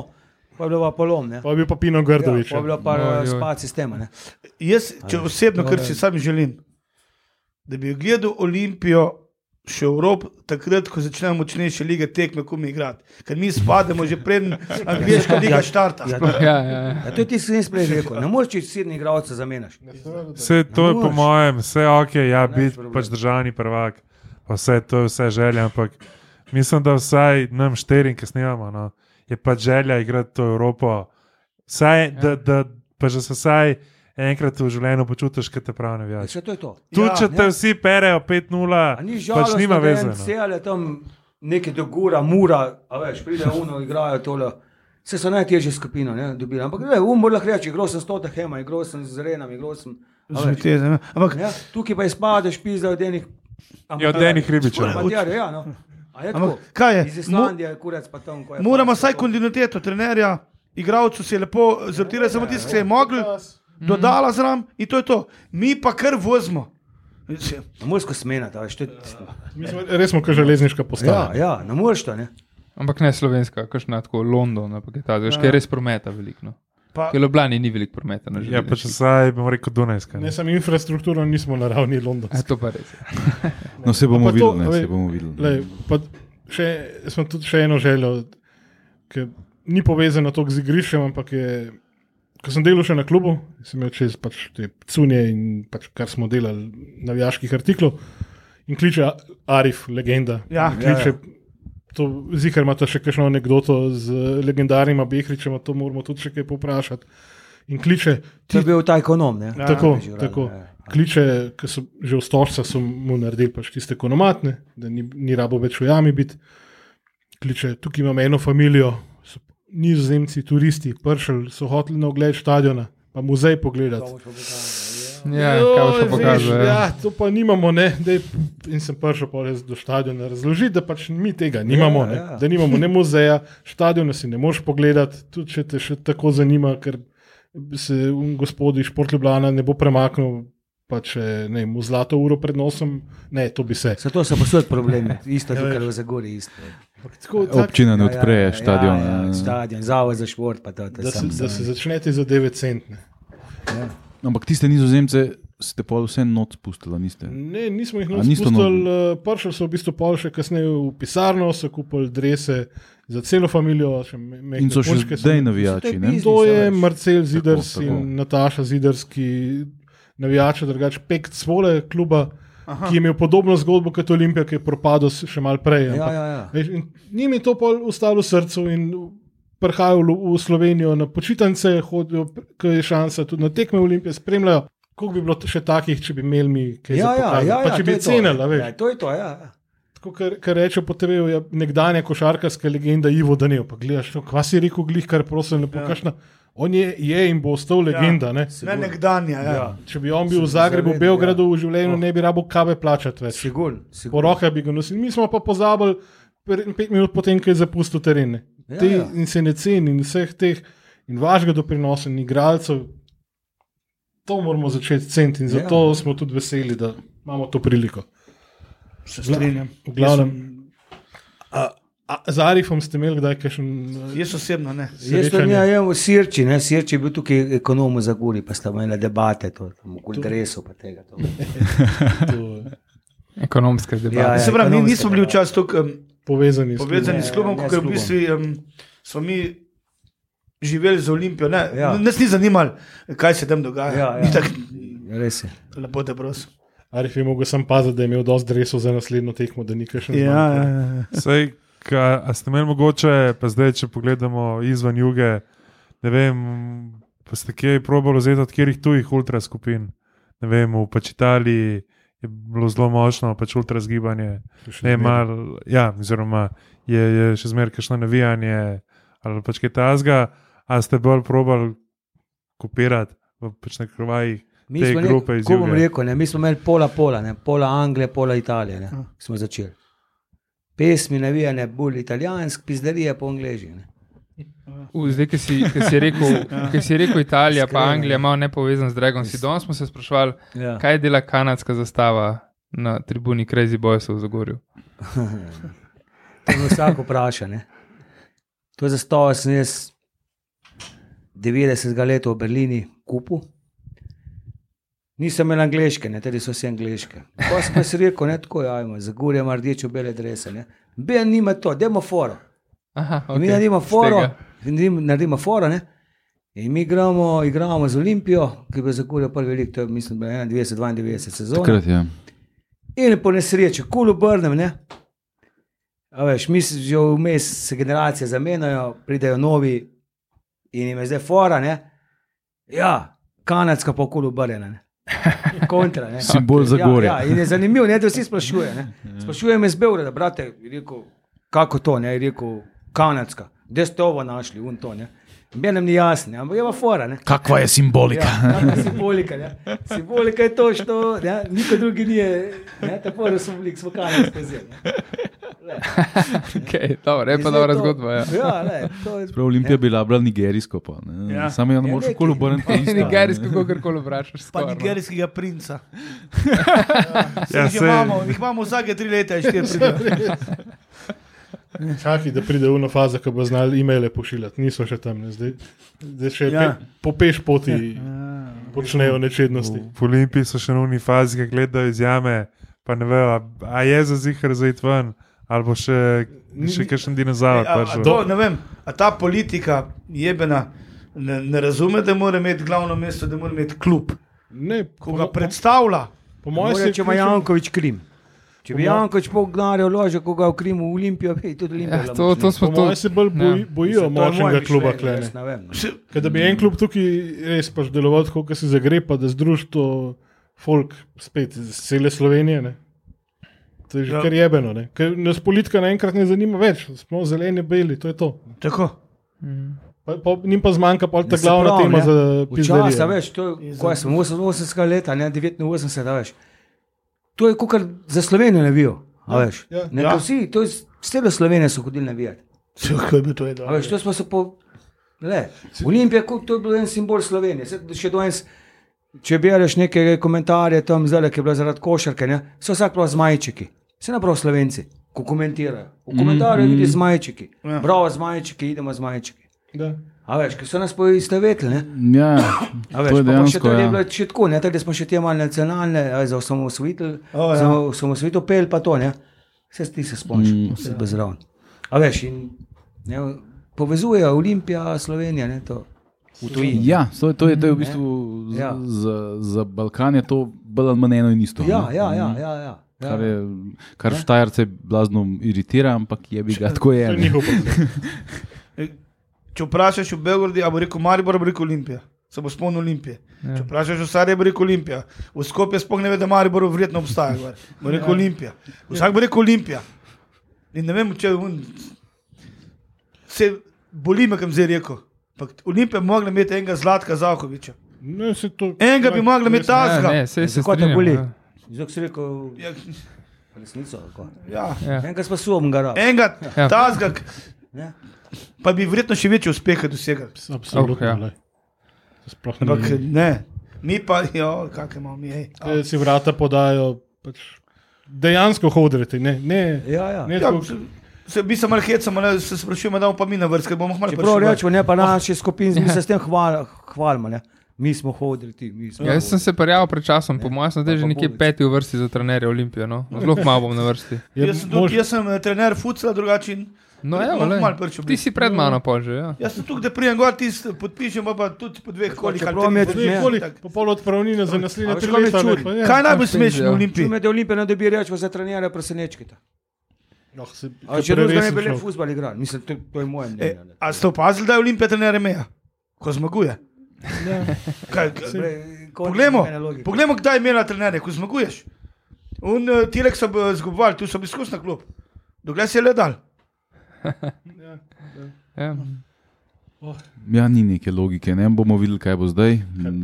[SPEAKER 5] pa je bilo pa polom. ne.
[SPEAKER 1] Pa je bil pa Pino
[SPEAKER 5] Ja,
[SPEAKER 1] Grdovič.
[SPEAKER 5] pa je bilo pa
[SPEAKER 3] oj.
[SPEAKER 5] spad sistema. ne.
[SPEAKER 4] Jaz, če osebno, kar
[SPEAKER 5] Dobro.
[SPEAKER 4] si sam želim, da bi gledal Olimpijo še v Evropi, takrat, ko začnejo močnejše lige tekme, ko mi igrati. Ker mi spademo že pred angliška liga štarta.
[SPEAKER 5] Ja,
[SPEAKER 3] Ja, ja, ja.
[SPEAKER 5] Ja, to je ti si prej rekel. Ne moreš če sedem igralcev zamenjaš.
[SPEAKER 6] Vse to je po mojem, vse ok, ja, biti pač državni prvak, pa vse to je vse želja, ampak mislim, da vsaj nam štirim, ki snimamo, no, je pač želja igrati to Evropo. Vsaj, da, da pa že se vsaj enkrat v življenju počutiš, kot te pravi navijač.
[SPEAKER 5] Vse to je to.
[SPEAKER 6] Tudi
[SPEAKER 4] Ja,
[SPEAKER 6] če te vsi perejo 5-0,
[SPEAKER 5] A ni
[SPEAKER 6] pač
[SPEAKER 5] žalostno,
[SPEAKER 6] nima
[SPEAKER 5] da
[SPEAKER 6] veze. No.
[SPEAKER 5] je tam nekaj dogura, mura, a veš, pride uno, igrajo tole. Vse so najtežje skupine, ne, dobili. Ampak, ne, umor lahko reče, igral sem s Hema, igral sem z Renami, igral sem.
[SPEAKER 4] Z vitezem. ja. Ampak
[SPEAKER 5] Ja, tukaj pa izpadeš, pizda od enih.
[SPEAKER 6] Ja, od enih ribičev.
[SPEAKER 5] Ja, no. A je
[SPEAKER 4] Ampak
[SPEAKER 5] tako?
[SPEAKER 4] kaj je?
[SPEAKER 5] Iz Islandije, kurec pa tam. ko je
[SPEAKER 4] moramo
[SPEAKER 5] pač
[SPEAKER 4] vsaj kontinuiteto trenerja, igralcu se je lepo zrtira, samo tisti, ki se je mogel, dodala zraven in to je to. Mi pa kar vozimo.
[SPEAKER 5] Na morsko smena, da to je.
[SPEAKER 1] Smo res smo kot železniška
[SPEAKER 5] Ja,
[SPEAKER 1] postaja.
[SPEAKER 5] ja, ne moreš to, ne.
[SPEAKER 3] Ampak ne slovenska, kakšna tako London, ampak je ta, veš, kaj je res prometa veliko. No.
[SPEAKER 4] Pa,
[SPEAKER 3] Ker v Ljubljani ni veliko prometa na
[SPEAKER 6] Ja, pač
[SPEAKER 3] železnici.
[SPEAKER 6] vsaj bomo rekel Dunajska.
[SPEAKER 1] Ne
[SPEAKER 6] Ne?
[SPEAKER 1] samo infrastrukturno, nismo na ravni Londona.
[SPEAKER 3] E, to pa res.
[SPEAKER 2] No, se bomo
[SPEAKER 1] Pa to,
[SPEAKER 2] videli, ne, se bomo videli.
[SPEAKER 1] Lej, pa še, smo tudi še eno željo, ki ni povezano toliko z igriščem, ampak je. Ko sem delal še na klubu, sem imel čez pač te cunje in pač kar smo delali, navijaških artiklov. In kliče Arif, legenda.
[SPEAKER 4] Ja.
[SPEAKER 1] In kliče, to zihar ima še kakšno anegdoto z legendarnim Behričem, to moramo tudi še kaj poprašati. In kliče,
[SPEAKER 5] To je bil ta ekonom, ne.
[SPEAKER 1] Ja, tako,
[SPEAKER 5] že
[SPEAKER 1] tako.
[SPEAKER 5] ja.
[SPEAKER 1] Kliče, ki so že v stožcah, so mu naredili pač tiste konomatne, da ni, ni rabo več v jami biti. Kliče, tukaj imamo eno familijo, nizozemci, turisti, pršli, so hoteli na ogled stadiona, pa muzej pogledati.
[SPEAKER 3] Ja, boš pa
[SPEAKER 1] Joj,
[SPEAKER 3] pokazal?
[SPEAKER 1] veš,
[SPEAKER 3] Ja.
[SPEAKER 1] Ja, to pa nimamo, ne. Dej, in sem prišel do stadiona razložiti, da pač mi tega nimamo,
[SPEAKER 5] Ja,
[SPEAKER 1] ja,
[SPEAKER 5] ja.
[SPEAKER 1] ja. da nimamo ne muzeja, stadiona si ne moreš pogledati, tudi če te še tako zanima, ker se un gospod iz Šport Ljubljana ne bo premaknil. Pa če ne, v zlato uro pred nosom, ne, to bi se.
[SPEAKER 5] Zato so posod problemi, isto
[SPEAKER 1] Ja,
[SPEAKER 5] tukaj
[SPEAKER 1] veš.
[SPEAKER 5] v Zagori. Isto.
[SPEAKER 1] Tako, tak,
[SPEAKER 2] Občina ne
[SPEAKER 5] Ja, ja,
[SPEAKER 2] odpre
[SPEAKER 5] ja,
[SPEAKER 2] stadion.
[SPEAKER 5] Ja, ja,
[SPEAKER 2] eh.
[SPEAKER 5] stadion, zavod za šport, pa to. to
[SPEAKER 1] da, se, da se začnete za 9 centne.
[SPEAKER 2] Ampak tiste nizozemce ste pa vse noč spustili, niste.
[SPEAKER 1] Ne, nismo jih noč spustili, uh, prišli so v bistvu pol še kasneje v pisarno, so kupili drese za celo mehke
[SPEAKER 2] In so še zdaj navijači. ne?
[SPEAKER 1] To je. Marcel Ziders
[SPEAKER 2] tako.
[SPEAKER 1] in Nataša Ziders, ki navijača, drugače pek svole kluba, Aha. ki je imel podobno zgodbo kot Olimpija, ki je propadel še malo prej.
[SPEAKER 5] Ja,
[SPEAKER 1] ampak,
[SPEAKER 5] ja, ja.
[SPEAKER 1] veš, in Njim je to pol ustalo v srcu in prihajajo v, Slovenijo na počitnice, hodijo, ko je šansa, tudi na tekme Olimpije spremljajo. Koliko bi bilo še takih, če bi imeli mi kaj
[SPEAKER 5] Ja, ja,
[SPEAKER 1] pokazati?
[SPEAKER 5] ja,
[SPEAKER 1] pa
[SPEAKER 5] ja,
[SPEAKER 1] če bi cenili.
[SPEAKER 5] Ja, to je to, ja.
[SPEAKER 1] Tako, kar, kar reče, potrebujejo je nekdanja košarkarska legenda Ivo Daniel. Pa gledaš, kva si rekel, glih, kar prosim, pokaž. Ja. On je, je in bo ostal legenda. Ja.
[SPEAKER 4] ne nekdanja. Ja.
[SPEAKER 5] Ja.
[SPEAKER 1] Če bi on bil v Zagrebu, v Beogradu,
[SPEAKER 5] ja.
[SPEAKER 1] v življenju,
[SPEAKER 5] Oh.
[SPEAKER 1] ne bi rabo kave plačati več.
[SPEAKER 5] Sigur,
[SPEAKER 1] Po
[SPEAKER 5] sigur.
[SPEAKER 1] rokah bi ga nosili. Mi smo pa pozabili pet minut potem, ko je zapustil teren. ne.
[SPEAKER 5] Ja,
[SPEAKER 1] Te,
[SPEAKER 5] ja.
[SPEAKER 1] In se ne ceni, in vseh teh, in vašega doprinosa, in igralcev. To moramo začeti ceniti in zato ja. smo tudi veseli, da imamo to priliko.
[SPEAKER 4] Se strinjam.
[SPEAKER 1] Glavnem, a, a, z Arifom ste imeli kdaj kakšen.
[SPEAKER 4] Jaz osebno ne.
[SPEAKER 5] Jaz sem ja, ja, v Sirči, ne, Sirči je bil tukaj ekonom v Zagori, pa sta imela debate, to, tam, okoli dresov pa tega. To.
[SPEAKER 3] Ekonomske debate.
[SPEAKER 5] Ja, ja.
[SPEAKER 4] Se pravi, mi nismo bili
[SPEAKER 5] ja.
[SPEAKER 4] včasih tako um,
[SPEAKER 1] Povezani s
[SPEAKER 4] povezani s klubom,
[SPEAKER 5] ne
[SPEAKER 4] kot
[SPEAKER 5] s
[SPEAKER 4] v bistvu um, smo mi živeli z Olimpijo. Ne,
[SPEAKER 5] Ja.
[SPEAKER 4] ja. Nas ni zanimalo, kaj se tam dogaja.
[SPEAKER 5] Ja, ja.
[SPEAKER 4] Ni tako,
[SPEAKER 5] Res je.
[SPEAKER 4] lepo te prosim.
[SPEAKER 1] Arif je mogel sam paziti, da je imel dosti dresov za naslednjo tekmo, da ni kakšen.
[SPEAKER 4] Ja,
[SPEAKER 1] zmanjkal.
[SPEAKER 4] ja, ja.
[SPEAKER 6] Ka, a ste imeli mogoče, pa zdaj, če pogledamo izven juge, ne vem, pa ste kje probali vzeti od katerih tujih ultra skupin. Ne vem, v pač Italiji je bilo zelo močno, pač ultra zgibanje. Ne, mal, ja, oziroma je, je še zmeraj kakšno navijanje ali pač kaj tasga, a ste bolj probali kopirati v pač na krvajih.
[SPEAKER 5] Mi smo,
[SPEAKER 6] grupe
[SPEAKER 5] ne,
[SPEAKER 6] juge.
[SPEAKER 5] rekel, ne, mi smo imeli pola pola, ne, pola Anglije, pola Italije. Ne, smo začeli. Pesmi navijane bolj italijansk, pizderije po angliži. Ne.
[SPEAKER 3] U, Zdaj, ki si, ki si, rekel, ki si rekel Italija, pa
[SPEAKER 5] Iskreno.
[SPEAKER 3] Anglija, malo ne povezan z Dragom. Si danes smo se sprašvali,
[SPEAKER 5] Ja.
[SPEAKER 3] kaj dela kanadska zastava na tribuni Crazy Boysov v Zagorju.
[SPEAKER 5] To me vsak vpraša. Ne. To zastavo sem jaz 90 let v Berlini kupil. Nisem imel angliške, ne, tudi so vse angliške. Pa sem si rekel, ne tako, ja, ima, zagorje ima rdečo bele drese. Ne. Ben nima to, demo foro.
[SPEAKER 3] Aha,
[SPEAKER 5] Okay. Mi
[SPEAKER 3] okej,
[SPEAKER 5] naredimo foro, naredimo, naredimo foro, ne. In mi igramo, igramo z Olimpijo, ki bo zagorje prvi velik, to je mislim, da je 91-92 sezona.
[SPEAKER 2] Takrat je.
[SPEAKER 5] In po nesreči, kul obrnem, ne. A veš, mi se že vmes se generacije zamenjajo, pridejo novi in jim je zdaj fora, ne. Ja, kanadska pa kul obrnjena, ne. Kontra, ne.
[SPEAKER 2] Simbol Zagorja.
[SPEAKER 5] Ja, ja, in je zanimivo, ne, da vsi sprašujejo. Sprašujem me z Beograda, brate, rekel, kako to, ne, rekel, kanadska, kde ste ovo našli, un to, ne. Menem ni jasno, ampak je pa fora, ne.
[SPEAKER 2] Kakva je simbolika?
[SPEAKER 5] Ja, simbolika, ne. Simbolika je to, što, ne, niko drugi nije, ne, tako da smo bili, smo kanadske zemlje.
[SPEAKER 3] Okay, dobro, je pa dobra
[SPEAKER 5] to-
[SPEAKER 3] zgodba. Ja.
[SPEAKER 5] Ja, ne, to je.
[SPEAKER 2] Prav Olimpija bi bila bila nigerijsko, pa, ne.
[SPEAKER 4] Ja.
[SPEAKER 2] Samo je ne
[SPEAKER 5] Ja,
[SPEAKER 2] moreš
[SPEAKER 5] nekaj.
[SPEAKER 2] okoli obrniti. isto, ne.
[SPEAKER 3] Nigerijsko, kako koli vprašaš.
[SPEAKER 4] Pa
[SPEAKER 3] skoraj, no.
[SPEAKER 4] nigerijskega princa.
[SPEAKER 6] Ja,
[SPEAKER 4] Ja,
[SPEAKER 6] sej-
[SPEAKER 4] imamo, jih imamo vsake tri leta, štiri pridejo.
[SPEAKER 1] Čakaj, da pride v eno fazo, ko bo znali e-maile pošiljati, niso še tam, ne. zdaj, zdaj še
[SPEAKER 4] Ja.
[SPEAKER 1] ja. pe, po peš poti počnejo nečednosti.
[SPEAKER 6] V Olimpiji so še na uni fazi, ki gledajo iz jame, pa ne vejo, a, a je za zihar zaid ven, ali bo še, še kakšen dinozaur.
[SPEAKER 4] A, a,
[SPEAKER 6] prišel.
[SPEAKER 4] to, ne vem, a ta politika jebena ne, ne razume, da mora imeti glavno mesto, da mora imeti klub,
[SPEAKER 1] Ne,
[SPEAKER 4] ko ga predstavlja.
[SPEAKER 1] po mojem
[SPEAKER 5] če ima Jankovič Krim. Če bi Jankovič pol denarja vložil, ko ga v Krimu v Olimpijo, bi tudi Olimpija.
[SPEAKER 3] Ja, to, to smo to.
[SPEAKER 1] se bolj boji,
[SPEAKER 3] Ja.
[SPEAKER 1] bojijo močnega kluba klene.
[SPEAKER 5] ne no.
[SPEAKER 1] Ker da bi en klub tukaj res pač deloval tako, kot se zagre, pa da združi to folk spet iz cele Slovenije. Ne? To je že
[SPEAKER 4] Ja.
[SPEAKER 1] ja. kar jebeno. Ne? Ker nas politika naenkrat ne zanima več, smo zeleni, beli, to je to.
[SPEAKER 4] Tako.
[SPEAKER 1] Pa, pa, njim pa zmanjka pa ta
[SPEAKER 5] Ja,
[SPEAKER 1] glavna
[SPEAKER 5] pravi,
[SPEAKER 1] tema
[SPEAKER 5] ne.
[SPEAKER 1] za
[SPEAKER 5] Včasih,
[SPEAKER 1] pizzerijo.
[SPEAKER 5] veš, to je, ko sem 88 leta, ne 89, a veš. To je kot za Slovenijo navijo. A veš,
[SPEAKER 1] ja.
[SPEAKER 5] ne,
[SPEAKER 4] Ja.
[SPEAKER 5] to vsi, to je z cele Slovenije so hodili navijati.
[SPEAKER 4] Se, kaj bi to je
[SPEAKER 5] A veš, to smo se po. Le, Olimpija, to je bil en simbol Slovenije. Se, še danes, če bereš neke komentarje tam zdaj, ki je bila zaradi košarke, ne, so vsak prav zmajčiki. Se ne prav slovenci, ko komentirajo. V komentarju mm, vidiš zmajčiki.
[SPEAKER 4] Ja.
[SPEAKER 5] Ja. Bravo, zmajčiki, idemo zmajčiki.
[SPEAKER 1] Da.
[SPEAKER 5] A veš, ki so nas poistovetili, ne?
[SPEAKER 2] Ja,
[SPEAKER 5] A veš, pa, pa še to je
[SPEAKER 2] Ja.
[SPEAKER 5] bilo še tako, ne, tako da smo še te malo nacionalne, a za osamosvojitev,
[SPEAKER 4] O, ja.
[SPEAKER 5] za osamosvojitev pel pa to, ne. Vse ti se spomniš,
[SPEAKER 2] Mm.
[SPEAKER 5] vse mm, zraven. A veš, in ne, povezuje Olimpija, Slovenija, ne, to.
[SPEAKER 2] Ja, to, je- to, je, to je v bistvu z,
[SPEAKER 5] Ja.
[SPEAKER 2] za, za Balkan je to bolj ali manj eno in isto.
[SPEAKER 5] Ja,
[SPEAKER 2] ne.
[SPEAKER 5] ja, ja, ja, ja.
[SPEAKER 2] Kar,
[SPEAKER 5] ja.
[SPEAKER 2] je, kar Štajerce blazno iritira, ampak je bi ga tako je.
[SPEAKER 1] To je
[SPEAKER 2] ne.
[SPEAKER 1] njihov problem.
[SPEAKER 4] Če vprašaš v Beogradu, a bo rekel Maribor, bo rekel Olimpija. Se bo spomnil Olimpije.
[SPEAKER 3] Ja.
[SPEAKER 4] Če vprašaš v Sarajevo, bo rekel Olimpija. V Skopje sploh ne ve, da Maribor vredno obstaja. gor. Bo rekel Olimpija. Vsak bo rekel Olimpija. In ne vem, če un... se boli me, kam zdaj rekel. Ampak Olimpija bi mogla imeti enega Zlatka Zavkoviča.
[SPEAKER 1] Ne, se to,
[SPEAKER 4] Enega bi mogla imeti
[SPEAKER 3] Ja,
[SPEAKER 4] tazga.
[SPEAKER 3] ne, sej se
[SPEAKER 5] Zakaj te
[SPEAKER 3] strinjam,
[SPEAKER 5] boli?
[SPEAKER 3] ja.
[SPEAKER 5] Zdaj si rekel
[SPEAKER 4] Ja,
[SPEAKER 5] resnico. kako?
[SPEAKER 4] ja.
[SPEAKER 3] Ja.
[SPEAKER 5] Enkrat smo sum ga.
[SPEAKER 4] Enega
[SPEAKER 3] Ja.
[SPEAKER 4] tazga,
[SPEAKER 5] Ne?
[SPEAKER 4] pa bi verjetno še večje uspehe dosegali.
[SPEAKER 1] Absolutno.
[SPEAKER 3] Oh, ja.
[SPEAKER 1] Sploh
[SPEAKER 4] Ampak
[SPEAKER 1] ne.
[SPEAKER 4] ne. Mi pa, jo, kakšne imamo mi. ej.
[SPEAKER 1] Ker Si vrata podajo. Pač, dejansko hodite. Ne, ne,
[SPEAKER 5] Ja, ja.
[SPEAKER 1] ne
[SPEAKER 4] Ja, se, mi se malo hecamo, ne, se sprašujemo, da bomo pa mi na vrst, ker bomo malo
[SPEAKER 5] Čeprav rečemo, ne pa naši skupini, mi se s tem hval, hvalimo, ne. Mi smo hodili, ti, mi smo.
[SPEAKER 3] Ja, jaz sem se prijavil pred časom, po mojem sem zdaj
[SPEAKER 5] Pa
[SPEAKER 3] že
[SPEAKER 5] pa
[SPEAKER 3] nekje peti v vrsti za trenerje Olimpije. No. Zelo malo bom na vrsti.
[SPEAKER 1] je
[SPEAKER 4] Jaz sem, tudi, jaz sem trener futsala, drugačen.
[SPEAKER 3] No, evo, lej.
[SPEAKER 4] prišel
[SPEAKER 3] Ti si pred mano pol že. Ja.
[SPEAKER 4] Jaz sem tukaj, da prijem gor, ti podpišem, pa, pa tudi po dveh ali
[SPEAKER 5] čeprav mi je.
[SPEAKER 1] Koliko? Po pol odpravnine za naslednje tri
[SPEAKER 5] kaj
[SPEAKER 1] leta. pa.
[SPEAKER 4] Kaj je najbolj
[SPEAKER 3] Abstencija.
[SPEAKER 4] smešno v Olimpiji?
[SPEAKER 5] Čume, da Olimpija ne dobi reči, pa za trenere presenečkite.
[SPEAKER 1] Noh, se-
[SPEAKER 5] A
[SPEAKER 1] to
[SPEAKER 5] če drugega ne bi le
[SPEAKER 1] človek.
[SPEAKER 5] futbal igral, mislim, to, to je moje
[SPEAKER 4] E,
[SPEAKER 5] mnenje. ne.
[SPEAKER 4] a ste opazili, da je Olimpija trener meja, ko zmaguje? Kaj,
[SPEAKER 5] Bre, končno
[SPEAKER 4] Poglejmo, poglejmo, kdaj je imela trenerje, ko zmaguješ. Un uh, Tilek so eh, zgubovali, tu so bili izkusni klub. Dokler si je le dal.
[SPEAKER 3] Ja.
[SPEAKER 2] Ja, ni neke logike. Ne bomo videli, kaj bo zdaj.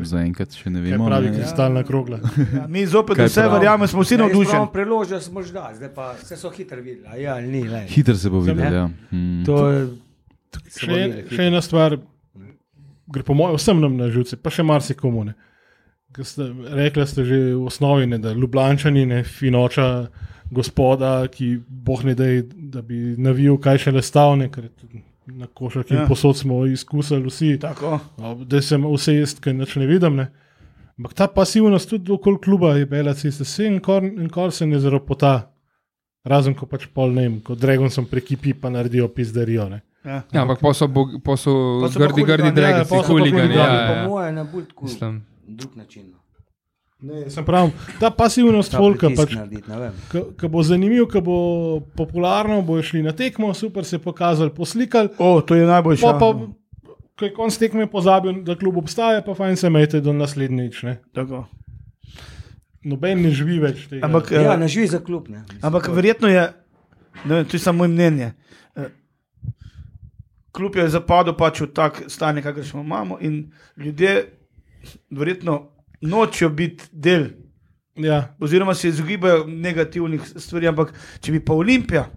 [SPEAKER 2] Zaenkrat še ne
[SPEAKER 1] Kaj
[SPEAKER 2] vemo.
[SPEAKER 1] pravi
[SPEAKER 2] ne.
[SPEAKER 1] kristalna krogla.
[SPEAKER 4] Ja, mi zopet
[SPEAKER 2] Kaj
[SPEAKER 4] vse verjamemo, smo vsi
[SPEAKER 5] Ja,
[SPEAKER 4] navdušeni.
[SPEAKER 5] pravim, Preložil smo dal, zdaj pa vse so hitro videli. a Ja, ni, lej.
[SPEAKER 2] Hitro se bo videl. Ja. Hmm.
[SPEAKER 5] To je
[SPEAKER 1] Še, še ena stvar, gre po mojem, vsem nam na živce, pa še marsikomu. Ste, rekli ste že v osnovi, ne, da Ljubljančani, ne, finoča gospoda, ki boh ne dej, da bi navijal kaj še le stavne, ker na košarki
[SPEAKER 4] Ja.
[SPEAKER 1] ja. posod smo izkusili vsi,
[SPEAKER 4] Tako.
[SPEAKER 1] da sem vse jest, ker nič ne vidim. Ne. Ampak ta pasivnost tudi okoli kluba je bela cesta, vse en kor, en kor se ne zaropota. Razen ko pač pol ne vem, ko Dragonsom prekipi, pa naredijo pizdarijo. Ne.
[SPEAKER 4] Ja.
[SPEAKER 3] Ja, ampak pa so, pa so
[SPEAKER 4] Pa so
[SPEAKER 3] grdi, grdi
[SPEAKER 4] huligani, ja,
[SPEAKER 3] dragi, huligani.
[SPEAKER 1] huligani,
[SPEAKER 3] Ja,
[SPEAKER 5] po
[SPEAKER 3] ja.
[SPEAKER 5] moje na bolj tako
[SPEAKER 3] Mislim.
[SPEAKER 5] drug način. no.
[SPEAKER 1] Ne, sem pravi, ta pasivnost
[SPEAKER 5] Ta
[SPEAKER 1] folka, pač,
[SPEAKER 5] narediti, ne vem.
[SPEAKER 1] ki bo zanimiv, ki bo popularno, bo šli na tekmo, super se pokazali, poslikali.
[SPEAKER 4] O, to je najboljše.
[SPEAKER 1] Pa, pa, ko je konc tekme pozabil, da klub obstaja, pa fajn se imejte do naslednjič. Ne.
[SPEAKER 4] Tako.
[SPEAKER 1] Noben ne živi več tega.
[SPEAKER 4] Ampak,
[SPEAKER 5] Ja,
[SPEAKER 4] eh,
[SPEAKER 5] ne živi za klub. Ne.
[SPEAKER 4] ampak verjetno je ne vem, to je samo moje mnenje. Eh, Kljub je zapadel pač v tak stanje, kakršno imamo, in ljudje verjetno nočejo biti del,
[SPEAKER 1] Ja,
[SPEAKER 4] oziroma se izogibajo negativnih stvari. Ampak če bi pa Olimpija,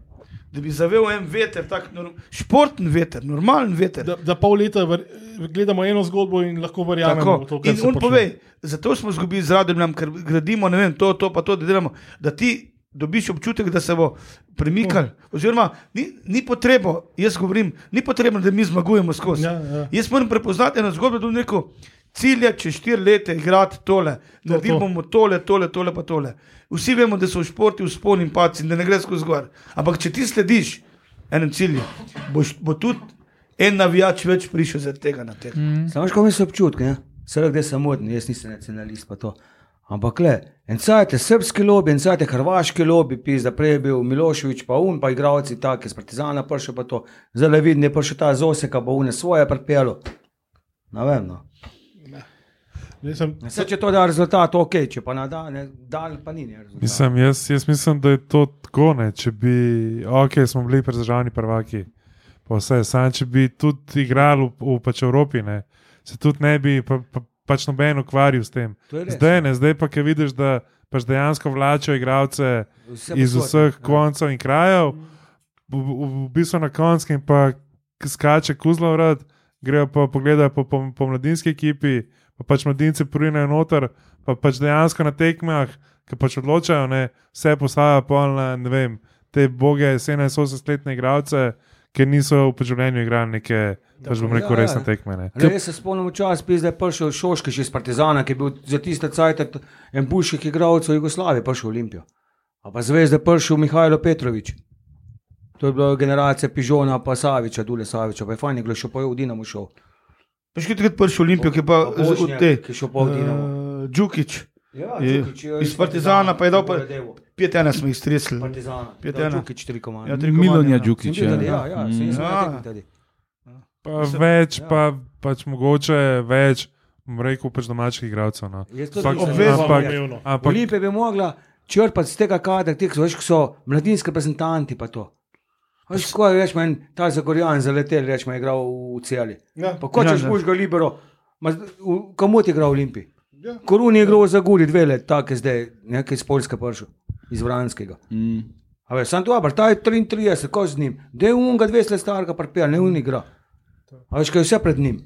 [SPEAKER 4] da bi zavel en veter, tak športen veter, normalen veter.
[SPEAKER 1] da, da pol leta ver, gledamo eno zgodbo in lahko verjamemo v to, kar se
[SPEAKER 4] on
[SPEAKER 1] počne.
[SPEAKER 4] pove, zato smo izgubili z radom, ker gradimo ne vem, to, to, pa to, da delamo. Da ti dobiš občutek, da se bo premikal. Oziroma, ni, ni potrebo, jaz govorim, ni potrebno, da mi zmagujemo skozi.
[SPEAKER 1] Ja, ja.
[SPEAKER 4] Jaz moram prepoznati eno zgodbo, da neko cilje čez štiri leta igrati tole, naredili
[SPEAKER 1] to.
[SPEAKER 4] bomo tole, tole, tole, pa tole. Vsi vemo, da so v športu vzpon in paci da ne gre skozi gor. Ampak če ti slediš enem cilju, boš, bo tudi en navijač več prišel zaradi tega na tek.
[SPEAKER 3] Mm.
[SPEAKER 5] Samo še so občutki, vse da sem moden, jaz nisem nacionalist. pa to. Ampak le, en cajt je srpski lobby, en cajt je hrvaški lobby, pisa, prej je bil Miloševič, pa un, pa igravci taki, iz Partizana prišel pa to. Zdaj vidim, je prišel ta Zoseka, pa une svoje pripelo. Ne vem, no.
[SPEAKER 1] Sem-
[SPEAKER 5] Vse, če to da rezultat, ok, če pa na dan, ne, dan pa ni rezultat.
[SPEAKER 6] Mislim, jaz, jaz mislim, da je to tako, ne, če bi, ok, smo bili predržavni prvaki, pa vse, sam če bi tudi igrali v, v pač Evropi, ne, se tudi ne bi pa, pa, pač noben ukvarjal s tem. Zdaj ne, zdaj pa, ki vidiš, da pač dejansko vlačijo igralce
[SPEAKER 5] Vse
[SPEAKER 6] iz vseh
[SPEAKER 5] ja.
[SPEAKER 6] koncev in krajev, v, v, v bistvu na koncu in pa skače kuzlo vrat, grejo pa pogledati po, po, po mladinski ekipi, pa pač mladinci prinajo noter, pa pač dejansko na tekmah, ki pač odločajo, ne, vse postaja polna, ne vem, te boge 17-18-letne igralce, ki niso v življenju igrali neke, pač bom rekel,
[SPEAKER 5] ja, ja.
[SPEAKER 6] resne tekme. Ne.
[SPEAKER 5] Ne, jaz se spomnim čas, da je prišel Šoški iz Partizana, ki je bil za tiste cajt en boljših igralcev Jugoslavije, prišel v Olimpijo. A pa zvezde prišel Mihajlo Petrovič. To je bila generacija Pižona, pa Saviča, Dule Saviča, pa je fajn, da je šel pa je v Dinamo šel.
[SPEAKER 4] Pa še takrat prišel Olimpijo, ki je pa
[SPEAKER 5] Pa
[SPEAKER 4] z- od
[SPEAKER 5] Bošnjak,
[SPEAKER 4] te.
[SPEAKER 5] ki je šel pa v Dinamo.
[SPEAKER 4] Uh, Džukič,
[SPEAKER 5] Ja, Đukić je
[SPEAKER 4] iz Partizana pa je dal pa-
[SPEAKER 5] Devo.
[SPEAKER 4] 5-1 smo jih stresli.
[SPEAKER 5] Partizana.
[SPEAKER 4] Pet
[SPEAKER 5] Ja,
[SPEAKER 4] ena.
[SPEAKER 5] Đukić tri komande.
[SPEAKER 4] Ja, tri
[SPEAKER 2] Milonja
[SPEAKER 4] komande, ja.
[SPEAKER 5] Sem bil tudi, ja, ja, sem
[SPEAKER 2] Mm.
[SPEAKER 5] jaz
[SPEAKER 4] Ja.
[SPEAKER 5] tudi.
[SPEAKER 6] Pa
[SPEAKER 4] Mislim,
[SPEAKER 6] več,
[SPEAKER 5] ja.
[SPEAKER 6] pa pač mogoče več, bom rekel, pač domačih igralcev. No.
[SPEAKER 4] Obvezno
[SPEAKER 5] Olimpija bi mogla črpati z tega kadra, teh so, veš, so mladinski reprezentanti. Pa to. Veš, ko je rečemo, en ta Zagorjan zaletel, rečemo, je igral v celi.
[SPEAKER 1] Ja.
[SPEAKER 5] Pa ko
[SPEAKER 4] Ja,
[SPEAKER 5] češ
[SPEAKER 4] ja.
[SPEAKER 5] boš ga libero, ma v- komu ti je igral v Olimpiji?
[SPEAKER 1] Ja.
[SPEAKER 5] Koruni je igral za Guri dve let, tako je zdaj, nekaj iz Poljske iz Vranskega.
[SPEAKER 2] Mm.
[SPEAKER 5] A veš, sam dober, ta je 33, ko z njim, da je unga 200 let starega parpel, ne un igra. A veš, kaj je vse pred njim.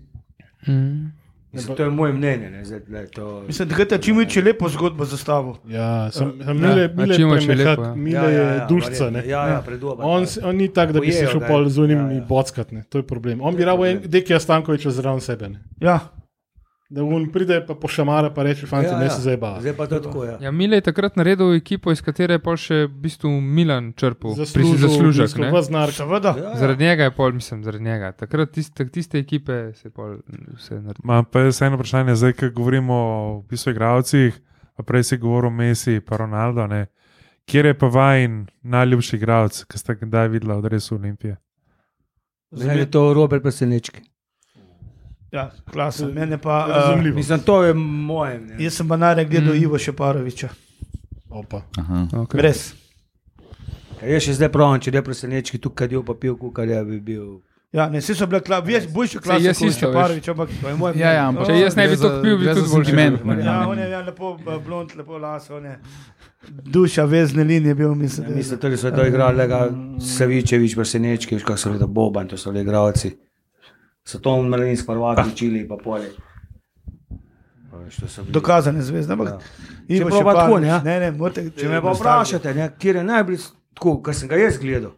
[SPEAKER 3] Mm.
[SPEAKER 5] Mislim, to je moje mnenje. Ne, zdaj, le, to...
[SPEAKER 4] Mislim, da je čim več lepo zgodbo zastavil.
[SPEAKER 1] Ja, sem, sem Mile,
[SPEAKER 3] Ja,
[SPEAKER 1] Mile,
[SPEAKER 3] čim več je
[SPEAKER 1] premehat,
[SPEAKER 3] lepo, ja.
[SPEAKER 1] Mile je dušca.
[SPEAKER 5] verjetno.
[SPEAKER 1] ne.
[SPEAKER 5] Ja, ja, predober.
[SPEAKER 1] On, s- on ni tak, da bi se šel pol z unim
[SPEAKER 5] ja,
[SPEAKER 1] ja,
[SPEAKER 5] ja.
[SPEAKER 1] ja. bockat. Ne. To je problem. On bi
[SPEAKER 5] je
[SPEAKER 1] rabo en
[SPEAKER 5] problem.
[SPEAKER 1] dekija Stankoviča zraven sebe. Ne.
[SPEAKER 4] Ja.
[SPEAKER 1] Da on pride pa pošamara pa reče, fanti, ja, ne se zdaj bava.
[SPEAKER 5] Zdaj pa to tako, ja.
[SPEAKER 3] Ja, Mile je takrat naredil ekipo, iz katere je pol še v bistvu Milan črpal. Pri- Zaslužek. ne.
[SPEAKER 1] Vaznar,
[SPEAKER 4] Seveda.
[SPEAKER 5] Ja, ja.
[SPEAKER 3] Zaradi njega je pol, mislim, zaradi njega. Takrat tiste, tiste ekipe se je pol vse naredilo.
[SPEAKER 6] Ma pa jaz eno vprašanje, zdaj, ko govorimo o v bistvu igralcih, pa prej si govoril o Messi in Ronaldo. Ne? Kjer je pa vajen najljubši igralec, ki ste ga kdaj videli od resu Olimpije?
[SPEAKER 5] Meni je to Robert Presenečki.
[SPEAKER 4] Ja, klasa. Mene pa.
[SPEAKER 1] Razumljivo.
[SPEAKER 4] Uh,
[SPEAKER 5] Mislim, to je moje. mnenje.
[SPEAKER 4] jaz sem pa najraje gledal
[SPEAKER 3] Mm.
[SPEAKER 4] Ivo Šeparoviča.
[SPEAKER 1] Opa.
[SPEAKER 2] Aha.
[SPEAKER 3] Okay.
[SPEAKER 4] Res.
[SPEAKER 5] Ja, Jaz še zdaj pravim, če je Presenečki tukaj kadil pa pil, kar je bi bil.
[SPEAKER 4] Ja, ne, vsi so bili kla, veš, boljši klasi
[SPEAKER 3] jaz isto,
[SPEAKER 4] Šeparovič, ampak to je moje
[SPEAKER 2] Ja, ja, ampak
[SPEAKER 3] Če jaz ne bi to pil, bi tudi boljši
[SPEAKER 2] ne.
[SPEAKER 4] Ja, on je ja, lepo eh, blond, lepo las, on je duša vezne linije bil, mislim. je-
[SPEAKER 5] Mislim, da so to igrali, lega Savičevič, Presenečki, kako so bili to Boban, to so bili igralci. So to mladinski prvaki učili, pa polje. Pa
[SPEAKER 4] Dokazane zvezde. Ampak
[SPEAKER 5] Ja.
[SPEAKER 4] Ivo
[SPEAKER 5] Čeprav pa tako, ne.
[SPEAKER 4] ne, ne, morate,
[SPEAKER 5] Če me pa vprašate, ne, kjer je najbolj tako, kar sem ga jaz gledal,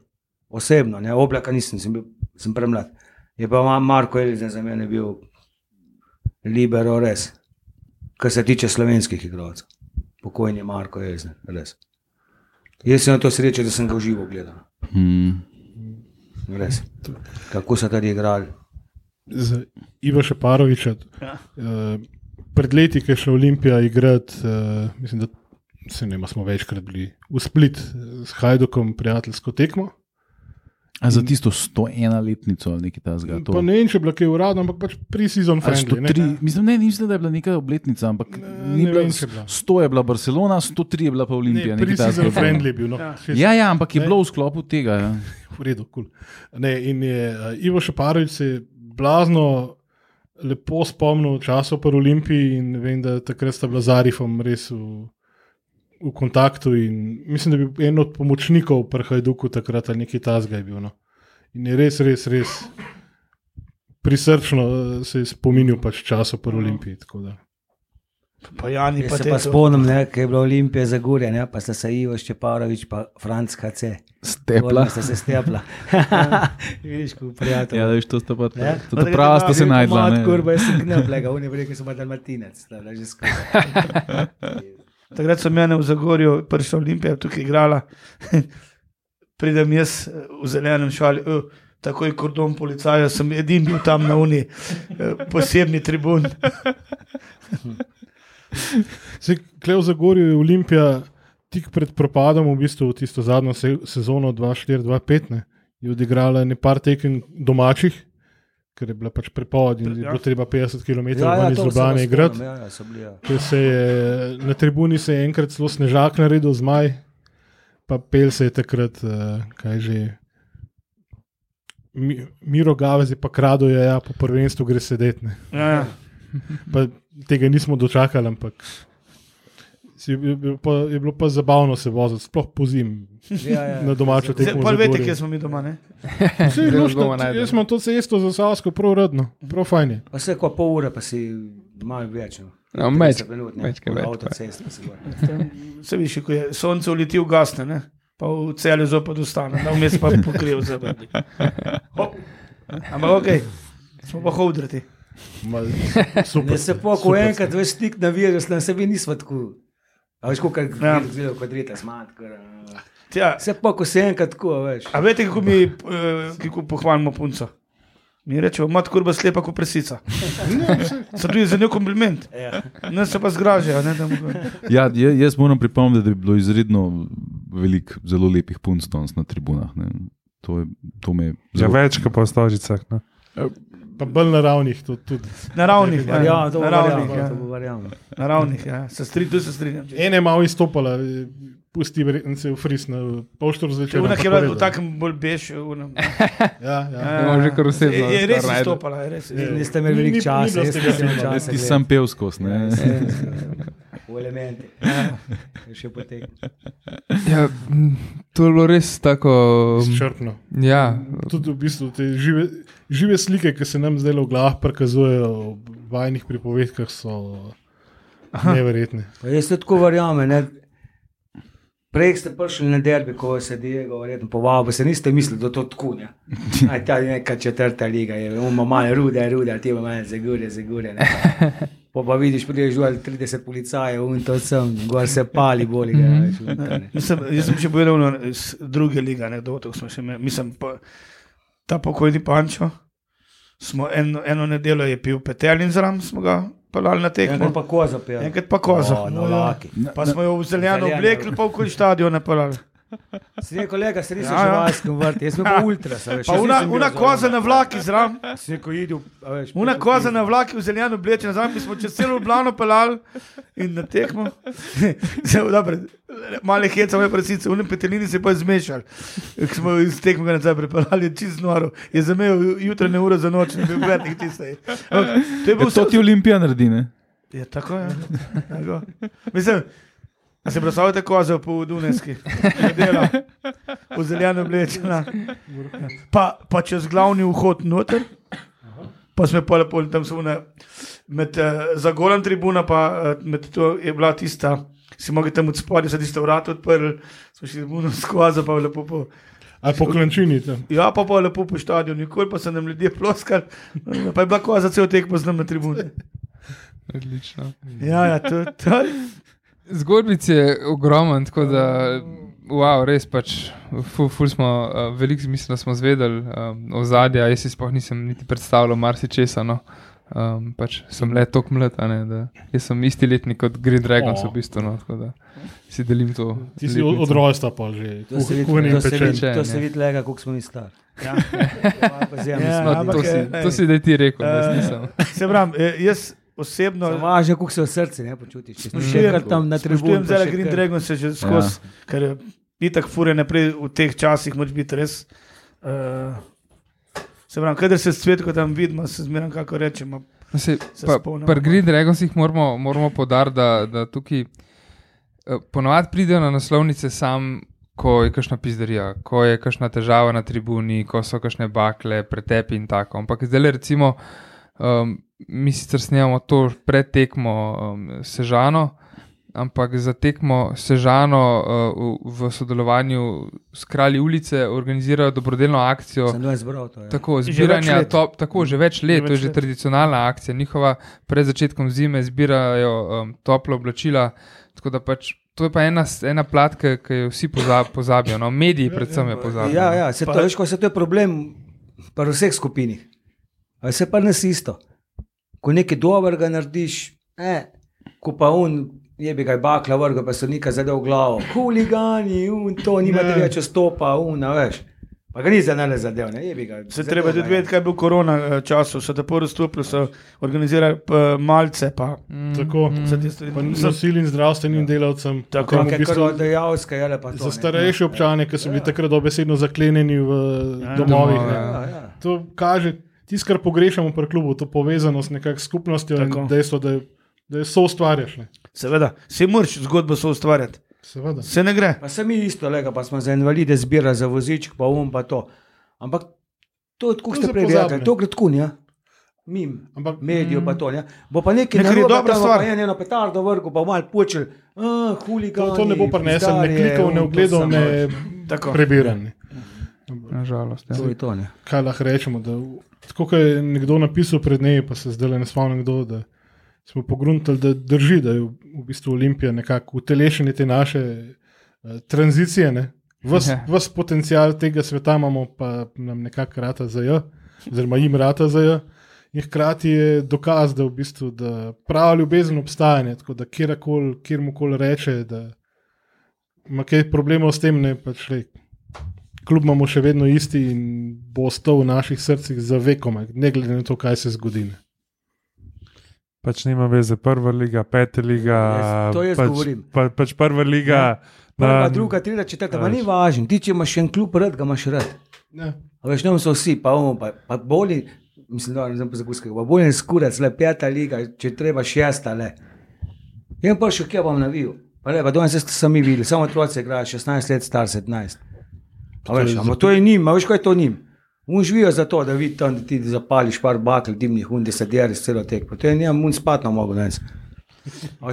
[SPEAKER 5] osebno, ne, oblaka nisem, sem, bil, sem premlad. Je pa Ma- Marko Elizen za mene bil libero res, kar se tiče slovenskih igralcev. Pokojni Marko Elizen, res. Jaz sem na to srečo, da sem ga v živo gledal.
[SPEAKER 2] Mm.
[SPEAKER 5] Res. Kako so tady igrali.
[SPEAKER 1] Z Ivo Šeparoviča.
[SPEAKER 4] Ja.
[SPEAKER 1] Uh, pred leti, ki je šel Olimpija igrati, uh, mislim, da se ne smo večkrat bili v Split eh, s Hajdukom prijateljsko tekmo.
[SPEAKER 2] A za tisto 101 letnico ali nekaj takega. to-
[SPEAKER 1] Pa ne vem, če je bilo kaj uradno, ampak pač friendly. ne.
[SPEAKER 2] 103, mislim, ne, mislim, da je bila neka obletnica, ampak
[SPEAKER 1] Ne,
[SPEAKER 2] ni
[SPEAKER 1] ne
[SPEAKER 2] bila,
[SPEAKER 1] vem, bila.
[SPEAKER 2] 100 je bila Barcelona, 103 je bila pa Olimpija.
[SPEAKER 1] Ne,
[SPEAKER 2] nekaj takega
[SPEAKER 1] pre-season
[SPEAKER 2] je
[SPEAKER 1] bil. No.
[SPEAKER 4] Ja.
[SPEAKER 2] Ja, ja, ampak je
[SPEAKER 1] Ne.
[SPEAKER 2] bilo v sklopu tega. Ja.
[SPEAKER 1] V redu, cool. ne, in je uh, Ivo Šeparovič se je blazno lepo spomnil časov po Olimpiji in vem, da takrat sta bila z Arifom res v, v kontaktu. in Mislim, da je bil en od pomočnikov pri Hajduku takrat ali nekaj tasga je bil. No. In je res, res, res prisrčno eh, se je spominjal pač časov po Olimpiji. tako da.
[SPEAKER 4] Pa Jani,
[SPEAKER 5] Jaz
[SPEAKER 4] pa
[SPEAKER 5] se pa spomnim, ne, kaj je bila Olimpija za Gure, ne, pa sta se Ivo Ščeparovič pa Franc HC.
[SPEAKER 2] Stepla.
[SPEAKER 5] Sta se stepla. Vidiš, ko prijatelj.
[SPEAKER 2] Ja, veš, to sta pa
[SPEAKER 5] Ja.
[SPEAKER 2] to ta prava sta se najdla. Ne.
[SPEAKER 5] kurba, jaz sem knaplega, oni bi rekel, so pa dalmatinec. sta bila že skupaj.
[SPEAKER 4] Takrat so mene v Zagorju, prša Olimpija, tukaj igrala. Pridem jaz eh, v zelenem šali, uh, takoj kordon policaja, sem edini bil tam na uni, uh, posebni tribun.
[SPEAKER 1] Se, Klej v Zagorju je Olimpija tik pred propadom, v bistvu v tisto zadnjo se, sezono 2004-2005, je odigrala nekaj tekem domačih, ker je bila pač prepoved in je
[SPEAKER 4] Ja.
[SPEAKER 1] bilo treba 50 km
[SPEAKER 5] Ja, ja,
[SPEAKER 1] iz Ljubljana igrati.
[SPEAKER 5] Ja, ja, bili, ja.
[SPEAKER 1] Se je na tribuni se je enkrat celo snežak naredil, zmaj, pa pel se je takrat, uh, kaj že. Mi, Miro Gavez je pa krado, je ja, po prvenstvu gre sedeti. ne.
[SPEAKER 4] Ja, ja.
[SPEAKER 1] Pa tega nismo dočakali, ampak si, je, bilo pa, je bilo pa zabavno se voziti, sploh po zim
[SPEAKER 5] Ja, ja.
[SPEAKER 1] na domačo tekmo.
[SPEAKER 4] Pa veste, kje smo mi doma, ne?
[SPEAKER 1] Saj je
[SPEAKER 3] našli.
[SPEAKER 1] Jaz imam to cesto za Savsko, prav redno, prav fajn je.
[SPEAKER 5] Pa vse ko pol ure, pa si malo več. No.
[SPEAKER 3] No, meč-
[SPEAKER 5] 30 minut,
[SPEAKER 3] več kaj več, pa
[SPEAKER 5] si gor.
[SPEAKER 4] Se viš, ko je sonce uleti v gasne, ne? pa v celju zopet ostane, da vmes pa pokrijev zabrni. Ampak ok, smo pa hodrati.
[SPEAKER 1] Ma,
[SPEAKER 5] Ne
[SPEAKER 1] super.
[SPEAKER 5] se po, ko enkrat veš stik na virus, na sebi nismo tako. A veš, kako
[SPEAKER 4] Ja.
[SPEAKER 5] je gledal kvadrita, smat.
[SPEAKER 4] Tja,
[SPEAKER 5] Se pa, ko se enkrat tako, veš.
[SPEAKER 4] a veste, kako mi eh, kako pohvalimo punco? Mi rečemo, mat kurba slepa kot presica. Se tudi za njo kompliment.
[SPEAKER 5] Ja.
[SPEAKER 4] Ne se pa zgražajo. Ne, da
[SPEAKER 2] Ja, je- jaz moram pripomniti, da je bilo izredno veliko zelo lepih punc danes na tribunah. Ne. To, je, to me je
[SPEAKER 6] Ja, več kot pa v stožicah. No.
[SPEAKER 1] Pa bolj naravnih to tudi.
[SPEAKER 4] Naravnih, ja,
[SPEAKER 5] Ja, to
[SPEAKER 4] naravnih, ja.
[SPEAKER 5] to verjamem.
[SPEAKER 4] naravnih, ja. Se strinjam, tu se strinjam.
[SPEAKER 1] Ene je malo izstopala, pusti verjetno se v fris na polštor zvečer.
[SPEAKER 4] Če
[SPEAKER 1] ampak
[SPEAKER 4] je bila v takem bolj bež, unem.
[SPEAKER 1] Ja, ja.
[SPEAKER 3] Imamo že kar osebno
[SPEAKER 4] Je, je res izstopala, res.
[SPEAKER 5] Niste imeli veliko časa, jaz nisem
[SPEAKER 1] filma.
[SPEAKER 5] časa.
[SPEAKER 2] Ti sam pel skozi. ne.
[SPEAKER 5] V elementi. Še potek.
[SPEAKER 3] Ja, to je bilo res tako.
[SPEAKER 1] Izčrpno.
[SPEAKER 3] Ja,
[SPEAKER 1] Tudi v bistvu te žive, žive slike, ki se nam zdaj v glavah prikazujejo v vajnih pripovedkah, so neverjetne.
[SPEAKER 5] Pa Jaz tako verjamem. ne. Prej ste prišli na derbi, ko se Diego verjetno povabil, se niste mislili, da je to tako. Ne? Aj, ta neka četrta liga je, imamo malo rude, rude, ti imamo malo zagure, zagure. ne. Po pa vidiš, prideš dol 30 policajev in to sem, gor se pali, boli to, ne.
[SPEAKER 4] Mislim, jaz sem še povedal no, iz druge lige, anekdoto smo še imeli. Mislim, pa, ta pokojni Pančo, smo eno, eno nedeljo je pil petelin zram, smo ga pelali na tekmo.
[SPEAKER 5] Enkrat pa koza pil.
[SPEAKER 4] Enkrat pa koza.
[SPEAKER 5] O, no, laki.
[SPEAKER 4] Pa smo jo v Zeljano. oblekli, pa okoli stadiona pelali.
[SPEAKER 5] Si ne kolega, se nisi
[SPEAKER 4] Ja,
[SPEAKER 5] ja,
[SPEAKER 4] ja.
[SPEAKER 5] živalskem vrtu, jaz sem pa ultra. se veš,
[SPEAKER 4] Pa una,
[SPEAKER 5] nisem bil
[SPEAKER 4] una
[SPEAKER 5] zraven.
[SPEAKER 4] koza na vlaki zram,
[SPEAKER 5] Si neko idel, a veš.
[SPEAKER 4] una koza na vlaki v zeljano obleče nazaj, mi smo čez celo Ljubljano pelali in na tekmo. Zelo dobro, male heca, moje presice, unem petelini se pa zmešali. Ko smo iz tekmo ga nazaj prepeljali, je čist noro, je zamejal jutranje ure za noč, ne bil vernik tiste. Ampak To je
[SPEAKER 2] Ja,
[SPEAKER 4] bil
[SPEAKER 2] to ti
[SPEAKER 4] vse.
[SPEAKER 2] Olimpija naredi. Ne?
[SPEAKER 4] Je tako, ja. Tako. Mislim, a se predstavljate kozo po Dunajski, dela v zeljano oblečena. Pa, pa čez glavni vhod noter, pa smo pa lepo tam so one, med uh, zagorem tribuna, pa uh, med to je bila tista, si mogli tam od spodaj, so tiste vrata odprli, smo šli buno skozi, pa lepo po.
[SPEAKER 1] Ali po klančini tam.
[SPEAKER 4] Ja, pa pa lepo po stadionu, nikoli pa so nam ljudje ploskali, pa je bila koza cel tek poznam na tribuni.
[SPEAKER 3] odlično.
[SPEAKER 4] Ja, ja, to, to,
[SPEAKER 3] Zgodbic je ogromen, tako da, wow, res pač, ful, ful smo, uh, veliko mislim, da smo zvedeli um, o zadju, jaz si sploh nisem niti predstavljal marsičesa. No. Um, pač sem le tako mlad, a ne, da jaz sem isti letnik kot Green Dragons,
[SPEAKER 1] O.
[SPEAKER 3] v bistvu. No, tako da si delim to.
[SPEAKER 1] Ti si od
[SPEAKER 3] letnico.
[SPEAKER 1] od rojstva pa že
[SPEAKER 5] To se vidi,
[SPEAKER 1] kuhani in
[SPEAKER 5] to se
[SPEAKER 1] pečeni.
[SPEAKER 5] vidi, to
[SPEAKER 3] pečen,
[SPEAKER 5] se
[SPEAKER 3] ja.
[SPEAKER 5] vidi, lega, koliko smo mi stari.
[SPEAKER 4] Ja.
[SPEAKER 5] Pa zdaj,
[SPEAKER 4] Ja,
[SPEAKER 5] mislim,
[SPEAKER 3] No,
[SPEAKER 4] ampak,
[SPEAKER 3] to, si,
[SPEAKER 4] eh,
[SPEAKER 3] to si da ti rekel, da
[SPEAKER 4] Eh,
[SPEAKER 3] nisem.
[SPEAKER 4] Se pravi, eh, jaz osebno.
[SPEAKER 5] No, Važno, koliko se v srcu ne počutiš. Če si še kar tam na tribuni.
[SPEAKER 4] Zdaj Green
[SPEAKER 5] kar-
[SPEAKER 4] Dragon se že skozi, ja. ker je itak fure naprej v teh časih, moč biti res. Uh, se pravi, kadar se svet, ko tam vidimo, se zmeraj kako rečemo.
[SPEAKER 3] Se,
[SPEAKER 4] Se
[SPEAKER 3] pa, pri Green Dragonsih moramo, moramo podariti, da, da tukaj eh, ponovadi pridejo na naslovnice sam, ko je kakšna pizderija, ko je kakšna težava na tribuni, ko so kakšne bakle, pretepi in tako. Ampak zdaj, recimo, um, mi sicer snemamo to pred tekmo um, Sežano. Ampak za tekmo Sežano uh, v, v sodelovanju s Kralji ulice organizirajo dobrodelno akcijo.
[SPEAKER 5] Zbral to. Ja.
[SPEAKER 3] Tako,
[SPEAKER 4] več
[SPEAKER 3] zbiranja, top, tako že več let,
[SPEAKER 4] Že
[SPEAKER 3] to je
[SPEAKER 4] več
[SPEAKER 3] že
[SPEAKER 4] let.
[SPEAKER 3] tradicionalna akcija. Njihova pred začetkom zime zbirajo um, topla oblačila. Tako da pač to je pa ena, ena plat, ki jo vsi poza- pozabijo. No, mediji, predvsem, je pozabijo.
[SPEAKER 5] Ja, ja, se to,
[SPEAKER 4] Pa-
[SPEAKER 5] veš, ko se to je problem pri vseh skupinih. A se pa nas isto. Ko nekaj dobrega narediš, eh, ko pa un, je bi ga bakla vrga, pa so nekaj zadev v glavo. Huligani, un, to nima tega če stopa, un, a veš. Pa ga ni za nale zadev, ne, je bi ga.
[SPEAKER 4] Se
[SPEAKER 5] zadev
[SPEAKER 4] treba tudi
[SPEAKER 5] je.
[SPEAKER 4] vedeti, kaj je bil korona eh, času. So tako razstopili, so organizirali pa malce. Pa,
[SPEAKER 3] Mm,
[SPEAKER 1] Tako.
[SPEAKER 3] mm.
[SPEAKER 4] za tiste-
[SPEAKER 1] Nosilnim zdravstvenim delavcem,
[SPEAKER 4] Tako.
[SPEAKER 1] v bistvu
[SPEAKER 5] je pa to.
[SPEAKER 1] za
[SPEAKER 5] ne.
[SPEAKER 1] starejše občane, ki so bili takrat dobesedno zaklenjeni v
[SPEAKER 4] Ja,
[SPEAKER 1] domovih.
[SPEAKER 3] ja.
[SPEAKER 5] Ja, ja.
[SPEAKER 1] To kaže tisto, kar pogrešamo pri klubu, to povezanost nekako s skupnostjo
[SPEAKER 4] Tako.
[SPEAKER 1] in dejstvo, da, da je so ustvarjaš. Ne.
[SPEAKER 4] Seveda, se moraš zgodbo so ustvarjati.
[SPEAKER 1] Seveda.
[SPEAKER 4] Se ne gre.
[SPEAKER 5] Pa se mi isto, lega, pa smo za invalide zbirali za voziček, pa um, pa to. Ampak to je tako, kot ste prej rekli, to gre tako, ne. Mim,
[SPEAKER 1] Ampak
[SPEAKER 5] medijev pa to, ne. Bo pa nekaj
[SPEAKER 4] Nekaj dobra stvar.
[SPEAKER 5] Pa je eno petardo vrgo, pa malo počel, ah, huligani.
[SPEAKER 1] to, to ne bo prinesel ne klikov, ne
[SPEAKER 5] um, samo,
[SPEAKER 1] ne ne.
[SPEAKER 3] Nažalost. Ja.
[SPEAKER 5] To je to, ne.
[SPEAKER 1] Kaj lahko rečemo? Da, tako kot je nekdo napisal pred dnevi, pa se zdaj ne spomnim kdo. Da, Smo pogruntali, da drži, da je v, v bistvu Olimpija nekako utelešenje te naše uh, tranzicije. Ne? Ves,
[SPEAKER 3] Ja.
[SPEAKER 1] ves potencial tega sveta imamo, pa nam nekako rata za J, oziroma jim rata za J. In hkrati je dokaz, da, v bistvu, da prava ljubezen obstaja. ne, Tako da kjerkoli, kjer mu koli reče, da ima kaj problemov s tem, ne pač le. Kljub imamo še vedno isti in bo ostal v naših srcih za vekom, ne glede na to, kaj se zgodi.
[SPEAKER 6] Pač nima veze, prva liga, peta liga.
[SPEAKER 5] Jaz- to jaz
[SPEAKER 6] pač,
[SPEAKER 5] govorim.
[SPEAKER 6] Pa, pač prva liga.
[SPEAKER 5] Prva,
[SPEAKER 6] na-
[SPEAKER 5] druga, tretja, četrta, pa ni važno. Ti, če imaš še en klub rad, ga imaš rad.
[SPEAKER 1] Ne.
[SPEAKER 5] A veš, ne so vsi, pa um, pa, pa boli, mislim, da ne znam pozakuskega, pa bolj en skurec, le peta liga, če treba šesta, le. In pa še kje bom navil. Pa le, pa danes ste sami videli, samo otroci igrajo 16 let, star 17. A veš, ampak to je njim, veš, kaj je to njim? Un živijo za to, da vidi tam, da ti zapališ par bakl dimnih, un, deriš celo tekmo. To je njem, un spatno mogo danes.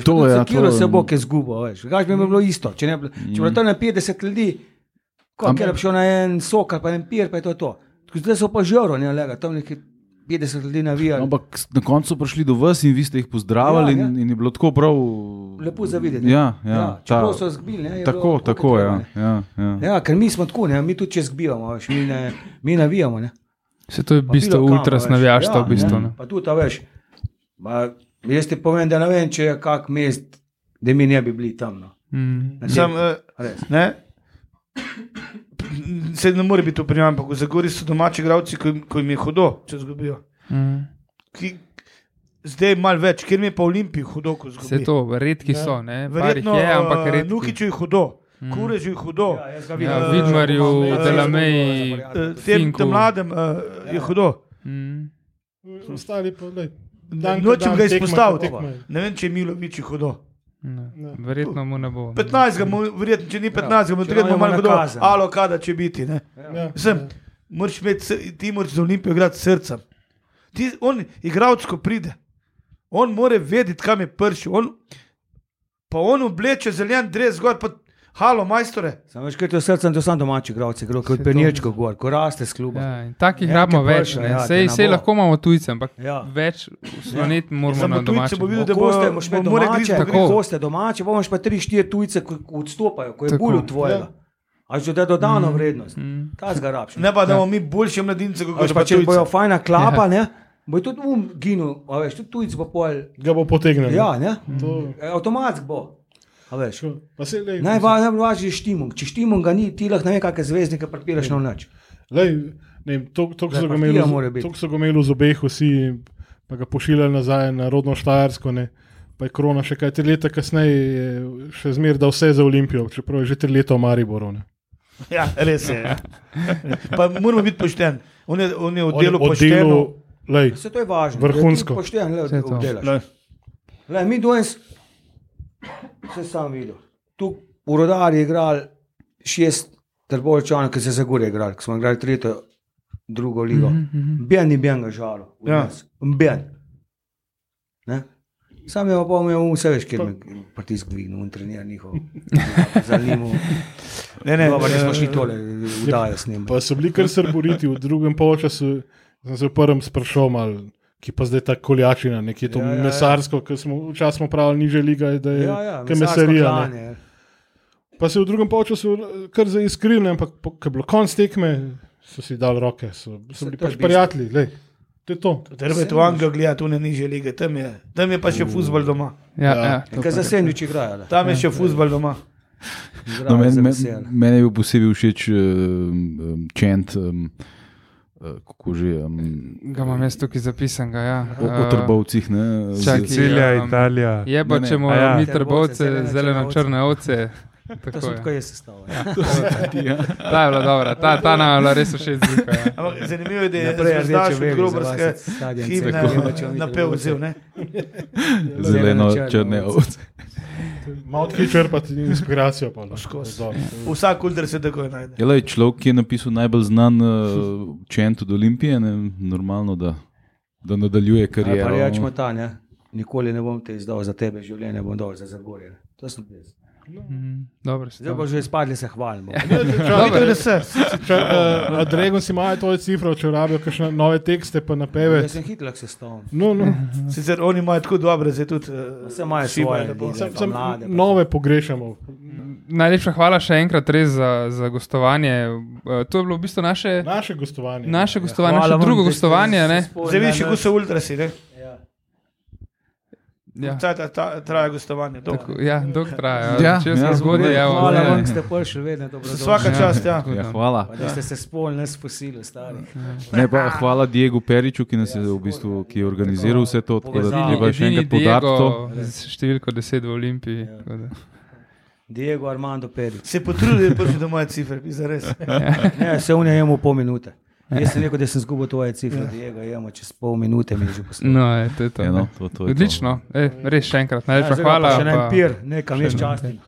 [SPEAKER 2] To je,
[SPEAKER 5] Sekiro
[SPEAKER 2] to
[SPEAKER 5] se bo, ki je zgubo, veš. Gaš bi mi bilo isto, če, ne, bilo- če bi bilo tam na 50 ljudi,
[SPEAKER 2] Ampak-
[SPEAKER 5] je šel na en sok ali pa en pir, pa je to to. Zdaj so pa žoro, ne lega, tam nekaj 50 ljudi navijali.
[SPEAKER 2] Ampak s- na koncu so prišli do vas in vi ste jih pozdravili,
[SPEAKER 5] Ja,
[SPEAKER 2] ja,
[SPEAKER 5] ja.
[SPEAKER 2] in, in je bilo tako prav.
[SPEAKER 5] Lepo za videti. ne.
[SPEAKER 2] Ja, ja,
[SPEAKER 5] čeprav
[SPEAKER 2] ta-
[SPEAKER 5] so zgbili. Ne,
[SPEAKER 2] Tako,
[SPEAKER 5] bilo,
[SPEAKER 2] tako, ja.
[SPEAKER 5] treba,
[SPEAKER 2] ja, ja.
[SPEAKER 5] ne. Ja, ker mi smo tako, ne, mi tudi če zgbivamo, veš, mi, ne, mi navijamo. Ne.
[SPEAKER 3] Se to je
[SPEAKER 5] Pa
[SPEAKER 3] bistvo
[SPEAKER 5] bilo kam,
[SPEAKER 3] ultras
[SPEAKER 5] veš.
[SPEAKER 3] navijaštva,
[SPEAKER 5] Ja,
[SPEAKER 3] v bistvu.
[SPEAKER 5] ne. Pa tudi, a veš, ma, jaz ti povem, da ne vem, če je kak mest, da mi ne bi bili tam. No.
[SPEAKER 3] Mm.
[SPEAKER 4] Sam,
[SPEAKER 5] Res.
[SPEAKER 4] ne, se ne more biti to primerjamo, ampak v Zagori so domači gradci, ko, jim- ko jim je hudo, če zgubijo.
[SPEAKER 3] Mm.
[SPEAKER 4] Ki, zdaj je malo več, ker mi je pa v Olimpiji hudo, ko zgubijo.
[SPEAKER 3] to, redki
[SPEAKER 1] Ja.
[SPEAKER 3] so, ne?
[SPEAKER 4] Verjetno
[SPEAKER 3] je, ampak
[SPEAKER 4] uh,
[SPEAKER 3] redki.
[SPEAKER 4] Nukiču je hudo, mm. Kurežu je hudo.
[SPEAKER 5] Ja,
[SPEAKER 3] Ja,
[SPEAKER 5] vidim.
[SPEAKER 3] Vidmarju,
[SPEAKER 5] Eh,
[SPEAKER 3] Delameji,
[SPEAKER 5] eh,
[SPEAKER 4] Eh, Tem,
[SPEAKER 3] Finku.
[SPEAKER 4] tem mladem uh, je hudo.
[SPEAKER 3] Mm.
[SPEAKER 1] Ostali pa, lej,
[SPEAKER 4] Dan,
[SPEAKER 1] ko
[SPEAKER 4] Nočem ga izpostaviti. Ne vem, če je Milovič je hudo.
[SPEAKER 3] Ne.
[SPEAKER 1] Ne.
[SPEAKER 3] Verjetno mu ne bo.
[SPEAKER 4] 15, mu, verjetno, če ni 15, mu
[SPEAKER 5] če
[SPEAKER 4] treba
[SPEAKER 5] ima
[SPEAKER 4] malo
[SPEAKER 5] nakazen.
[SPEAKER 4] Alo, kada če biti. Ne?
[SPEAKER 1] Ja,
[SPEAKER 4] Sem,
[SPEAKER 1] ja.
[SPEAKER 4] moraš imeti, ti moraš za Olimpijo igrati s srcem. Ti, on, igralec, ko pride, on mora vedeti, kam je prišel. On, pa on obleče zelen dres gor, pa halo, majstore.
[SPEAKER 5] Sam veš, kaj to srce, to sam domači gravci, gre kot penirčko gor, ko raste s kluba.
[SPEAKER 3] Ja, in takih
[SPEAKER 5] Ja,
[SPEAKER 3] rabimo več. ne.
[SPEAKER 5] ja,
[SPEAKER 3] Sej, sej lahko imamo tujce, ampak
[SPEAKER 5] Ja.
[SPEAKER 3] več slonet moramo
[SPEAKER 4] Samo
[SPEAKER 3] na domače.
[SPEAKER 4] bo videl, da bo
[SPEAKER 5] Koste, moš imeti
[SPEAKER 4] more
[SPEAKER 5] domače,
[SPEAKER 3] Tako.
[SPEAKER 5] koste domače, pa imaš pa tri, štiri tujce, ki ki odstopajo, ko je bolj od tvojega. A že da je dodano
[SPEAKER 3] Mm.
[SPEAKER 5] vrednost.
[SPEAKER 3] Mm.
[SPEAKER 5] Ta zgarabš.
[SPEAKER 4] Ne pa, da imamo mi boljše mladince, kot pa
[SPEAKER 5] pa, če bojo fajna klapa, ne, bo je tudi um ginil, a veš, tudi tujci bo pol.
[SPEAKER 1] Ga bo potegnil.
[SPEAKER 5] Ja, ne?
[SPEAKER 1] To,
[SPEAKER 5] E, Avtomatsko bo. Najvažnejši je štimung. Če štimung ga ni, ti lahko ne vem, kakšne zvezdnike pripiraš na noč.
[SPEAKER 1] lej, ne vem, to, so ga imeli, z obeh vsi, pa ga pošiljali nazaj na rodno Štajersko. Ne. Pa je korona še kaj tri leta kasneje, je še zmeraj dal vse za Olimpijo, čeprav je že tri leta v Mariboru. Ne.
[SPEAKER 4] Ja, res je. ja. Pa moramo biti pošteni. On je, on je v delu pošteno.
[SPEAKER 1] lej,
[SPEAKER 5] Vse to je važno.
[SPEAKER 1] Vrhunsko.
[SPEAKER 5] Da ti Pošten, le,
[SPEAKER 3] Vse to.
[SPEAKER 5] Le, mi danes, vse sam videl. Tu v Rodarju je igral šest trbočanov, ki so se gore igrali, ki smo igrali tretjo, drugo ligo. Ben ni ben ga žalil.
[SPEAKER 4] Ja.
[SPEAKER 5] Ben. Ne? Sam je pa imel vse veš, kjer me pritisk dvignil in treniral njihov. Zanimivo.
[SPEAKER 4] Ne, ne,
[SPEAKER 5] Dobro, nismo šli tole, vdajo snemati.
[SPEAKER 1] pa so bili kar srboriti v drugem polčasu. Sem se v prvem sprašal, mal, ki pa zdaj ta koljačina, nekje to
[SPEAKER 5] Ja,
[SPEAKER 1] ja,
[SPEAKER 5] ja,
[SPEAKER 1] ja,
[SPEAKER 5] ja.
[SPEAKER 1] mesarsko, ki smo včasih pravili, niže liga, da je
[SPEAKER 5] Ja, ja, mesarsko
[SPEAKER 1] mesarija.
[SPEAKER 5] ja.
[SPEAKER 1] Pa se je v drugem polčasu kar zaiskrili, ampak po- ko je bilo konc tekme, so si dali roke, so, so bili pač prijatelji. Lej, to je to.
[SPEAKER 4] Treba je to Anglijo gledati, tu ne niže lige, tam je, tam je pa še futbol doma.
[SPEAKER 3] Ja,
[SPEAKER 1] Ja.
[SPEAKER 3] ja,
[SPEAKER 5] Kaj za sendvič igrajo?
[SPEAKER 4] Tam je še futbol doma.
[SPEAKER 2] No,
[SPEAKER 5] za
[SPEAKER 2] men,
[SPEAKER 5] vesel.
[SPEAKER 2] meni je bil posebej všeč um, um, čent, um, uh, kako že, um,
[SPEAKER 3] Ga imam jaz tukaj zapisanega. Ja.
[SPEAKER 2] o, o trbovcih. Ne,
[SPEAKER 3] čakaj.
[SPEAKER 6] Sicilija,
[SPEAKER 3] um,
[SPEAKER 6] Italija.
[SPEAKER 3] Je pa, če
[SPEAKER 6] A ja.
[SPEAKER 3] moramo mi
[SPEAKER 5] Trbovce,
[SPEAKER 3] trbovce,
[SPEAKER 5] zelene
[SPEAKER 3] zeleno črne ovce.
[SPEAKER 5] To
[SPEAKER 3] Tako
[SPEAKER 5] sem
[SPEAKER 3] je.
[SPEAKER 5] tako jaz sestavil. Ja.
[SPEAKER 3] Ta je bila dobra, ta, ta nam je bila res všeč. Ja.
[SPEAKER 4] Zanimivo je, da je Zvezdaš od grobarske
[SPEAKER 5] tako, oni
[SPEAKER 4] napel vzel, ne?
[SPEAKER 2] zeleno
[SPEAKER 5] črne ovce.
[SPEAKER 1] Malo odkri črpati inspiracijo. Pa, no.
[SPEAKER 4] Vsak kulder se takoj najde.
[SPEAKER 2] Je lej, človek, ki je napisal najbolj znan uh, čent od Olimpije, ne, normalno, da, da nadaljuje
[SPEAKER 5] Ja, pa
[SPEAKER 2] kariero.
[SPEAKER 5] rečemo ta, ne? nikoli ne bom te izdal za tebe, življenje bom dal za Zagorje. To sem jaz.
[SPEAKER 3] Mhm, Dobro, si
[SPEAKER 5] Zdaj pa že izpadli se hvalimo.
[SPEAKER 4] Dobro, se.
[SPEAKER 1] Uh, Dragon si imajo tvoje cifre, če rabijo kakšne nove tekste, pa napeve.
[SPEAKER 5] Jaz sem hitro se stavim.
[SPEAKER 1] No, no.
[SPEAKER 4] Sicer oni imajo tako dobre, zdaj tudi. eh,
[SPEAKER 5] Vse imajo svoje
[SPEAKER 4] lepo.
[SPEAKER 1] Sem, sem
[SPEAKER 5] mlade,
[SPEAKER 1] nove pogrešamo.
[SPEAKER 3] Najlepša hvala še enkrat res za, za gostovanje. Eh, To je bilo v bistvu naše,
[SPEAKER 1] Naše gostovanje.
[SPEAKER 3] naše gostovanje,
[SPEAKER 5] Hvala
[SPEAKER 3] naše drugo gostovanje.
[SPEAKER 5] se
[SPEAKER 4] Zdaj vidiš, kako so ultrasi, ne?
[SPEAKER 5] Ja.
[SPEAKER 3] Ja.
[SPEAKER 4] Taj, ta, ta, traja gostovanje. dolgo.
[SPEAKER 3] Tako, ja, dolg traja.
[SPEAKER 2] Ja,
[SPEAKER 3] Če
[SPEAKER 2] ja,
[SPEAKER 3] zgodili, evo.
[SPEAKER 5] Hvala vam, da ste prišli, vedno dobro.
[SPEAKER 4] Vsaka čast, ja.
[SPEAKER 2] Ja, hvala.
[SPEAKER 5] Pa da ste se spolni, ne spustili, stari.
[SPEAKER 2] Ne, pa, hvala Diegu Periču, ki, nas je, v bistvu, ki je organiziral vse to. Tako da treba še enkrat podariti to.
[SPEAKER 3] Diego številko 10 v Olimpiji.
[SPEAKER 5] Ja.
[SPEAKER 3] tako da.
[SPEAKER 5] Diego Armando Perič.
[SPEAKER 4] Se potrudi, da prišel do moje cifre, bi za res.
[SPEAKER 5] Ne, se unja jemo pol minute. Jaz sem rekel, da sem zgubil tvoje cifre, Diego jemo čez pol minute, mi je že poslal.
[SPEAKER 3] No, je, to je to.
[SPEAKER 2] Ja,
[SPEAKER 3] ne.
[SPEAKER 2] no, to, to je to.
[SPEAKER 3] Odlično, e, res še enkrat.
[SPEAKER 5] Ja,
[SPEAKER 3] Najlepša
[SPEAKER 5] pa
[SPEAKER 3] hvala.
[SPEAKER 5] Še en
[SPEAKER 3] pa-
[SPEAKER 5] pir, nekam,
[SPEAKER 3] en
[SPEAKER 5] častim.